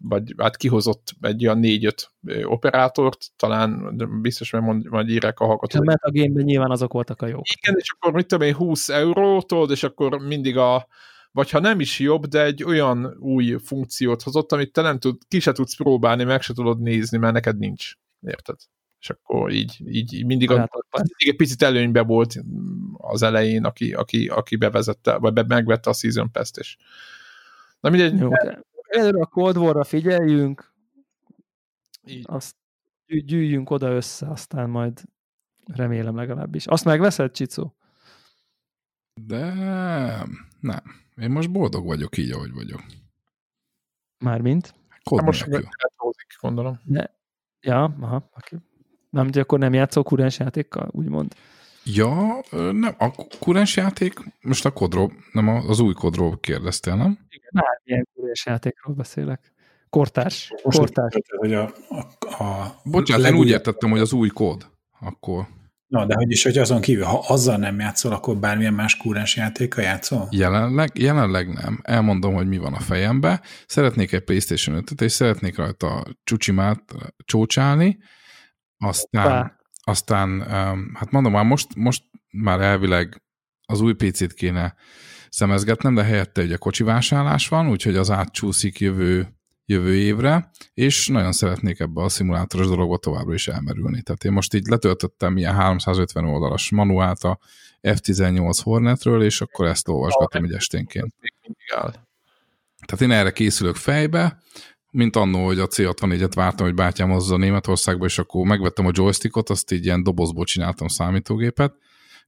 vagy hát kihozott egy olyan négy-öt operátort, talán biztos, mert mond, majd írják a A hallgatók. metagame nyilván azok voltak a jók. Igen, és akkor mit tudom én, 20 eurótól, és akkor mindig a, vagy ha nem is jobb, de egy olyan új funkciót hozott, amit te nem tud, ki se tudsz próbálni, meg se tudod nézni, mert neked nincs. Érted? És akkor így, így, mindig, a, mindig egy picit előnybe volt az elején, aki, aki, aki bevezette, vagy be, megvette a Season Pass-t, és na mindegy, Jó, de előre a Cold War-ra figyeljünk, így. azt gyű- gyűjjünk oda össze, aztán majd remélem legalábbis. Azt megveszed, Csicó? De nem. Én most boldog vagyok így, ahogy vagyok. Mármint? Kod Hát most retrózik, gondolom. Ja, aha, oké. Nem, hogy akkor nem játszol kurens játékkal, úgymond. Ja, nem, a kurens játék, most a kodról, nem a- az új kodról kérdeztél, nem? Bármilyen kúrés játékról beszélek. Kortárs. Most Kortárs. úgy, hogy a, a, a Bocsánat, én úgy legújabb- értettem, hogy az új kód. Akkor Na, de hogy is, hogy azon kívül, ha azzal nem játszol, akkor bármilyen más kúrens játékkal játszol? jelenleg, jelenleg nem. Elmondom, hogy mi van a fejembe. Szeretnék egy PlayStation 5-öt, és szeretnék rajta csúcsimát csócsálni, aztán, Hoppá. Aztán hát mondom már most, most már elvileg az új PC-t kéne szemezgetnem, de helyette ugye kocsivásárlás van, úgyhogy az átcsúszik jövő, jövő évre, és nagyon szeretnék ebbe a szimulátoros dologba továbbra is elmerülni. Tehát én most így letöltöttem ilyen 350 oldalas manuált a F-18 Hornetről, és akkor ezt olvasgatom így esténként. Tehát én erre készülök fejbe, mint annó, hogy a C64-et vártam, hogy bátyám hozza Németországba, és akkor megvettem a joystickot, azt így ilyen dobozból csináltam számítógépet.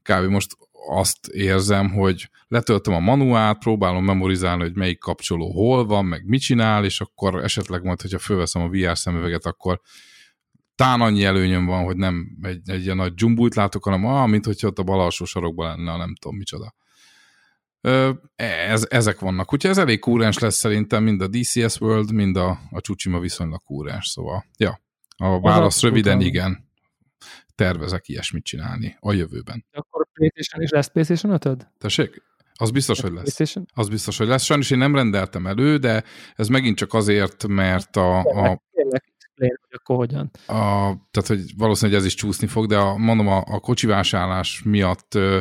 Kb. most azt érzem, hogy letöltöm a manuát, próbálom memorizálni, hogy melyik kapcsoló hol van, meg mit csinál, és akkor esetleg majd, hogyha fölveszem a VR szemüveget, akkor tán annyi előnyöm van, hogy nem egy, egy ilyen nagy dzsumbújt látok, hanem ah, mint hogyha ott a bal alsó sarokban lenne, nem tudom micsoda. Ö, Ez, ezek vannak. Úgyhogy ez elég kúrens lesz szerintem, mind a DCS World, mind a, a Csucsima viszonylag kúrens, szóval, ja. A válasz abszolút röviden van. igen. Tervezek ilyesmit csinálni a jövőben. Akkor PlayStation is lesz PlayStation 5 Tessék? Az biztos, hogy lesz. PlayStation? Az biztos, hogy lesz. Sajnos én nem rendeltem elő, de ez megint csak azért, mert a, a, Kérlek, hogy akkor hogyan. a, tehát hogy valószínűleg ez is csúszni fog, de a, mondom, a, a kocsivásárlás miatt ö,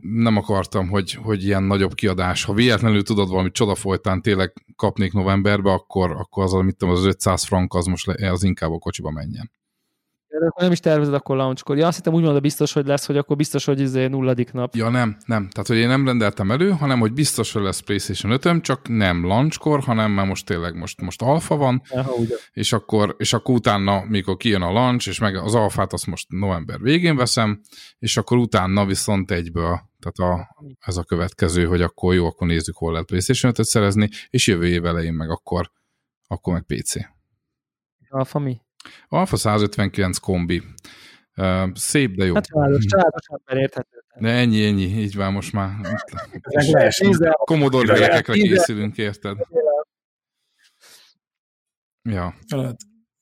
nem akartam, hogy, hogy ilyen nagyobb kiadás. Ha véletlenül tudod valami csoda folytán tényleg kapnék novemberbe, akkor, akkor az, amit tudom, az 500 frank, az most le, az inkább a kocsiba menjen. Akkor nem is tervezed akkor launchkor. Ja, azt hittem úgy mondod, biztos, hogy lesz, hogy akkor biztos, hogy izé nulladik nap. Ja, nem, nem. Tehát, hogy én nem rendeltem elő, hanem, hogy biztos, hogy lesz PlayStation 5 csak nem launchkor, hanem már most tényleg most, most alfa van, Aha, ugye. és akkor, és akkor utána, mikor kijön a launch, és meg az alfát azt most november végén veszem, és akkor utána viszont egyből, tehát a, ez a következő, hogy akkor jó, akkor nézzük, hol lehet PlayStation 5 szerezni, és jövő év elején meg akkor, akkor meg PC. Alfa mi? Alfa 159 kombi. Szép, de jó. Hát családos, családos ember érthető. De ennyi, ennyi, így van most már. Commodore gyerekekre készülünk, érted? Ja,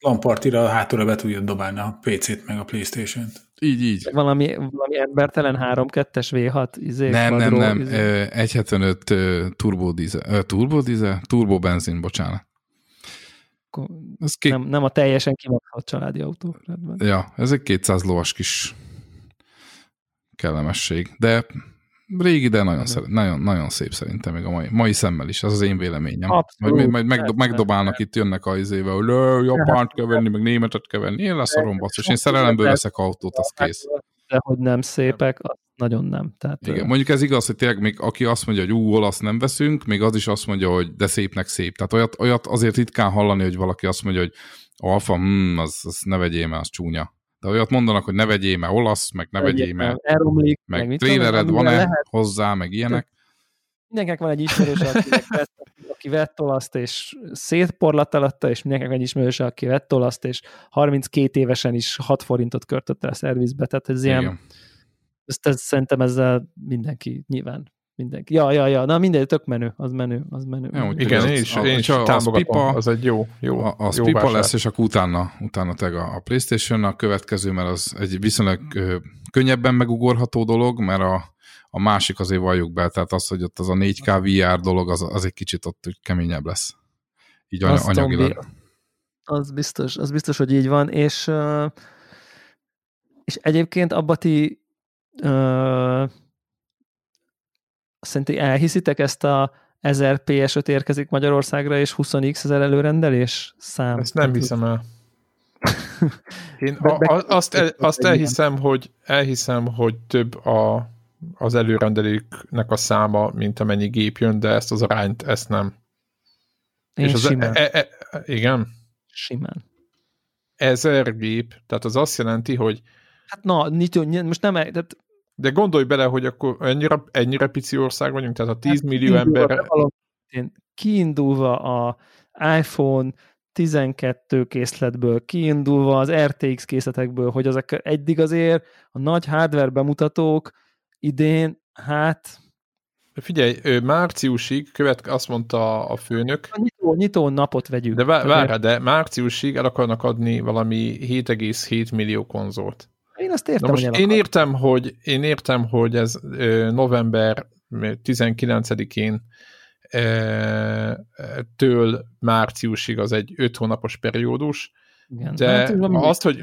Lampartira hátulra be tudjon dobálni a PC-t meg a Playstation-t. így, így. valami, valami embertelen 3-2-es V6 izé, Nem, nem, quadro, nem. izé. Ö, 175 ö, turbo dízel, ö, turbo dízel? Turbo benzin, bocsánat. Akkor Ez két, nem, nem a teljesen kimaxolt családi autó. Rendben. ja, ez egy 200 lovas kis kellemesség. De régi, de nagyon, szeret, nagyon, nagyon szép szerintem még a mai, mai szemmel is. Ez az én véleményem. Abszolút. Majd, majd megdo, megdobálnak itt, jönnek a izével, hogy "Ö, japánt kell venni, meg németet kell venni. Én leszarom basszus. Én szerelemből veszek autót, az kész. De hogy nem szépek, az nagyon nem. Tehát, Igen, mondjuk ez igaz, hogy tényleg még aki azt mondja, hogy ú, olasz nem veszünk, még az is azt mondja, hogy de szépnek szép. Tehát olyat, olyat azért ritkán hallani, hogy valaki azt mondja, hogy alfa, hmm, az, az ne vegyél, mert az csúnya. De olyat mondanak, hogy ne vegyél, mert olasz, meg ne vegyél, mert elromlik, meg én, trélered van-e lehet. hozzá, meg ilyenek. Mindenkinek van egy ismerős, akinek vett, aki vett olaszt, és szétporlat alatta, és mindenkinek van egy ismerős, aki vett olaszt, és 32 évesen is 6 forintot költött el a szervizbe. Tehát ez ilyen, Igen. Ezt, ez, szerintem ezzel mindenki, nyilván mindenki. Ja, ja, ja, na mindegy, tök menő, az menő, az menő. Jó, Igen, az- én is, a- én is az pipa- az egy jó, jó, A, az jó pipa vásár. lesz, és akkor utána, utána teg a, a Playstation, a következő, mert az egy viszonylag ö, könnyebben megugorható dolog, mert a, a másik azért valljuk be, tehát az, hogy ott az a 4K VR dolog, az, az egy kicsit ott keményebb lesz. Így Az anyagilag. Tombi, az biztos, az biztos, hogy így van, és, és egyébként abba ti ö, szerintem elhiszitek ezt a 1000 PS5 érkezik Magyarországra, és 20x ezer előrendelés szám? Ezt nem hiszem el. Én a, azt, el, azt elhiszem, hogy elhiszem, hogy több a, az előrendelőknek a száma, mint amennyi gép jön, de ezt az arányt, ezt nem. Én És az, simán, e, e, e, igen, simán. ezer gép, tehát az azt jelenti, hogy Hát na, nyitó, most nem, tehát de gondolj bele, hogy akkor ennyire, ennyire pici ország vagyunk, tehát a 10 Hát millió ember Kiindulva a iPhone 12 készletből kiindulva, az RTX készletekből, hogy azok eddig azért a nagy hardware bemutatók idén, hát Figyelj, márciusig, követ, azt mondta a főnök. A nyitó, nyitó napot vegyük. De várj, de márciusig el akarnak adni valami 7,7 millió konzolt. Én azt értem, most én értem, hogy, én értem, hogy ez november 19-én től márciusig az egy 5 hónapos periódus, Igen, de hát, azt, hogy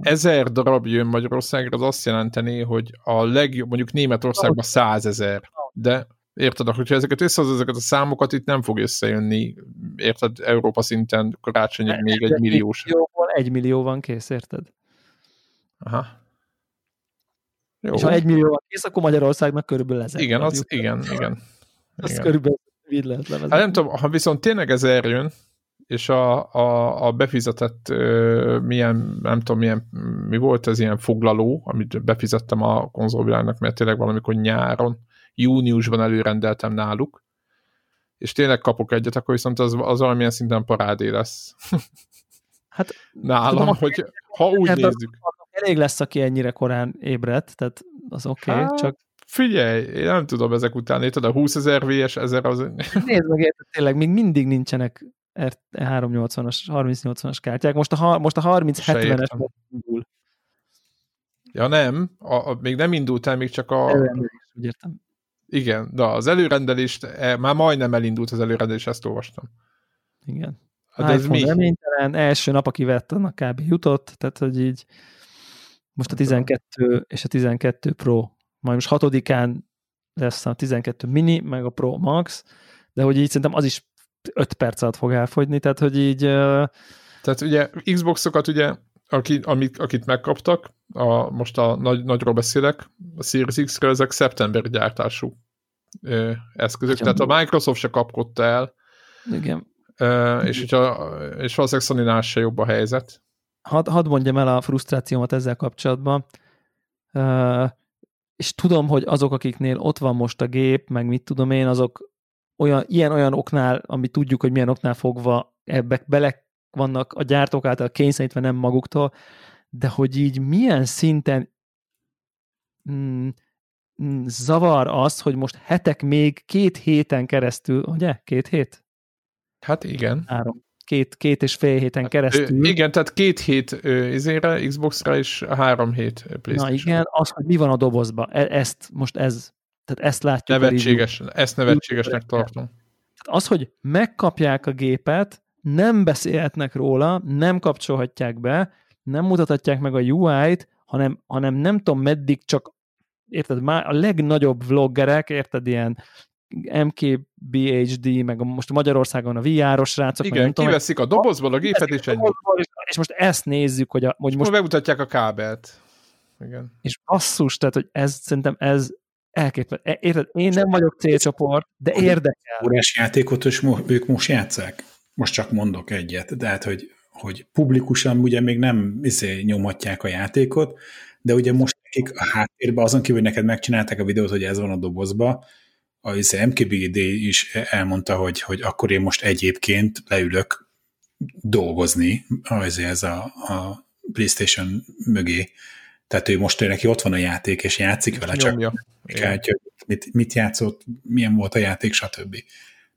ezer darab jön Magyarországra, az azt jelenteni, hogy a legjobb, mondjuk Németországban százezer, de érted, hogyha ezeket összehoz, ezeket a számokat itt nem fog összejönni, érted, Európa szinten karácsonyig még egy milliós. Egy millió van kész, érted? Aha. Jó. És ha egy millió kész, akkor Magyarországnak körülbelül ezer. Igen, az, igen, igen. Az igen. körülbelül így lehet levezetni. Hát nem tudom, ha viszont tényleg ezer jön, és a, a, a befizetett uh, milyen, nem tudom, milyen, mi volt ez ilyen foglaló, amit befizettem a konzolvilágnak, mert tényleg valamikor nyáron, júniusban előrendeltem náluk, és tényleg kapok egyet, akkor viszont az, az valamilyen szinten parádé lesz. Hát nálam, tudom, hogy ha úgy nézzük. Elég lesz, aki ennyire korán ébredt, tehát az oké, okay, hát, csak Figyelj, én nem tudom ezek után, érted, a 20 ezer VS, ezer az... Nézd meg, érted, tényleg még mindig nincsenek 380-as, 3080-as kártyák. Most a, most a 3070-es indul. Ja nem, a, a, még nem indult el, még csak a... Előrendelés, úgy értem. Igen, de az előrendelést, e, már majdnem elindult az előrendelés, ezt olvastam. Igen. Hát ez mi? reménytelen, első nap, aki vett, annak kb. jutott, tehát hogy így most a 12 és a 12 Pro, majd most hatodikán lesz a 12 mini, meg a Pro Max, de hogy így szerintem az is 5 perc alatt fog elfogyni, tehát hogy így... Tehát ugye Xboxokat ugye, aki, amik, akit megkaptak, a, most a nagy, nagyról beszélek, a Series X-ről ezek szeptember gyártású ö, eszközök, Ugyan. tehát a Microsoft se kapkodta el. Igen. Ö, és, hogyha, és valószínűleg sony se jobb a helyzet. Hadd had mondjam el a frusztrációmat ezzel kapcsolatban. Uh, és tudom, hogy azok, akiknél ott van most a gép, meg mit tudom én, azok olyan, ilyen-olyan oknál, ami tudjuk, hogy milyen oknál fogva ebbe bele vannak a gyártók által kényszerítve nem maguktól, de hogy így milyen szinten mm, mm, zavar az, hogy most hetek még két héten keresztül, ugye? Két hét? Hát igen. Három. Két, két és fél héten hát, keresztül. Igen, tehát két hét izére, Xbox-ra és három hét playstation Na igen, az, hogy mi van a dobozba. E- ezt, most ez tehát ezt látjuk. Nevetséges, ezt nevetségesnek tartom. Tehát az, hogy megkapják a gépet, nem beszélhetnek róla, nem kapcsolhatják be, nem mutathatják meg a UI-t, hanem, hanem nem tudom meddig csak érted, már a legnagyobb vloggerek, érted, ilyen MKBHD, meg a, most Magyarországon a VR-os srácok. Igen, meg, kiveszik tudom, a dobozból a gépet, és ennyi. És, és most ezt nézzük, hogy, a, hogy most... Megmutatják a kábelt. Igen. És basszus, tehát, hogy ez szerintem ez elképesztő. E, érted, én nem vagyok célcsoport, de érdekel. Órás játékot és ők most játszák? Most csak mondok egyet, de hát, hogy, hogy publikusan ugye még nem izé, nyomhatják a játékot, de ugye most nekik a háttérben azon kívül, hogy neked megcsinálták a videót, hogy ez van a dobozba, a izé, MKBD is elmondta, hogy, hogy akkor én most egyébként leülök dolgozni, az ez a, a PlayStation mögé, tehát ő most ő neki ott van a játék, és játszik vele, Nyomja. csak kártya, mit, mit játszott, milyen volt a játék, stb.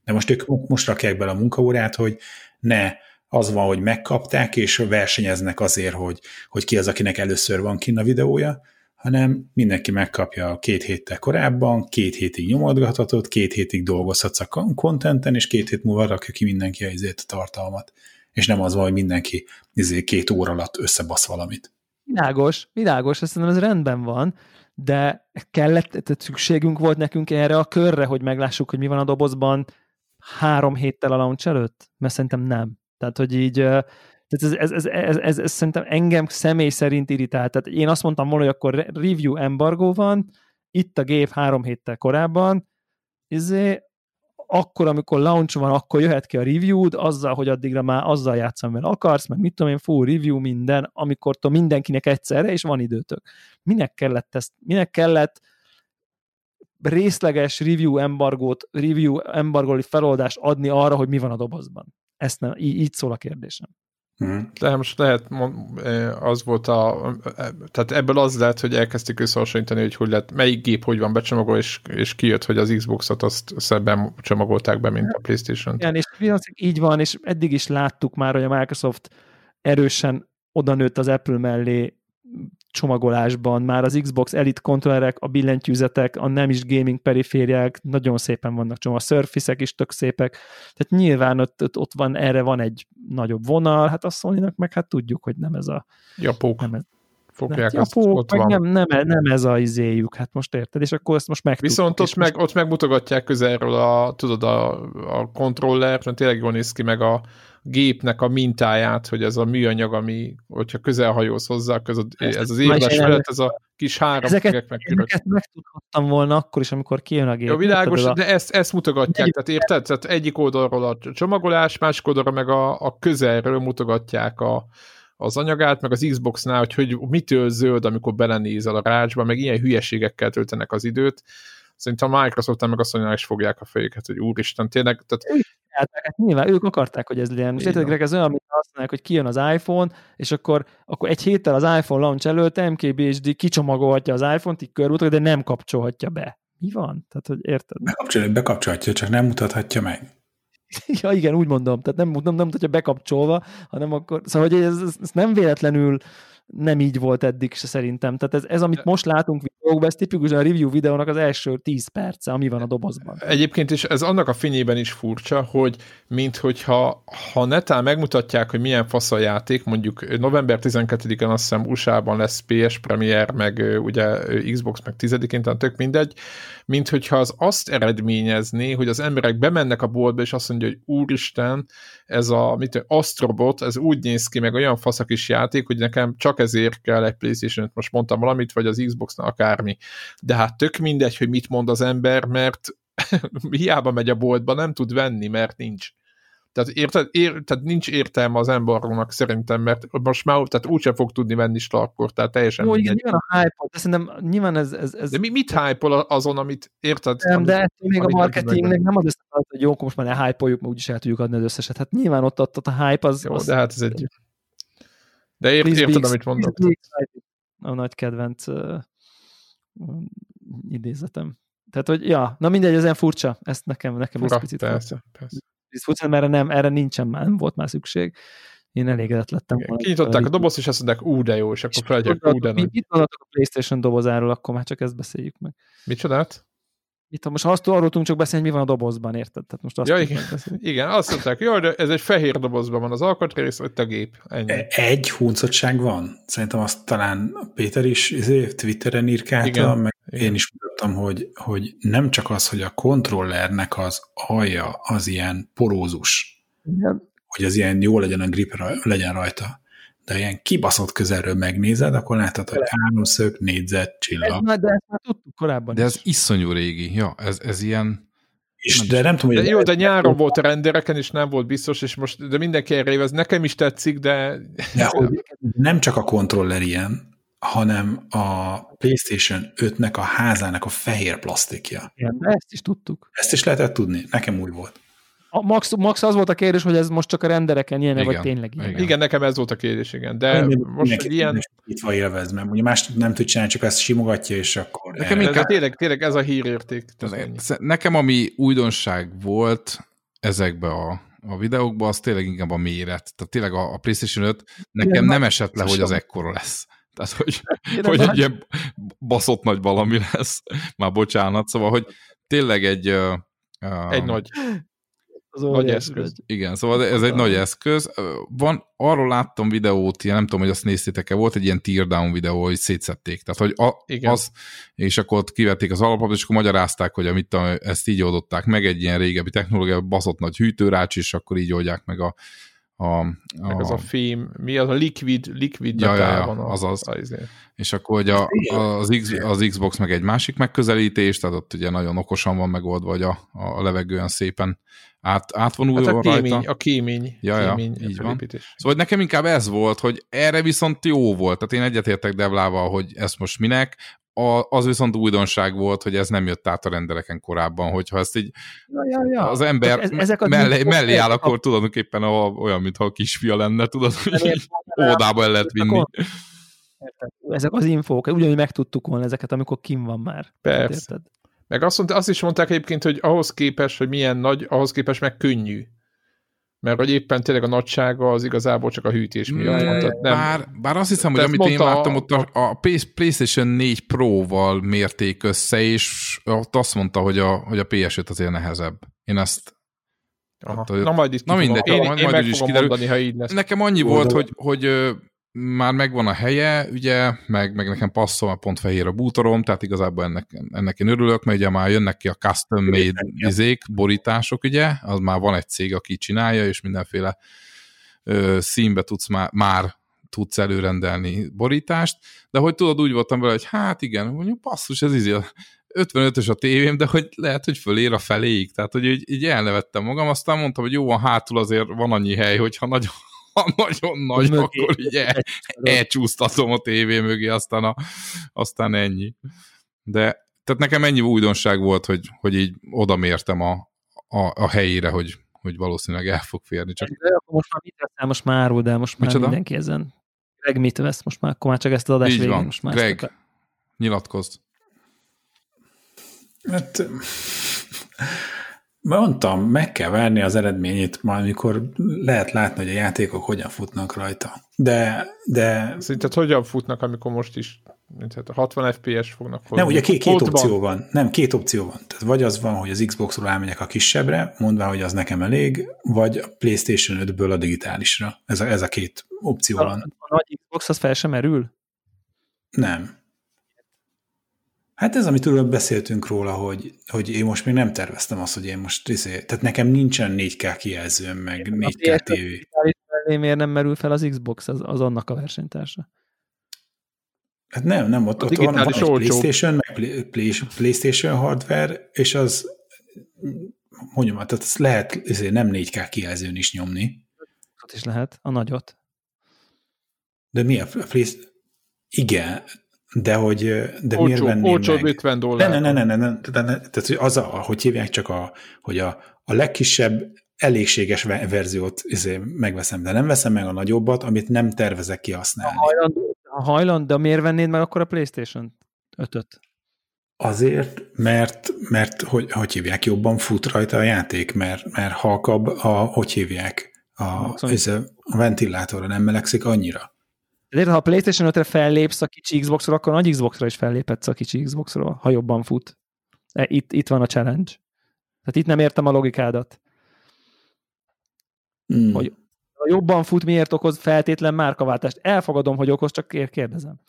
De most ők most rakják bele a munkaórát, hogy ne az van, hogy megkapták, és versenyeznek azért, hogy, hogy ki az, akinek először van kinn a videója, hanem mindenki megkapja két héttel korábban, két hétig nyomodgathatod, két hétig dolgozhatsz a kontenten, és két hét múlva rakja ki mindenki a, a tartalmat. És nem az van, hogy mindenki izé, két óra alatt összebasz valamit. Világos, világos, azt szerintem ez rendben van, de kellett, tehát szükségünk volt nekünk erre a körre, hogy meglássuk, hogy mi van a dobozban három héttel a launch előtt? Mert szerintem nem. Tehát, hogy így tehát ez, ez, ez, ez, ez, ez szerintem engem személy szerint irritált. Tehát én azt mondtam volna, hogy akkor review embargo van, itt a gép három héttel korábban, izé, akkor, amikor launch van, akkor jöhet ki a review azzal, hogy addigra már azzal játszom, mert akarsz, meg mit tudom én, full review minden, amikor mindenkinek egyszerre, és van időtök. Minek kellett ezt, minek kellett részleges review embargót, review embargói feloldást adni arra, hogy mi van a dobozban? Ezt nem, így, így szól a kérdésem. Mhm. De most lehet, eh, az volt a, eh, tehát ebből az lehet, hogy elkezdték összehasonlítani, hogy hogy lehet, melyik gép hogy van becsomagolva, és, és kijött, hogy az Xbox-ot azt szebben csomagolták be, mint a Playstation-t. Igen, és így van, és eddig is láttuk már, hogy a Microsoft erősen odanőtt az Apple mellé csomagolásban, már az Xbox Elite kontrollerek, a billentyűzetek, a nem is gaming perifériák nagyon szépen vannak csomag, a surface is tök szépek, tehát nyilván ott, ott, ott van, erre van egy nagyobb vonal, hát a sony meg hát tudjuk, hogy nem ez a Japók nem ez, fogják, nem, azt, ott van. nem, nem, nem, ez a izéjük, hát most érted, és akkor ezt most meg Viszont ott meg, ott meg mutogatják közelről a, tudod, a, a kontrollert, mert tényleg jól néz ki meg a gépnek a mintáját, hogy ez a műanyag, ami, hogyha közel hajóz hozzá, ez, a, ez az felett, ez a kis három ezeket, megkörös. ezeket megtudhattam volna akkor is, amikor kijön a gép. Jó, világos, Érted, ez de ezt, ezt mutogatják, tehát érted? Tehát egyik oldalról a csomagolás, másik oldalról meg a, a közelről mutogatják a, az anyagát, meg az Xbox-nál, hogy, hogy mitől zöld, amikor belenézel a rácsba, meg ilyen hülyeségekkel töltenek az időt. Szerintem a Microsoft meg azt mondja, is fogják a fejüket, hogy úristen, tényleg, tehát Hát, hát nyilván ők akarták, hogy ez legyen. Így érted. Greg, ez olyan, azt mondják, hogy kijön az iPhone, és akkor, akkor egy héttel az iPhone launch előtt MKBHD kicsomagolhatja az iPhone-t, így körülmutat, de nem kapcsolhatja be. Mi van? Tehát, hogy érted? Bekapcsolja, bekapcsolhatja, csak nem mutathatja meg. Ja, igen, úgy mondom. Tehát nem, nem, nem mutatja bekapcsolva, hanem akkor... Szóval, hogy ez, ez, ez nem véletlenül nem így volt eddig se szerintem. Tehát ez, ez amit most látunk videókban, ez tipikusan a review videónak az első 10 perce, ami van a dobozban. Egyébként is ez annak a fényében is furcsa, hogy mint hogyha ha netán megmutatják, hogy milyen fasz a játék, mondjuk november 12-en azt hiszem USA-ban lesz PS Premier, meg ugye Xbox meg 10-én, tehát tök mindegy, mint hogyha az azt eredményezné, hogy az emberek bemennek a boltba, és azt mondja, hogy úristen, ez a mit, Astrobot, ez úgy néz ki, meg olyan fasz a kis játék, hogy nekem csak ezért kell egy playstation most mondtam valamit, vagy az Xbox-nál akármi. De hát tök mindegy, hogy mit mond az ember, mert hiába megy a boltba, nem tud venni, mert nincs. Tehát, érted, ér, tehát nincs értelme az embargónak szerintem, mert most már tehát úgysem fog tudni venni akkor, tehát teljesen Jó, mindegy. nyilván a hype de szerintem nyilván ez, ez, ez De mi, mit hype azon, amit érted? Nem, amit, de ettől még a marketingnek nem az lesz, hogy jó, most már ne hype-oljuk, mert úgyis el tudjuk adni az összeset. Hát nyilván ott, ott, ott a hype az... Jó, az de hát ez egy... De ért, érted, ex- amit mondok. excited. A nagy kedvenc uh, idézetem. Tehát, hogy ja, na mindegy, ez ilyen furcsa. Ezt nekem, nekem ez Fura, picit furcsa. persze, persze. Ez furcsa, mert erre, nem, erre nincsen már, nem volt már szükség. Én elégedett lettem. Igen. Kinyitották a dobozt, és azt mondták, ú, de jó, és akkor felgyek, ú, de nagy. Mit gondoltok a PlayStation dobozáról, akkor már csak ezt beszéljük meg. Micsodát? Itt most azt arról tudunk csak beszélni, hogy mi van a dobozban, érted? Tehát most azt Ja, igen. Igen, azt mondták, jó, de ez egy fehér dobozban van az alkatrész, ott a gép. Ennyi. E- Egy huncottság van. Szerintem azt talán Péter is izé, Twitteren írkálta, Igen, meg igen. én is mutattam, hogy, hogy nem csak az, hogy a kontrollernek az alja az ilyen porózus, Igen. hogy az ilyen jó legyen a grip legyen rajta, de ilyen kibaszott közelről megnézed, akkor látod, hogy háromszög, négyzet, csillag. már- de ezt már tudtuk korábban De is. ez iszonyú régi. Ja, ez, ez ilyen... És, de nem tudom, De hogy jó, de nyáron volt a rendereken, és nem volt biztos, és most, de mindenki erre év, ez nekem is tetszik, de de hogy nem csak a kontroller ilyen, hanem a PlayStation 5-nek a házának a fehér plastikja. De ezt is tudtuk. Ezt is lehetett tudni, nekem új volt. A max, max az volt a kérdés, hogy ez most csak a rendereken ilyen, vagy tényleg ilyen. igen. igen, nekem ez volt a kérdés, igen. De Minden- most egy ilyen, Itt élvez, mert ugye más nem tud csinálni, csak ezt simogatja, és akkor... Nekem erre- de tényleg, tényleg ez a hírérték. Nekem, ami újdonság volt ezekbe a, a videókba, az tényleg inkább a méret. Tehát tényleg a, a PlayStation 5 nekem Igen, nem esett le, hogy az ekkora lesz. Tehát, hogy, De hogy egy ilyen baszott nagy valami lesz. Már bocsánat. Szóval, hogy tényleg egy... Uh, Egy nagy. Az nagy eszköz. nagy. Igen, szóval ez egy nagy eszköz. Van, arról láttam videót, nem tudom, hogy azt néztétek-e, volt egy ilyen teardown videó, hogy szétszették. Tehát, hogy a, Igen. az, és akkor ott kivették az alapot, és akkor magyarázták, hogy amit a, ezt így oldották meg, egy ilyen régebbi technológia, baszott nagy hűtőrács, és akkor így oldják meg a, a, Meg az a fém, mi az a liquid, liquid Ja, ja, ja, metal van. a- azaz. a- izé. és akkor hogy a, az, X, az Xbox meg egy másik megközelítés, tehát ott ugye nagyon okosan van megoldva, hogy a, a levegően szépen át, átvonuljon Hát a kémény, rajta. a kémény, Ja, ja, kémény így van. Szóval nekem inkább ez volt, hogy erre viszont jó volt. Tehát én egyetértek Devlával, hogy ez most minek. a, az viszont újdonság volt, hogy ez nem jött át a rendeleken korábban, hogyha ezt így Ja, ja, ja. az ember Ez- ezek a mellé, mellé áll, akkor tulajdonképpen a, olyan, mintha a kisfia lenne, tudod, hogy óvodába el lehet vinni. Érted? Ezek az infók, ugyanúgy megtudtuk volna ezeket, amikor kim van már. Persze. Érted? Meg azt, mondta, azt is mondták egyébként, hogy ahhoz képest, hogy milyen nagy, ahhoz képest meg könnyű. Mert hogy éppen tényleg a nagysága az igazából csak a hűtés miatt van. Tehát nem, Bár, bár azt hiszem, hogy De amit én láttam, a- ott a, a Play- PlayStation 4 Pro-val mérték össze, és ott azt mondta, hogy a, hogy a PS5 azért nehezebb. Én ezt Aha. Hát, Na majd itt Na mindegy, én, majd- én majd meg is kiderül. mondani, ha így lesz. Nekem annyi Jó, volt, hogy, hogy már megvan a helye, ugye, meg, meg nekem passzol, mert pont fehér a bútorom, tehát igazából ennek, ennek én örülök, mert ugye már jönnek ki a custom made izék, borítások, ugye, az már van egy cég, aki csinálja, és mindenféle ö, színbe tudsz már, már tudsz előrendelni borítást, de hogy tudod, úgy voltam vele, hogy hát igen, mondjuk basszus, ez izé, 55-ös a tévém, de hogy lehet, hogy fölér a feléig, tehát hogy így, így elnevettem magam, aztán mondtam, hogy jó, van hátul azért van annyi hely, hogyha nagyon, ha nagyon nagy, Mögé. akkor így el, elcsúsztatom a tévé mögé, aztán, a, aztán ennyi. De tehát nekem ennyi újdonság volt, hogy, hogy így oda mértem a, a, a helyére, hogy, hogy valószínűleg el fog férni. Csak De akkor most már mit veszel, most már árul, de most már Micsoda? mindenki ezen. Greg mit vesz? Most már, akkor már csak ezt az adás így végén. van. Most már Greg, ezt nyilatkozz. Hát, mondtam, meg kell várni az eredményét, majd amikor lehet látni, hogy a játékok hogyan futnak rajta. De, de Szerinted hogyan futnak, amikor most is mint hát a 60 FPS fognak fogni? nem, ugye két, két opció van. Nem, két opció van. Tehát vagy az van, hogy az Xbox-ról elmegyek a kisebbre, mondvá, hogy az nekem elég, vagy a PlayStation 5-ből a digitálisra. Ez a, ez a két opció A, van. a nagy Xbox az fel sem merül? Nem. Hát ez, amit tudod, beszéltünk róla, hogy, hogy én most még nem terveztem azt, hogy én most, izé, tehát nekem nincsen 4K kijelzőm, meg 4K TV. Miért nem merül fel az Xbox, az, az annak a versenytársa. Hát nem, nem, ott, A ott van, van egy. PlayStation, meg Play- Play- PlayStation hardware, és az, mondjam, tehát ezt lehet izé, nem 4K kijelzőn is nyomni. Ott is lehet, a nagyot. De mi a Play... Igen, de hogy de miért Olcsó, venném olcsóbb meg? 50 Ne, dollár. ne, ne, ne, ne, ne, ne, ne, tehát hogy az, a, hogy hívják csak, a, hogy a, a legkisebb elégséges ve- verziót izé, megveszem, de nem veszem meg a nagyobbat, amit nem tervezek kihasználni. Hajland, ha hajland, de miért vennéd meg akkor a Playstation 5-öt? Azért, mert, mert hogy, hogy hívják, jobban fut rajta a játék, mert, mert halkabb a, hogy hívják, a, ez a, a ventilátorra nem melegszik annyira. De ha a PlayStation 5-re fellépsz a kicsi Xboxról, akkor a nagy Xboxra is felléphetsz a kicsi Xboxról, ha jobban fut. E, Itt, itt van a challenge. Tehát itt nem értem a logikádat. Hmm. Hogy- Ha jobban fut, miért okoz feltétlen márkaváltást? Elfogadom, hogy okoz, csak kér- kérdezem.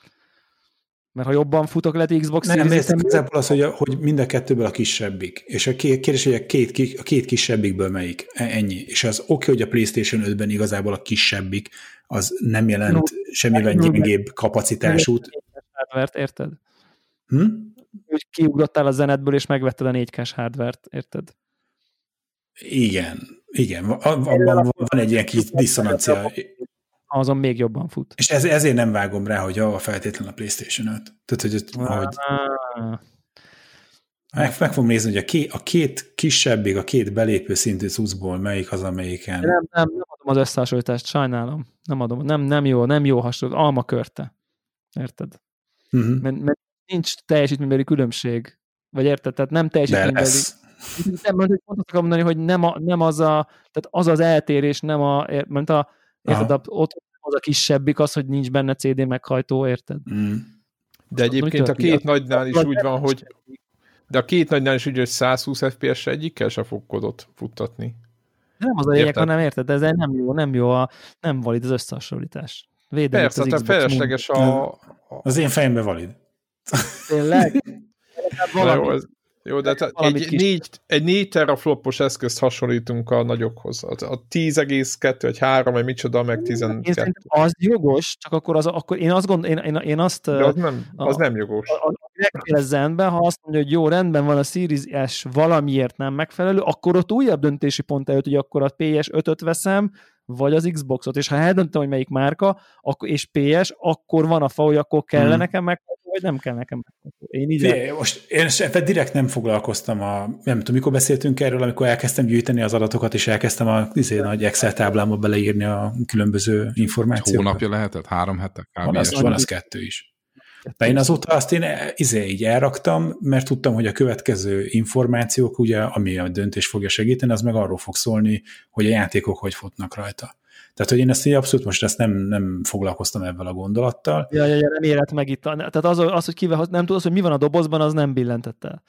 Mert ha jobban futok, lehet Xbox Nem, Series ez X-en- igazából az, hogy, a, hogy mind a kettőből a kisebbik. És a ké- kérdés, hogy a két, a két kisebbikből melyik. E- Ennyi. És az oké, okay, hogy a PlayStation 5-ben igazából a kisebbik az nem jelent No. semmivel No. gyengébb kapacitásút. hardware-t, érted? Hm? Úgy kiugrottál a zenetből, és megvetted a 4K-s hardware-t, érted? Igen. Igen. Van, van, van, van egy ilyen kis diszonancia. Azon még jobban fut. És ez, ezért nem vágom rá, hogy a feltétlen a PlayStation 5. Tehát, hogy, hogy Ah, meg, meg fogom nézni, hogy a két, a két kisebbig, a két belépő szintű cuccból melyik az, amelyiken. nem, nem, nem adom az összehasonlítást, sajnálom. Nem adom, nem, nem jó, nem jó hasonló, alma körte. Érted? Uh-huh. Mert, mert nincs teljesítménybeli különbség. Vagy érted? Tehát nem teljesítménybeli. Nem, mert pont azt akarom mondani, hogy nem, a, nem az a, tehát az az eltérés, nem a, mert a, érted, a, ott az a kisebbik az, hogy nincs benne CD meghajtó, érted? Mm. De egyébként a két nagynál is úgy van, hogy de a két nagynál is úgy, hogy 120 FPS egyikkel se fog kodot futtatni. Nem az a lényeg, hanem érted, ez nem jó, nem jó, a, nem valid az összehasonlítás. Védem Persze, az tehát felesleges a... a Az én fejemben valid. Tényleg? Valami. jó, ez, jó, de Valamit egy, kis- négy, egy 4 teraflopos eszközt hasonlítunk a nagyokhoz. A, a 10,2 vagy 3, vagy micsoda, meg Én 12. szerintem az jogos, csak akkor, az, akkor én azt gondol, én, én, én azt De az nem, az nem jogos. a, a zenben, ha azt mondja, hogy jó, rendben van a Series S valamiért nem megfelelő, akkor ott újabb döntési pont előtt, hogy akkor a PS5-öt veszem, vagy az Xboxot, és ha eldöntöm, hogy melyik márka, akkor, és PS, akkor van a fa, hogy akkor kell Hmm. nekem meg, hogy nem kell nekem. Én így Fé, most én ebben direkt nem foglalkoztam a, nem tudom, mikor beszéltünk erről, amikor elkezdtem gyűjteni az adatokat, és elkezdtem a izé, nagy Excel táblámba beleírni a különböző információkat. Hónapja lehetett? Három hete? Van az, van az kettő is. De én azóta azt én izé így elraktam, mert tudtam, hogy a következő információk, ugye, ami a döntés fogja segíteni, az meg arról fog szólni, hogy a játékok hogy futnak rajta. Tehát, hogy én ezt így abszolút most ezt nem, nem foglalkoztam ebben a gondolattal. Ja, ja, ja nem érett meg itt. Tehát az, az hogy kivel, nem tudod, hogy mi van a dobozban, az nem billentett el.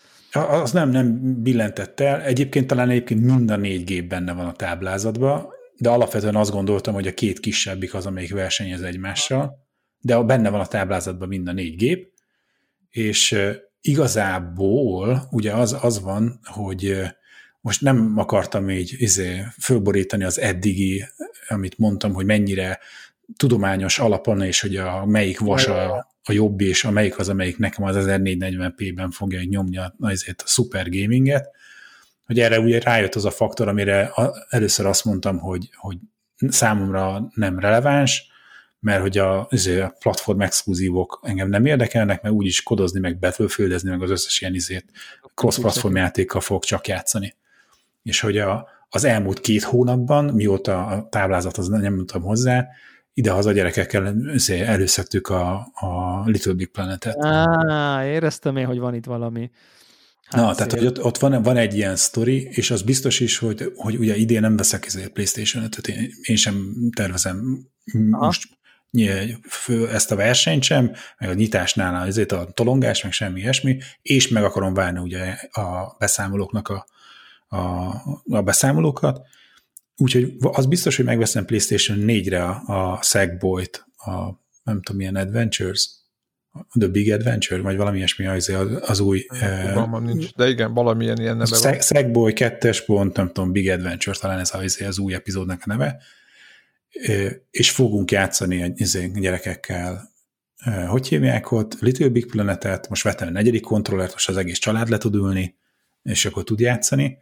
Az nem, nem billentett el. Egyébként talán egyébként mind a négy gép benne van a táblázatban, de alapvetően azt gondoltam, hogy a két kisebbik az, amelyik versenyez egymással, de benne van a táblázatban mind a négy gép, és igazából ugye az, az van, hogy most nem akartam így izé, fölborítani az eddigi, amit mondtam, hogy mennyire tudományos alapon, és hogy a melyik vas a, a jobb, és a melyik az, amelyik nekem az 1440p-ben fogja nyomni a, azért a super gaminget, hogy erre ugye rájött az a faktor, amire először azt mondtam, hogy, hogy számomra nem releváns, mert hogy a, izé, a platform exkluzívok engem nem érdekelnek, mert úgyis kodozni, meg betölföldezni, meg az összes ilyen izét cross-platform játékkal fog csak játszani és hogy a, az elmúlt két hónapban, mióta a táblázat az nem mondtam hozzá, idehaza gyerekekkel előszedtük a, a Little Big Planet-et. Á, éreztem én, hogy van itt valami. Hát Na, szép. tehát, hogy ott, ott van, van egy ilyen sztori, és az biztos is, hogy, hogy ugye idén nem veszek ezért PlayStation 5-öt, én, én sem tervezem Aha. most ezt a versenyt sem, meg a nyitásnál azért a tolongás, meg semmi ilyesmi, és meg akarom várni ugye a beszámolóknak a, a, a beszámolókat, úgyhogy az biztos, hogy megveszem PlayStation 4-re a, a Sackboy-t, a nem tudom, milyen Adventures, The Big Adventure, vagy valami ilyesmi az, az új... Fogalmam uh, nincs, de igen, valamilyen ilyen neve van. Sackboy 2 pont, nem tudom, Big Adventure, talán ez az, az új epizódnak a neve, és fogunk játszani a gyerekekkel, hogy hívják ott, Little Big Planet-et, most vettem a negyedik kontrollert, most az egész család le tud ülni, és akkor tud játszani,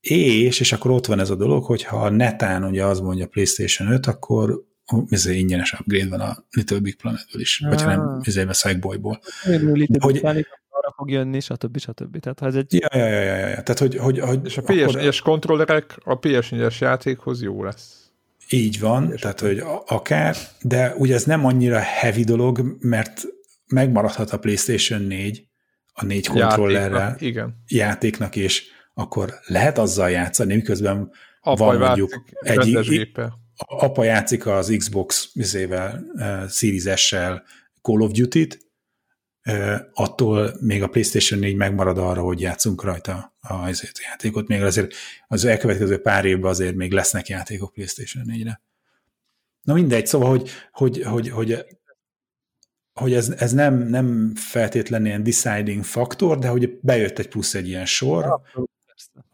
és, és akkor ott van ez a dolog, hogy ha netán ugye az mondja PlayStation 5, akkor ez ingyenes upgrade van a Little Big Planet-ből is, ah. vagy ha nem, ezért a Sackboy-ból. Hogy, arra fog jönni, stb. stb. Tehát, ha ez egy... Ja, ja, ja, ja, ja. Tehát, hogy, hogy, hogy és a PS4-es akkor... kontrollerek a PS4-es játékhoz jó lesz. Így van, és tehát, hogy akár, de ugye ez nem annyira heavy dolog, mert megmaradhat a PlayStation 4 a négy kontrollerrel játéknak, igen. játéknak, és akkor lehet azzal játszani, miközben apa van mondjuk egy... Apa játszik az Xbox izével, uh, Series S-sel Call of Duty-t, uh, attól még a PlayStation 4 megmarad arra, hogy játszunk rajta a azért játékot. Még azért az elkövetkező pár évben azért még lesznek játékok PlayStation 4-re. Na mindegy, szóval, hogy, hogy, hogy, hogy hogy ez, ez nem, nem feltétlenül ilyen deciding faktor, de hogy bejött egy plusz egy ilyen sor,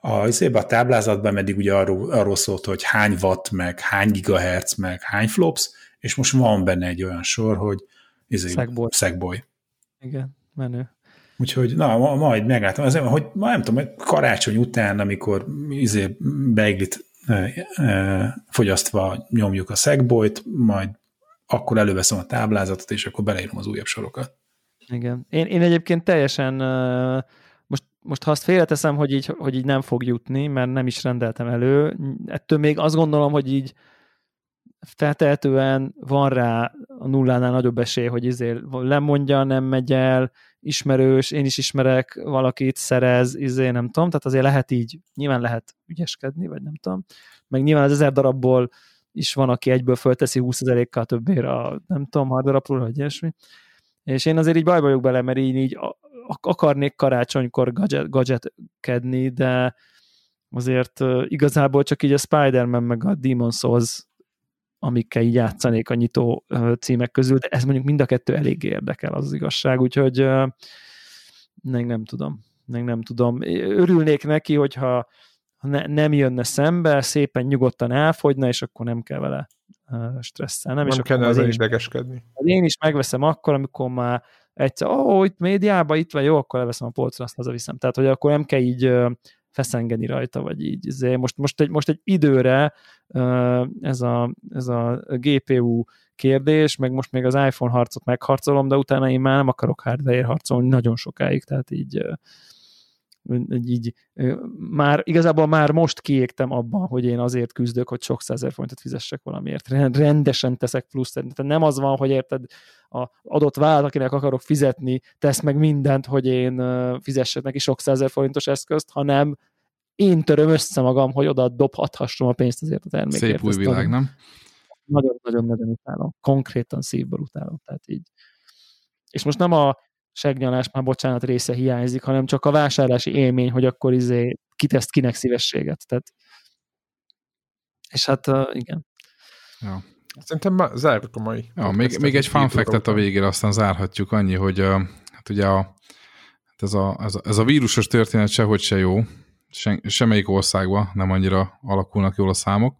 a, a táblázatban eddig ugye arról, arról szólt, hogy hány watt, meg hány gigahertz, meg hány flops, és most van benne egy olyan sor, hogy izé, Szegboly. Szegboly. Igen, menő. Úgyhogy, na, ma, majd meglátom, azért, hogy ma nem tudom, hogy karácsony után, amikor izé beiglit e, e, fogyasztva nyomjuk a szegbolyt, majd akkor előveszem a táblázatot, és akkor beleírom az újabb sorokat. Igen. Én, én egyébként teljesen uh, most ha azt félreteszem, hogy így, hogy így nem fog jutni, mert nem is rendeltem elő, ettől még azt gondolom, hogy így feltehetően van rá a nullánál nagyobb esély, hogy izé lemondja, nem megy el, ismerős, én is ismerek valakit, szerez, izé, nem tudom, tehát azért lehet így, nyilván lehet ügyeskedni, vagy nem tudom, meg nyilván az ezer darabból is van, aki egyből fölteszi 20 ezerékkal többére a, nem tudom, hat darabról, vagy ilyesmi. És én azért így bajba vagyok bele, mert így, így akarnék karácsonykor gadget, gadgetkedni, de azért igazából csak így a Spider-Man meg a Demon's Souls amikkel így játszanék a nyitó címek közül, de ez mondjuk mind a kettő elég érdekel, az, az igazság, úgyhogy nem, nem tudom. Nem, nem tudom. Örülnék neki, hogyha ne, nem jönne szembe, szépen nyugodtan elfogyna, és akkor nem kell vele stresszelnem. Nem és kellene ezzel idegeskedni. Én is megveszem akkor, amikor már egyszer, ó, oh, itt médiában itt van, jó, akkor leveszem a polcra, azt hazaviszem. Tehát, hogy akkor nem kell így feszengeni rajta, vagy így. Izé. Most, most, egy, most egy időre ez a, ez a GPU kérdés, meg most még az iPhone harcot megharcolom, de utána én már nem akarok hardware harcolni nagyon sokáig, tehát így így már igazából már most kiégtem abban, hogy én azért küzdök, hogy sok százer forintot fizessek valamiért. Rendesen teszek plusz. Tehát nem az van, hogy érted, a adott vállalat, akinek akarok fizetni, tesz meg mindent, hogy én fizessek neki sok százer forintos eszközt, hanem én töröm össze magam, hogy oda dobhathassam a pénzt azért a termékért. Szép új világ, nem? Nagyon-nagyon-nagyon utálom. Konkrétan szívből utálom. Tehát így. És most nem a segnyalás, már bocsánat, része hiányzik, hanem csak a vásárlási élmény, hogy akkor izé kiteszt kinek szívességet. Tehát, és hát uh, igen. Ja. Szerintem már zárjuk a mai. Ja, még, még egy fun fact a végére, aztán zárhatjuk annyi, hogy uh, hát ugye a, hát ez, a, ez, a, ez a vírusos történet sehogy se jó, se, semmelyik országban nem annyira alakulnak jól a számok,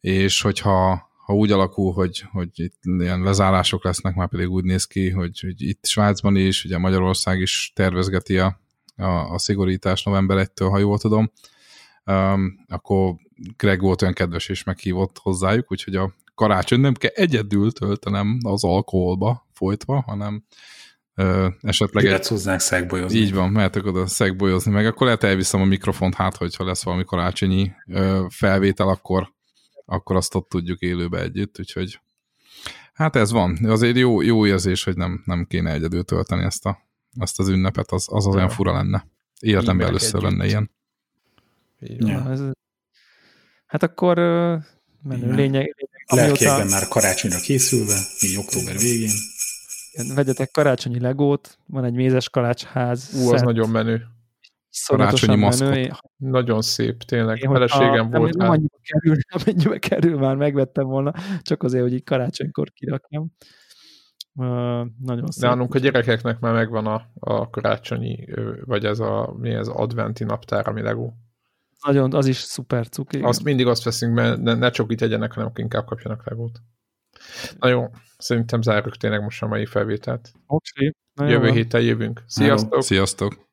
és hogyha ha úgy alakul, hogy, hogy itt ilyen lezárások lesznek, már pedig úgy néz ki, hogy, hogy itt Svájcban is, ugye Magyarország is tervezgeti a, a, a szigorítás november 1-től, ha jól tudom, um, akkor Greg volt olyan kedves és meghívott hozzájuk, úgyhogy a karácsony nem kell egyedül töltenem az alkoholba folytva, hanem ö, esetleg... Jöhetsz hozzánk szegbolyozni. Így van, mehetek oda szegbolyozni, meg akkor lehet elviszem a mikrofont, hát hogyha lesz valami karácsonyi ö, felvétel, akkor akkor azt ott tudjuk élőbe együtt, úgyhogy hát ez van. Azért jó, jó érzés, hogy nem, nem kéne egyedül tölteni ezt, a, ezt az ünnepet, az az, az olyan fura lenne. Életemben először együtt. lenne ilyen. Ja. Ez, hát akkor menő lényeg. lényeg Lelkében már karácsonyra készülve, így október végén. Vegyetek karácsonyi legót, van egy mézes kalácsház. Ú, az nagyon menő karácsonyi maszkot. Nagyon szép, tényleg. Én, Feleségem volt. Nem, nem annyiba kerül, amennyibe kerül, már megvettem volna, csak azért, hogy így karácsonykor kirakjam. Uh, nagyon szép. Nálunk a gyerekeknek már megvan a, a karácsonyi, vagy ez a, mi ez, adventi naptár, ami legó. Nagyon, az is szuper cuki. Azt mindig azt veszünk, mert ne, ne csak itt tegyenek, hanem inkább kapjanak legót. Na jó, szerintem zárjuk tényleg most a mai felvételt. Oké. Jövő héten jövünk. Sziasztok! Sziasztok!